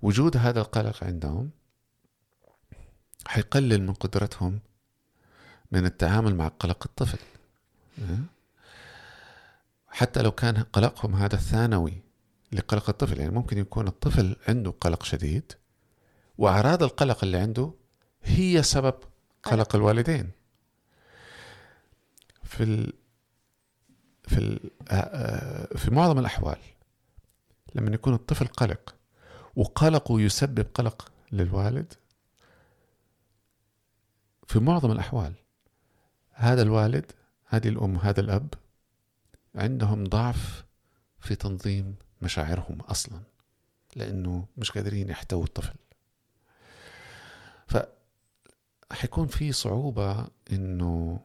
وجود هذا القلق عندهم حيقلل من قدرتهم من التعامل مع قلق الطفل. حتى لو كان قلقهم هذا الثانوي لقلق الطفل يعني ممكن يكون الطفل عنده قلق شديد وأعراض القلق اللي عنده هي سبب قلق الوالدين. في ال... في ال... آه، آه، في معظم الأحوال لما يكون الطفل قلق وقلقه يسبب قلق للوالد في معظم الأحوال هذا الوالد هذه الأم هذا الأب عندهم ضعف في تنظيم مشاعرهم أصلا لأنه مش قادرين يحتووا الطفل. فحيكون في صعوبة إنه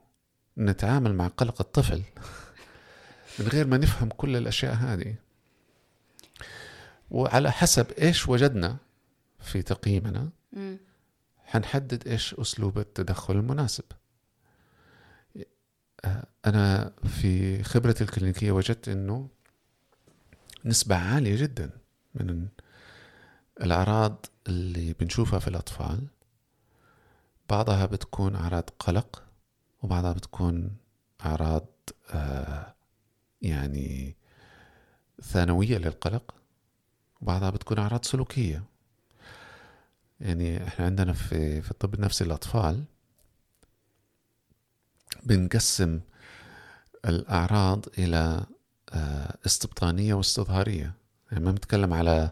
نتعامل مع قلق الطفل من غير ما نفهم كل الأشياء هذه. وعلى حسب إيش وجدنا في تقييمنا حنحدد إيش أسلوب التدخل المناسب. أنا في خبرتي الكلينيكية وجدت أنه نسبة عالية جدا من الأعراض اللي بنشوفها في الأطفال بعضها بتكون أعراض قلق وبعضها بتكون أعراض آه يعني ثانوية للقلق وبعضها بتكون أعراض سلوكية. يعني إحنا عندنا في في الطب النفسي للأطفال بنقسم الأعراض إلى آه، استبطانية واستظهارية. يعني ما بنتكلم على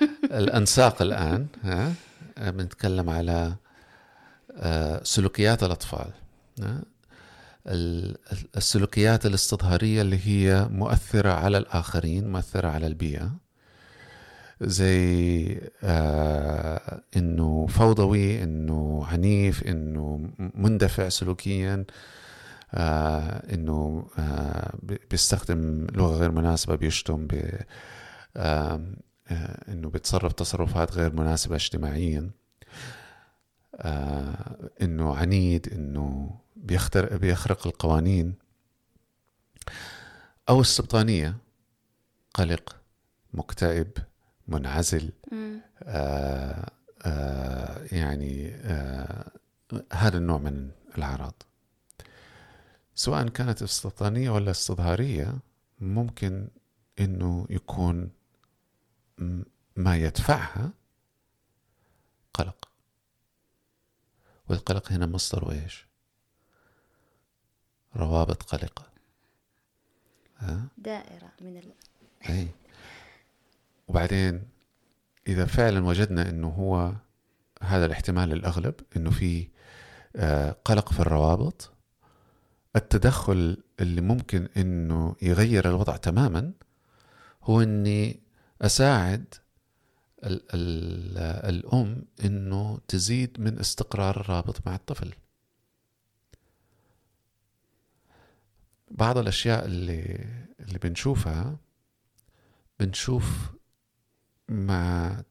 [LAUGHS] الأنساق الآن ها؟ بنتكلم على سلوكيات الأطفال. السلوكيات الاستظهارية اللي هي مؤثرة على الآخرين مؤثرة على البيئة. زي آه إنه فوضوي إنه عنيف إنه مندفع سلوكيا آه إنه آه بيستخدم لغة غير مناسبة بيشتم بي آه آه إنه بيتصرف تصرفات غير مناسبة اجتماعيا. آه إنه عنيد إنه بيختر بيخرق القوانين. أو السبطانيه قلق مكتئب منعزل آه آه يعني آه هذا النوع من الأعراض. سواء كانت استيطانية ولا استظهارية ممكن إنه يكون ما يدفعها قلق. والقلق هنا مصدر إيش؟ روابط قلقة. ها؟ دائرة من ال... [LAUGHS] أي وبعدين إذا فعلا وجدنا أنه هو هذا الاحتمال الأغلب أنه في آه، قلق في الروابط التدخل اللي ممكن أنه يغير الوضع تماما هو أني أساعد ال ال الأم إنه تزيد من استقرار الرابط مع الطفل. بعض الأشياء اللي اللي بنشوفها بنشوف مع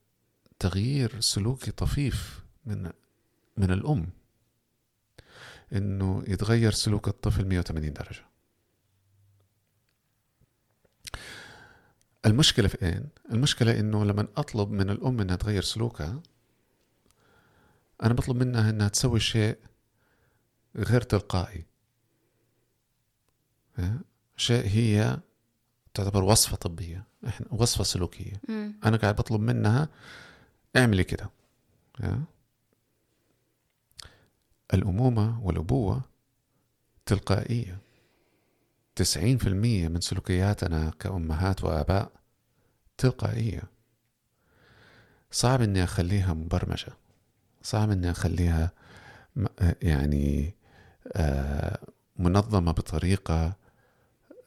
تغيير سلوكي طفيف من من الأم. إنه يتغير سلوك الطفل 180 درجة. المشكلة في اين المشكلة إنه لما أطلب من الأم إنها تغير سلوكها أنا بطلب منها إنها تسوي شيء غير تلقائي. شيء هي تعتبر وصفة طبية إحنا وصفة سلوكية. مم. أنا قاعد بطلب منها اعملي كده. الأمومة والأبوة تلقائية. تسعين في المية من سلوكياتنا كأمهات وآباء تلقائية. صعب إني أخليها مبرمجة. صعب إني أخليها يعني آه، منظمة بطريقة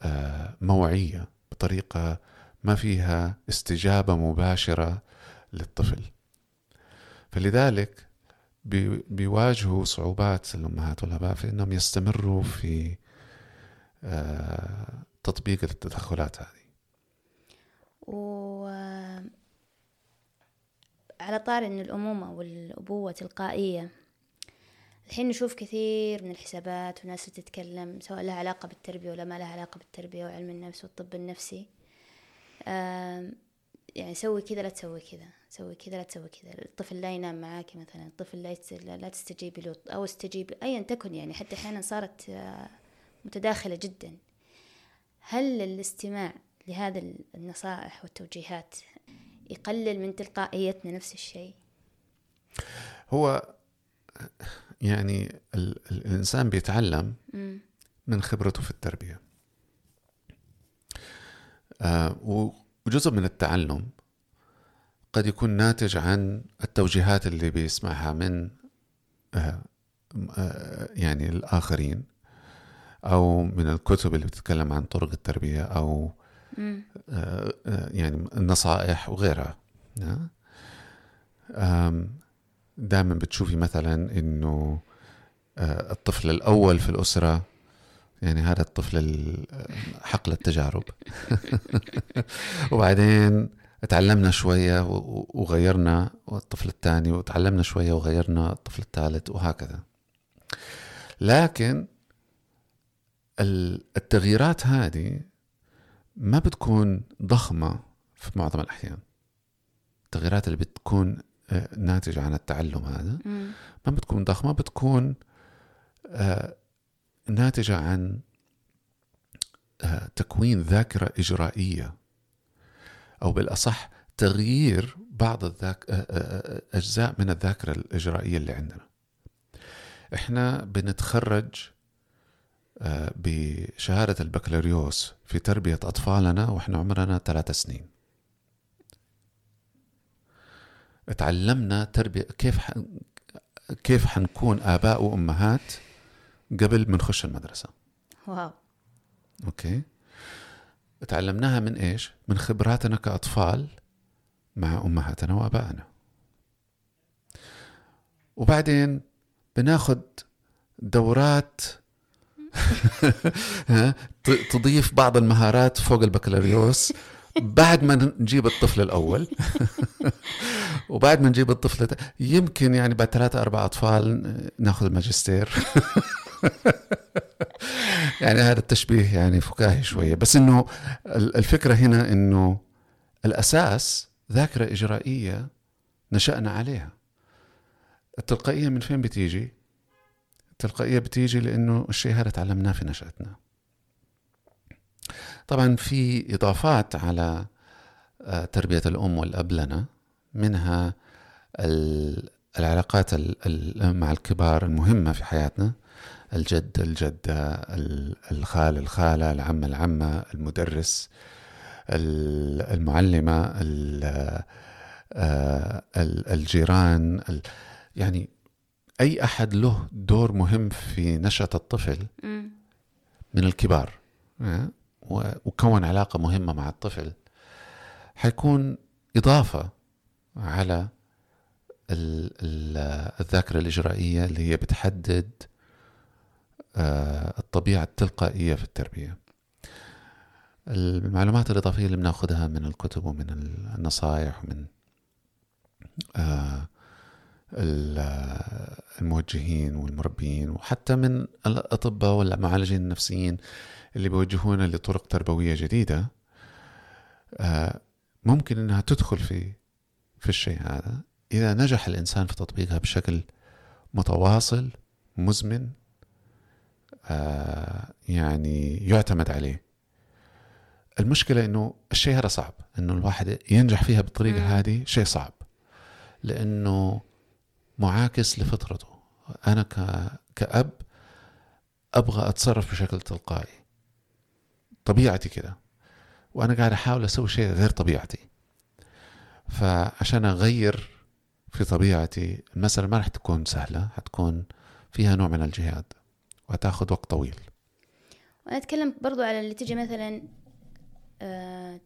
آه، موعية بطريقة ما فيها استجابة مباشرة للطفل. فلذلك بيواجهوا صعوبات الأمهات والآباء في أنهم يستمروا في آه، تطبيق التدخلات هذه. و على طار أن الأمومة والأبوة تلقائية. الحين نشوف كثير من الحسابات وناس تتكلم سواء لها علاقة بالتربية ولا ما لها علاقة بالتربية وعلم النفس والطب النفسي. يعني سوي كذا لا تسوي كذا سوي كذا لا تسوي كذا. الطفل لا ينام معاك مثلا الطفل لا, لا تستجيبي له أو استجيب أيا تكن يعني. حتى أحيانا صارت آه، متداخلة جدا. هل الاستماع لهذا النصائح والتوجيهات يقلل من تلقائيتنا نفس الشيء. هو يعني الإنسان بيتعلم من خبرته في التربية. آه وجزء من التعلم قد يكون ناتج عن التوجيهات اللي بيسمعها من آه آه يعني الآخرين أو من الكتب اللي بتتكلم عن طرق التربية أو يعني النصائح وغيرها. دائما بتشوفي مثلا إنه آه، الطفل الأول في الأسرة يعني هذا الطفل حقل التجارب [LAUGHS] وبعدين تعلمنا شوية وغيرنا الطفل الثاني وتعلمنا شوية وغيرنا الطفل الثالث وهكذا. لكن التغييرات هذه ما بتكون ضخمة في معظم الأحيان؟ التغييرات اللي بتكون آه، ناتجة عن التعلم هذا. ما بتكون ضخمة بتكون آه، ناتجة عن آه، تكوين ذاكرة إجرائية. أو بالأصح تغيير بعض الذاك أجزاء من الذاكرة الإجرائية اللي عندنا. إحنا بنتخرج بشهادة البكالوريوس في تربية أطفالنا وإحنا عمرنا ثلاث سنين. تعلمنا تربية كيف ح... كيف حنكون آباء وأمهات قبل ما نخش المدرسة. wow. okay. تعلمناها من إيش؟ من خبراتنا كأطفال مع أمهاتنا وآبائنا. وبعدين بناخد دورات تضيف بعض المهارات فوق البكالوريوس بعد ما نجيب الطفل الأول. [LAUGHS] وبعد ما نجيب الطفل يمكن يعني بعد ثلاثة أربع أطفال ناخذ الماجستير. [LAUGHS] يعني هذا التشبيه يعني فكاهي شوية. بس إنه الفكرة هنا إنه الأساس ذاكرة إجرائية نشأنا عليها. التلقائية من فين بتيجي؟ التلقائية بتيجي لأنه الشيء هذا تعلمناه في نشأتنا. طبعا في إضافات على آه، تربية الأم والأب لنا منها العلاقات مع الكبار المهمة في حياتنا الجد الجدة الخال الخالة العم العمة المدرس المعلمة آه، الجيران يعني أي أحد له دور مهم في نشأة الطفل من الكبار. وكون علاقة مهمة مع الطفل. حيكون إضافة على الذاكرة الإجرائية اللي هي بتحدد آه، الطبيعة التلقائية في التربية. المعلومات الإضافية اللي بناخذها من الكتب ومن النصائح ومن آه، الموجهين والمربيين وحتى من الأطباء والمعالجين النفسيين اللي بيوجهونا لطرق تربوية جديدة آه، ممكن إنها تدخل في في الشيء هذا. إذا نجح الإنسان في تطبيقها بشكل متواصل مزمن آه، يعني يعتمد عليه. المشكلة إنه الشيء هذا صعب إنه الواحد ينجح فيها بالطريقة هذه شيء صعب. لأنه معاكس لفطرته. أنا كأب أبغى أتصرف بشكل تلقائي. طبيعتي كده. وأنا قاعد أحاول أسوي شيء غير طبيعتي. فعشان أغير في طبيعتي المسألة ما راح تكون سهلة حتكون فيها نوع من الجهاد وتاخذ وقت طويل. وأنا أتكلم برضو على اللي تجي مثلا آه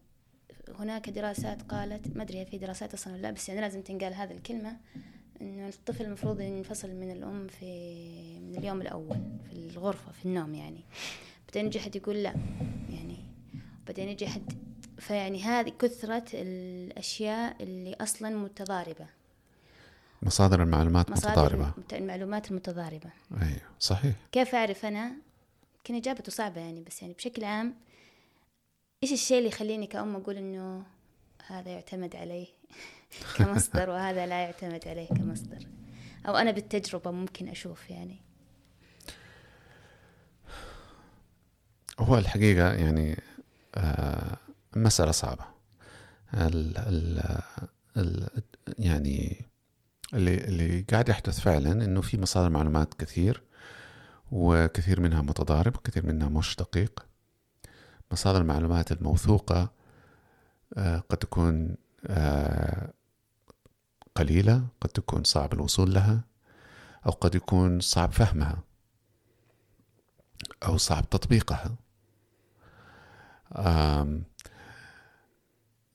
هناك دراسات قالت ما أدري في دراسات أصلا ولا لا بس يعني لازم تنقال هذه الكلمة. إنه الطفل المفروض ينفصل من الأم في من اليوم الأول في الغرفة في النوم يعني. بعدين يجي حد يقول لا يعني. بعدين يجي حد فيعني هذه كثرة الأشياء اللي أصلا متضاربة. مصادر المعلومات مصادر متضاربة. المعلومات المتضاربة أيوة صحيح. كيف أعرف أنا؟ كان إجابته صعبة يعني بس يعني بشكل عام إيش الشيء اللي يخليني كأم أقول إنه هذا يعتمد عليه؟ [LAUGHS] [LAUGHS] كمصدر وهذا لا يعتمد عليه كمصدر. أو أنا بالتجربة ممكن أشوف يعني. هو الحقيقة يعني آه مسألة صعبة. ال ال ال يعني اللي اللي قاعد يحدث فعلا إنه في مصادر معلومات كثير وكثير منها متضارب وكثير منها مش دقيق. مصادر المعلومات الموثوقة آه قد تكون قليلة قد تكون صعب الوصول لها أو قد يكون صعب فهمها أو صعب تطبيقها.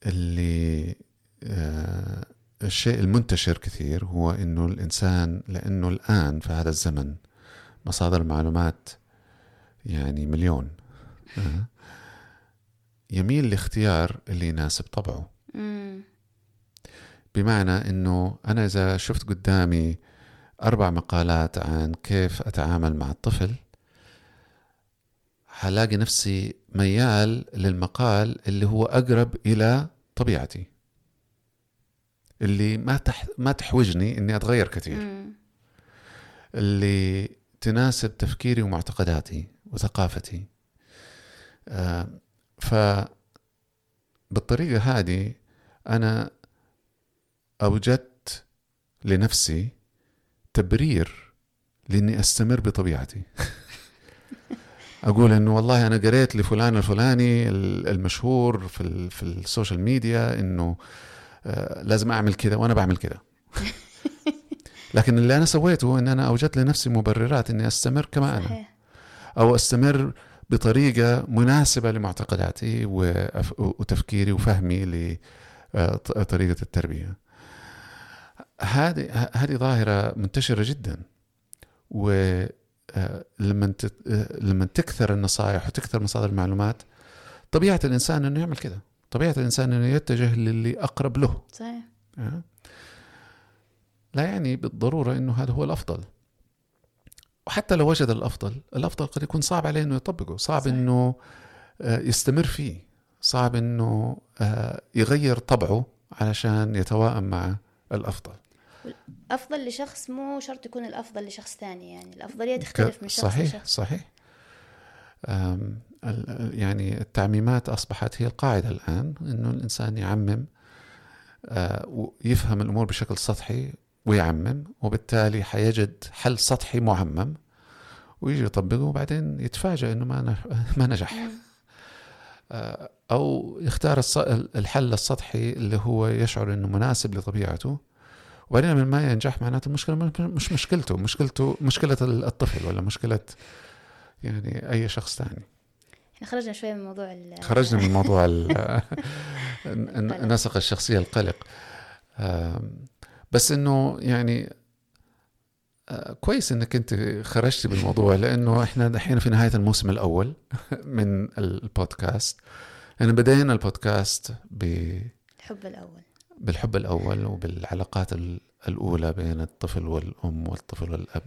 اللي آه، الشيء المنتشر كثير هو إنه الإنسان لأنه الآن في هذا الزمن مصادر المعلومات يعني مليون. آه، يميل لاختيار اللي يناسب طبعه. بمعنى إنه أنا إذا شفت قدامي أربع مقالات عن كيف أتعامل مع الطفل حلاقي نفسي ميال للمقال اللي هو أقرب إلى طبيعتي اللي ما تح ما تحوجني إني أتغير كثير مم. اللي تناسب تفكيري ومعتقداتي وثقافتي آه ف بالطريقة هذه أنا أوجدت لنفسي تبرير لإني أستمر بطبيعتي. [LAUGHS] أقول إنه والله أنا قريت لفلان الفلاني المشهور في في السوشيال ميديا إنه آه، لازم أعمل كذا وأنا بعمل كذا. [LAUGHS] لكن اللي أنا سويته إن أنا أوجدت لنفسي مبررات إني أستمر كما أنا. أو أستمر بطريقة مناسبة لمعتقداتي وتفكيري وفهمي لطريقه آه، التربية. هذه هذه ظاهرة منتشرة جدا. و لما لما تكثر النصائح وتكثر مصادر المعلومات طبيعة الإنسان إنه يعمل كذا طبيعة الإنسان إنه يتجه للي أقرب له. صحيح. لا يعني بالضرورة إنه هذا هو الأفضل. وحتى لو وجد الأفضل الأفضل قد يكون صعب عليه إنه يطبقه صعب صحيح. إنه آه، يستمر فيه. صعب إنه آه، يغير طبعه علشان يتوائم مع الأفضل. الأفضل لشخص مو شرط يكون الأفضل لشخص ثاني يعني الأفضلية تختلف من شخص صحيح لشخص. صحيح. يعني التعميمات أصبحت هي القاعدة الآن إنه الإنسان يعمم آه، ويفهم الأمور بشكل سطحي ويعمم وبالتالي حيجد حل سطحي معمم ويجي يطبقه وبعدين يتفاجأ إنه ما [LAUGHS] ما نجح. أو يختار الحل السطحي اللي هو يشعر إنه مناسب لطبيعته. وبعدين لما ما ينجح معناته المشكلة مش مشكلته مشكلته مشكلة الطفل ولا مشكلة يعني أي شخص ثاني خرجنا شوي من موضوع خرجنا من موضوع ال- [LAUGHS] ن- نسق الشخصية القلق. بس إنه يعني آه، كويس إنك أنت خرجتي بالموضوع لأنه إحنا دحين في نهاية الموسم الأول [LAUGHS] من البودكاست. يعني بدينا البودكاست ب الحب الأول. بالحب الأول وبالعلاقات ال- الأولى بين الطفل والأم والطفل والأب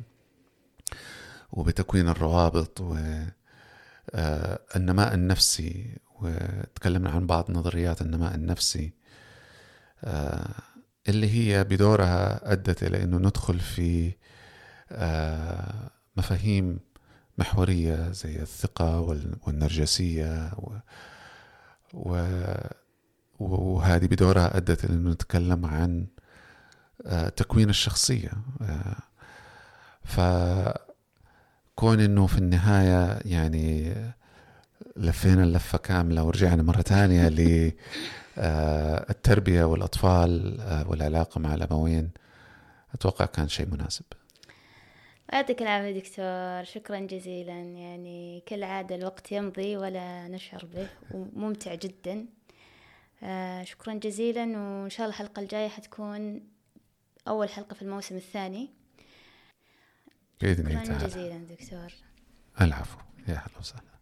وبتكوين الروابط والنماء النفسي وتكلمنا عن بعض نظريات النماء النفسي آه، اللي هي بدورها أدت إلى أنه ندخل في آه، مفاهيم محورية زي الثقة وال- والنرجسية و, و وهذه بدورها أدت إلى أنه نتكلم عن آه، تكوين الشخصية. آه، فكون أنه في النهاية يعني لفينا اللفة كاملة ورجعنا مرة ثانية للتربية والأطفال آه، والعلاقة مع الأبوين أتوقع كان شيء مناسب. يعطيك العافية دكتور. شكرا جزيلا. يعني كالعادة الوقت يمضي ولا نشعر به وممتع جدا. آه شكرا جزيلا. وإن شاء الله الحلقة الجاية حتكون أول حلقة في الموسم الثاني. بإذن الله شكرا جزيلا دكتور. العفو. يا أهلا وسهلا.